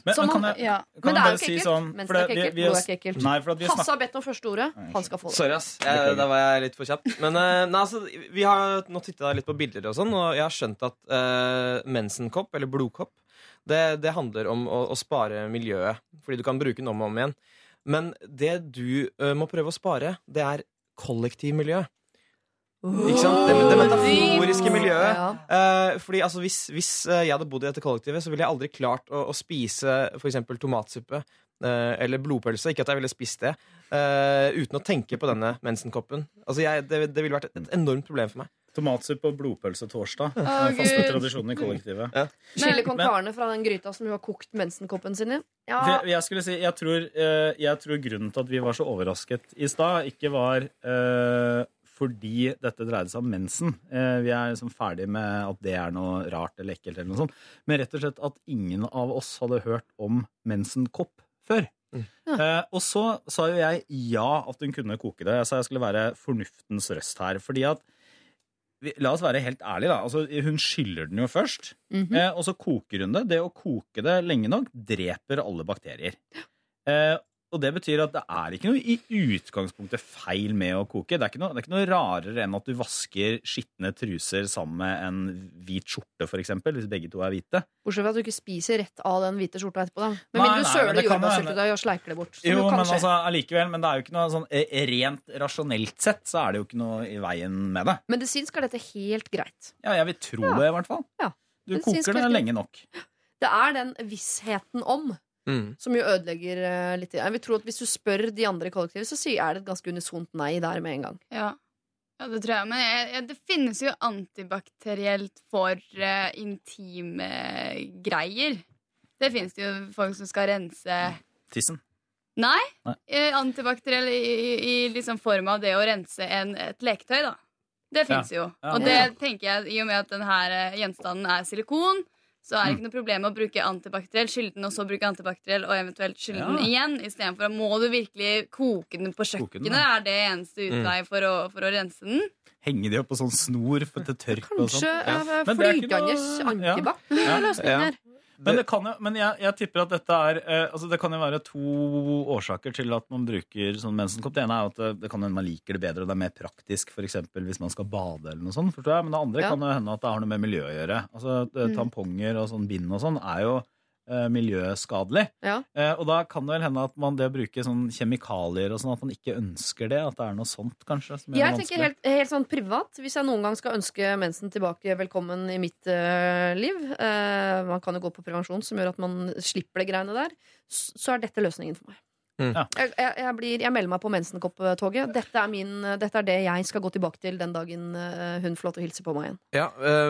Men, Som men kan jeg, ja. kan Men det er jo ikke si ekkelt. sånn Mensen for er det- ikke vi- ekkelt, vi blod er ikke ekkelt. Nei, for at vi Hasse har bedt om første ordet. Han skal få det. Sorry, ass. Jeg, da var jeg litt for kjapp. Men nei, altså, vi har nå titta litt på bilder, og sånn Og jeg har skjønt at mensenkopp, eller blodkopp, det, det handler om å, å spare miljøet. Fordi du kan bruke den om og om igjen. Men det du eh, må prøve å spare, det er kollektivmiljøet. Ikke sant? Det, det metaforiske miljøet. Eh, fordi altså, hvis, hvis jeg hadde bodd i dette kollektivet, så ville jeg aldri klart å, å spise f.eks. tomatsuppe eller blodpølse. Ikke at jeg ville spist det. Uh, uten å tenke på denne mensenkoppen. Altså, jeg, det, det ville vært et enormt problem for meg. Tomatsuppe og blodpølse torsdag. Å, Den faste Gud. tradisjonen i kollektivet. Chili con Men- carne fra den gryta som hun har kokt mensenkoppen sin i. Ja. For Jeg, jeg skulle si, jeg tror, eh, jeg tror grunnen til at vi var så overrasket i stad, ikke var eh, fordi dette dreide seg om mensen. Eh, vi er liksom ferdig med at det er noe rart eller ekkelt, eller noe sånt. men rett og slett at ingen av oss hadde hørt om mensenkopp før. Eh, og så sa jo jeg ja at hun kunne koke det. Jeg sa jeg skulle være fornuftens røst her. fordi at La oss være helt ærlige. da, altså Hun skyller den jo først, Mhm. eh, og så koker hun det. Det å koke det lenge nok dreper alle bakterier. Eh, og det betyr at det er ikke noe i utgangspunktet feil med å koke. Det er ikke noe, det er ikke noe rarere enn at du vasker skitne truser sammen med en hvit skjorte, eksempel, hvis begge to er hvite. Bortsett fra at du ikke spiser rett av den hvite skjorta etterpå. Da. Men vil du søle jordbærsyltetøy og sleiker det bort? Jo, men skje. altså, allikevel, men det er jo ikke noe sånn eh, rent rasjonelt sett så er det jo ikke noe i veien med det. Medisinsk er dette helt greit. Ja, jeg vil tro Ja. det, i hvert fall. Ja. Du koker det lenge nok. Det er den vissheten om Mm. som jo ødelegger eh, litt. Jeg vil tro at Hvis du spør de andre i kollektivet, så er det et ganske unisont nei der med en gang. Ja. ja, det tror jeg. Men jeg, jeg, det finnes jo antibakterielt for uh, intime greier. Det finnes det jo folk som skal rense Tissen. Nei. Nei. eh, Antibakteriell i, i, i liksom form av det å rense en, et leketøy, da. Det fins Ja. jo. Ja. Og Ja. det tenker jeg, i og med at denne gjenstanden er silikon, så er det Mm. ikke noe problem å bruke antibakteriell, skylle den, og så bruke antibakteriell, og eventuelt skylle Ja. den igjen. Istedenfor må du virkelig koke den på kjøkkenet. den, ja. Er det eneste utvei for, å, for å rense den? Henger de opp på sånn snor for til tørk og sånn? Kanskje ja. det er ikke flygende noe- ja. antibac Ja. er løsningen Ja. her. Men, det kan jo, men jeg, jeg tipper at dette er eh, altså Det kan jo være to årsaker til at man bruker sånn mensenkopp. Det ene er at det, det kan hende man liker det bedre, og det er mer praktisk f.eks. hvis man skal bade. eller noe sånt, forstår jeg. Men det andre Ja. kan jo hende at det har noe med miljø å gjøre. Altså eh, Mm. Tamponger og sånn bind og sånn er jo eh, miljøskadelig. Ja. Eh, og da kan det vel hende at man det å bruke sånn kjemikalier og sånn, at man ikke ønsker det. At det er noe sånt, kanskje. Som Jeg tenker helt, helt sånn privat Hvis jeg noen gang skal ønske mensen tilbake velkommen i mitt uh, liv uh, Man kan jo gå på prevensjon som gjør at man slipper det greiene der Så er dette løsningen for meg Mm. Ja. jeg, jeg, jeg, blir, jeg melder meg på mensenkopptoget dette, er min- dette er det jeg skal gå tilbake til Den dagen eh, hun får lov til å hilse på meg igjen Ja,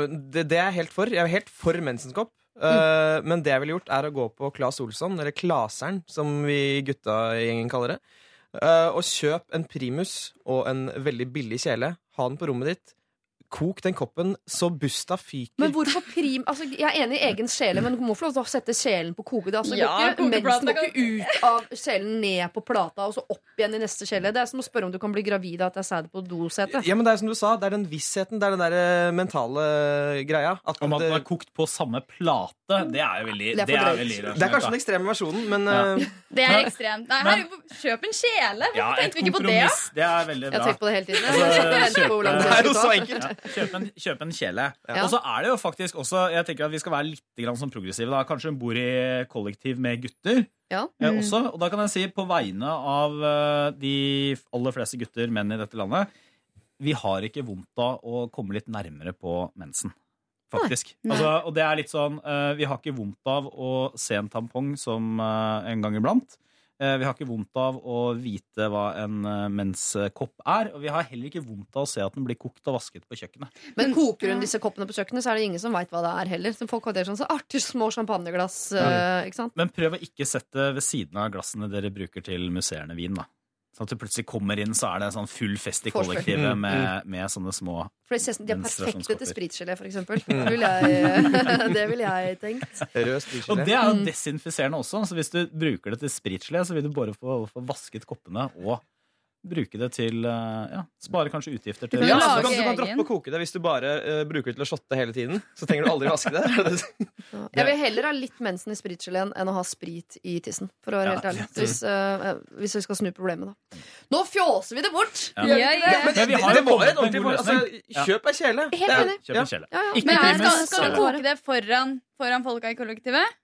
det, det er jeg helt for. Jeg er helt for mensenskopp. Øh, Men det jeg ville gjort, er å gå på Claes Olsson, eller Klaseren, som vi gutta i gjengen kaller det. øh, og kjøp en primus og en veldig billig kjele. Ha den på rommet ditt. Kok den koppen så busta fyker. Men hvorfor prim... Altså, jeg er enig i egen sjele, men du må få lov til å sette sjelen på koke. Det, altså, Ja, mensen går ikke ut av sjelen ned på plata og så opp igjen i neste sjele. Det er som å spørre om du kan bli gravid av at jeg sæd på dosetet. Ja, men det er som du sa, det er den vissheten, det er den der øh, mentale greia. At Om at det, det er kokt på samme plate, det er jo veldig Det er det er veldig det er kanskje den ekstreme versjonen, men Ja. uh... (laughs) Det er ekstremt. Nei, her, kjøp en kjele! Hvorfor Ja, tenkte vi ikke på det? kompromiss. Det er veldig bra. Jeg har tenkt på det hele tiden. Altså, Det er jo så enkelt. Kjøp, en, kjøp en kjele. Ja. Og så er det jo faktisk også Jeg tenker at vi skal være litt grann sånn progressive. Da. Kanskje hun bor i kollektiv med gutter Ja. eh, Mm. også. Og da kan jeg si på vegne av eh, de aller fleste gutter, menn i dette landet Vi har ikke vondt av å komme litt nærmere på mensen. Faktisk. Nei. Altså, og det er litt sånn eh, Vi har ikke vondt av å se en tampong som eh, en gang iblant. Eh, Vi har ikke vondt av å vite hva en eh, menskopp er. Og vi har heller ikke vondt av å se at den blir kokt og vasket på kjøkkenet. Men koker hun disse koppene på kjøkkenet, så er det ingen som veit hva det er heller. Så folk har det sånn så artig små champagneglass. Ja. ikke sant? Men prøv å ikke sette ved siden av glassene dere bruker til musserende vin. da Sånn at du plutselig kommer inn, så er det sånn full fest i kollektivet med, med sånne små For de ser- de er perfekte til spritgelé, for eksempel. Det ville jeg, (laughs) det ville jeg tenkt. rød Og det er jo desinfiserende også. Så hvis du bruker det til spritgelé, så vil du bare få, få vasket koppene og bruke det til eh, Ja, spare kanskje utgifter til Ja, du kan, du kan droppe å koke det hvis du bare uh, bruker det til å shotte hele tiden. Så trenger du aldri vaske det. (laughs) Det det? Jeg vil heller ha litt mensen i spritgeleen enn å ha sprit i tissen. For å være Ja. helt ærlig. Hvis, uh, hvis vi skal snu problemet, da. Nå fjåser vi det bort! Ja. Ja, ja. Men det, har det jo var kommet et med en ordentlig altså, Kjøp ei kjele. Helt enig. Kjøp Ja. en kjele. Ja, ja. Ikke Men skal, skal du koke det foran, foran folka i kollektivet?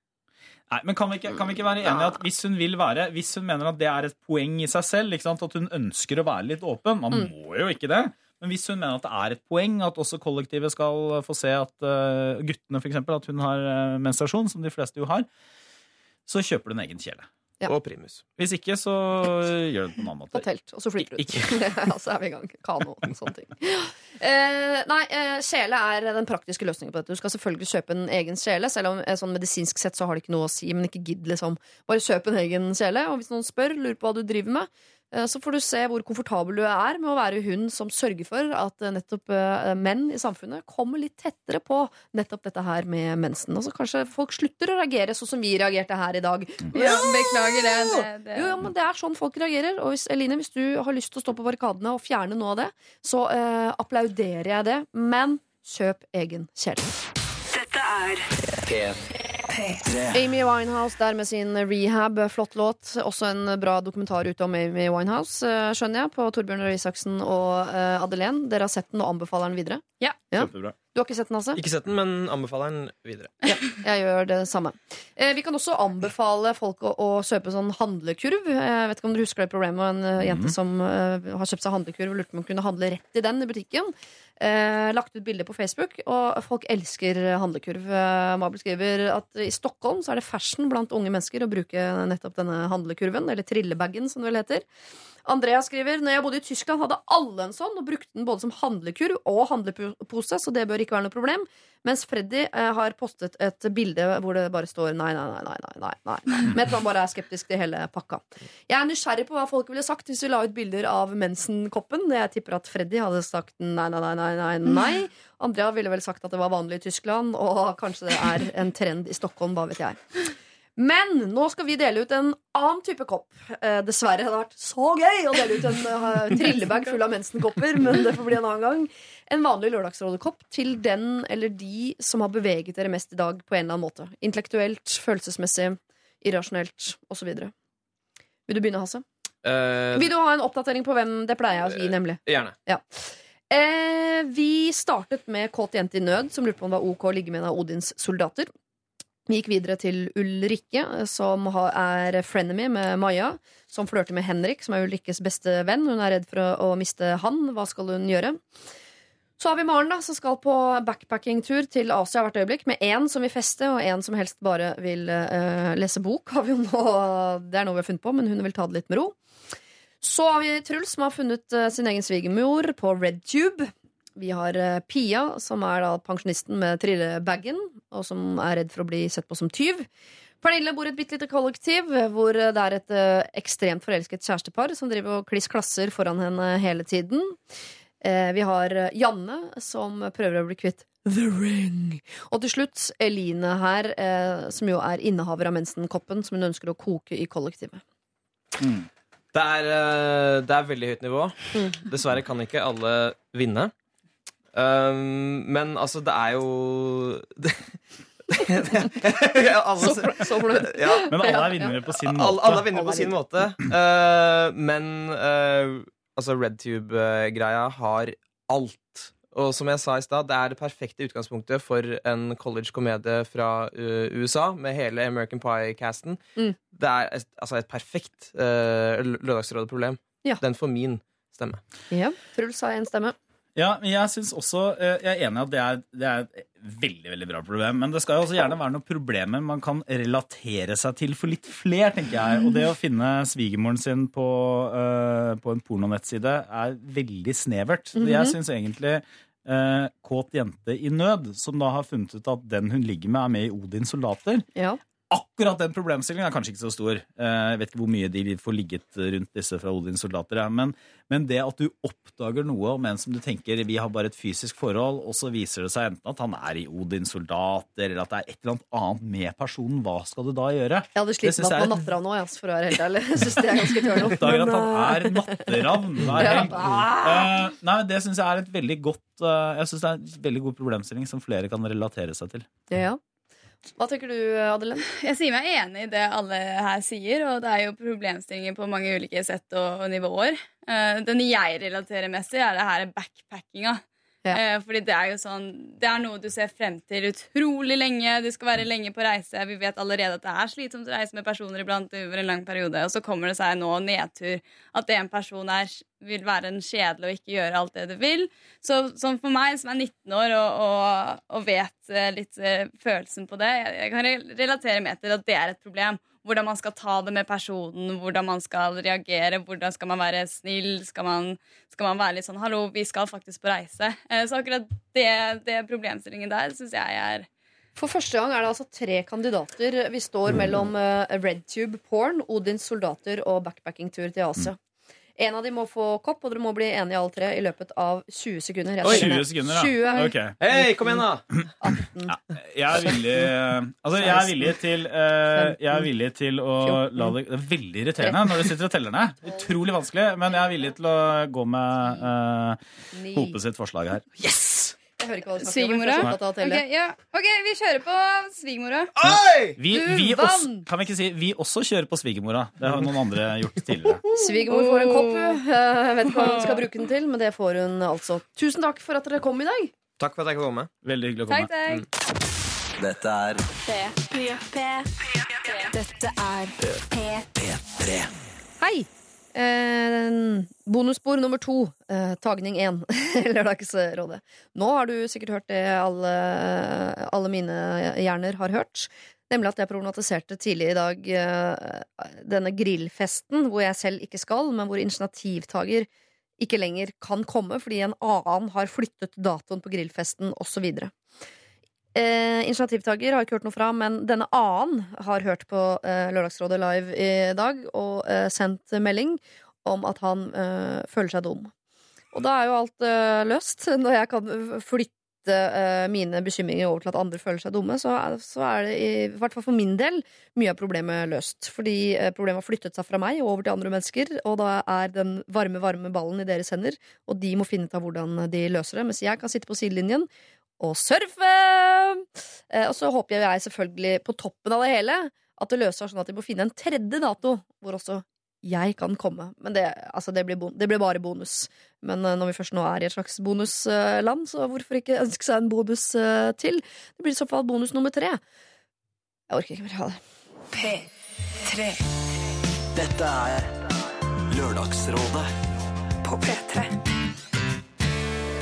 Nei, men kan vi, ikke, kan vi ikke være enige at hvis hun vil være Hvis hun mener at det er et poeng i seg selv, at hun ønsker å være litt åpen Man Mm. må jo ikke det. Men hvis hun mener at det er et poeng at også kollektivet skal få se at uh, guttene for eksempel, at hun har eh, menstruasjon, som de fleste jo har, så kjøper du en egen kjele. Ja. Og primus. Hvis ikke, så gjør du det på en annen På måte. telt, og så flytter du ut. Ikke- (laughs) Ja, så er vi i gang. Kano og sånne ting. Eh, nei, eh, kjele er den praktiske løsningen på dette. Du skal selvfølgelig kjøpe en egen kjele, selv om eh, sånn medisinsk sett så har det ikke noe å si. Men ikke gidd, liksom. Bare kjøp en egen kjele, og hvis noen spør, lurer på hva du driver med, så får du se hvor komfortabel du er med å være hun som sørger for at eh, nettopp eh, menn i samfunnet kommer litt tettere på nettopp dette her med mensen. Altså kanskje folk slutter å reagere sånn som vi reagerte her i dag. Ja, beklager det. det, det. Jo, ja, men Det er sånn folk reagerer. Og hvis, Eline, hvis du har lyst til å stå på barrikadene og fjerne noe av det, så eh, applauderer jeg det. Men kjøp egen kjele. Dette er Amy Winehouse der med sin Rehab. Flott låt. Også en bra dokumentar ute om Amy Winehouse, eh, skjønner jeg, på Torbjørn Røe Isaksen og eh, Adelén. Dere har sett den og anbefaler den videre? Ja. Ja. Kjempebra. Du har ikke sett den, altså? Ikke sett den, men anbefaler den videre. Jeg gjør det samme. Eh, vi kan også anbefale folk å, å kjøpe sånn handlekurv. Jeg vet ikke om dere husker det problemet med en eh, jente som uh, har kjøpt seg handlekurv og lurte på om hun kunne handle rett i den i butikken. Eh, lagt ut bilde på Facebook, og folk elsker handlekurv. Eh, Mabel skriver at i Stockholm så er det fashion blant unge mennesker å bruke nettopp denne handlekurven, eller trillebagen som det vel heter. Andrea skriver når jeg bodde i Tyskland, hadde alle en sånn og brukte den både som handlekurv og handlepose, så det bør ikke være noe problem. Mens Freddy eh, har postet et bilde hvor det bare står nei, nei, nei, nei, nei, nei, Med at man bare er skeptisk til hele pakka. Jeg er nysgjerrig på hva folk ville sagt hvis vi la ut bilder av mensenkoppen. Jeg tipper at Freddy hadde sagt nei, nei, nei, nei, nei, nei. Andrea ville vel sagt at det var vanlig i Tyskland, og kanskje det er en trend i Stockholm, hva vet jeg. Men nå skal vi dele ut en annen type kopp. Eh, dessverre hadde det vært så gøy å dele ut en eh, trillebag full av mensenkopper, men det får bli en annen gang. En vanlig Lørdagsrådet-kopp til den eller de som har beveget dere mest i dag på en eller annen måte. Intellektuelt, følelsesmessig, irrasjonelt osv. Vil du begynne, Hasse? Uh, Vil du ha en oppdatering på hvem det pleier jeg å gi, nemlig? gjerne. Ja. Eh, vi startet med Kåt jente i nød, som lurte på om det var ok å ligge med en av Odins soldater. Vi gikk videre til Ulrikke, som er frenemy med Maja. Som flørter med Henrik, som er Ulrikkes beste venn. Hun er redd for å, miste han. Hva skal hun gjøre? Så har vi Maren, da, som skal på backpackingtur til Asia hvert øyeblikk. Med én som vil feste, og én som helst bare vil uh, lese bok. Nå, det er noe vi har funnet på, men hun vil ta det litt med ro. Så har vi Truls, som har funnet eh, sin egen svigermor på RedTube. Vi har eh, Pia, som er da pensjonisten med trillebagen, og som er redd for å bli sett på som tyv. Pernille bor i et bitte lite kollektiv hvor eh, det er et eh, ekstremt forelsket kjærestepar som driver og kliss klasser foran henne hele tiden. Vi har Janne, som prøver å bli kvitt The Ring. Og til slutt Eline her, som jo er innehaver av mensenkoppen, som hun ønsker å koke i kollektivet. Det er, det er veldig høyt nivå. Mm. Dessverre kan ikke alle vinne. Um, men altså, det er jo (laughs) alle, Så fornøyd. Ja. Men alle er vinnere på sin måte. Alle, alle er vinnere på sin måte. Uh, men uh, altså RedTube-greia har alt. Og som jeg sa i stad, det er det perfekte utgangspunktet for en college-komedie fra uh, USA med hele American Pie-casten. Mm. Det er et, altså et perfekt uh, Lørdagsrådet-problem. Ja. Den får min stemme. Ja, Truls har én stemme. Ja, men jeg synes også, eh, jeg er enig i at det er, det er et veldig veldig bra problem. Men det skal jo også gjerne være noen problemer man kan relatere seg til for litt fler, tenker jeg. Og det å finne svigermoren sin på, uh, på en pornonettside er veldig snevert. Så Jeg syns egentlig uh, Kåt jente i nød, som da har funnet ut at den hun ligger med, er med i Odins soldater. Ja. Akkurat den problemstillingen er kanskje ikke så stor. Eh, Jeg vet ikke hvor mye de får ligget rundt disse fra Odins soldater. er, Men, men det at du oppdager noe om en som du tenker vi har bare et fysisk forhold, og så viser det seg enten at han er i Odins soldater, eller at det er et eller annet annet med personen, hva skal du da gjøre? Jeg hadde Det slitt med at man natter av nå, yes, for å være helt ærlig. Jeg syns det er ganske turn. Oppdager at han er natteravn (laughs) hver Ja. helg. Uh, nei, Det syns jeg er et veldig godt uh, Jeg synes det er en veldig god problemstilling som flere kan relatere seg til. Ja. Hva tenker du, Adelén? (laughs) Jeg sier meg enig i det alle her sier, og det er jo problemstillinger på mange ulike sett og nivåer. Eh, den jeg relaterer mest til, er det her backpackinga. Eh, fordi det er jo sånn Det er noe du ser frem til utrolig lenge. Du skal være lenge på reise. Vi vet allerede at det er slitsomt å reise med personer iblant over en lang periode. Og så kommer det seg nå nedtur. At en person er, vil være en kjedelig og ikke gjøre alt det du vil. Så som for meg som er 19 år og, og, og vet eh, litt eh, følelsen på det, jeg, jeg kan relatere mer til at det er et problem. Hvordan man skal ta det med personen, hvordan man skal reagere, hvordan skal man være snill, skal man, skal man være litt sånn 'hallo, vi skal faktisk på reise'. Eh, Så akkurat det, det problemstillingen der syns jeg er For første gang er det altså tre kandidater. Vi står mellom uh, RedTube Porn, Odins soldater og backpackingtur til Asia. En av dem må få kopp, og dere må bli enige alle tre i løpet av 20 sekunder. Oi, 20 sekunder, da. 20. Ok. Hei, kom igjen, da! Jeg er villig Altså, jeg er villig til uh, Jeg er villig til å la det Det er veldig irriterende når du sitter og teller ned. Utrolig vanskelig, men jeg er villig til å gå med uh, Hope sitt forslag her. Yes! Jeg hører ikke hva du. Svigermora? Jeg er så opptatt av å telle. Ok, ja. ok, vi kjører på svigermora. Vi, Du vi vant! også, kan vi ikke si vi også kjører på svigermora? Det har noen andre gjort tidligere. Svigermor får en kopp. hun. Jeg vet ikke hva hun skal bruke den til, men det får hun altså. Tusen takk for at dere kom i dag. Takk for at jeg kan komme. Veldig hyggelig å Takk, komme. takk. Dette er Dette er P3. Hei! Eh, bonusspor nummer to. Eh, tagning én. (laughs) Lørdagsrådet. Nå har du sikkert hørt det alle, alle mine hjerner har hørt. Nemlig at jeg problematiserte tidlig i dag eh, denne grillfesten, hvor jeg selv ikke skal, men hvor initiativtaker ikke lenger kan komme fordi en annen har flyttet datoen på grillfesten, osv. Eh, initiativtaker har ikke hørt noe fra, men denne annen har hørt på eh, Lørdagsrådet live i dag og eh, sendt melding om at han eh, føler seg dum. Og da er jo alt eh, løst. (laughs) Når jeg kan flytte eh, mine bekymringer over til at andre føler seg dumme, så er, så er det i, hvert fall for min del mye av problemet løst. Fordi problemet har flyttet seg fra meg og over til andre mennesker, og da er den varme, varme ballen i deres hender, og de må finne ut av hvordan de løser det, mens jeg kan sitte på sidelinjen og surfe! Eh, og så håper jeg selvfølgelig på toppen av det hele at det løser seg sånn at de må finne en tredje dato hvor også jeg kan komme. Men det, altså det, blir, bon det blir bare bonus. Men eh, når vi først nå er i et slags bonusland, så hvorfor ikke ønske seg en bonus eh, til? Det blir i så fall bonus nummer tre. Jeg orker ikke mer ha det. P3 Dette er Lørdagsrådet på P3.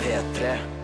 P3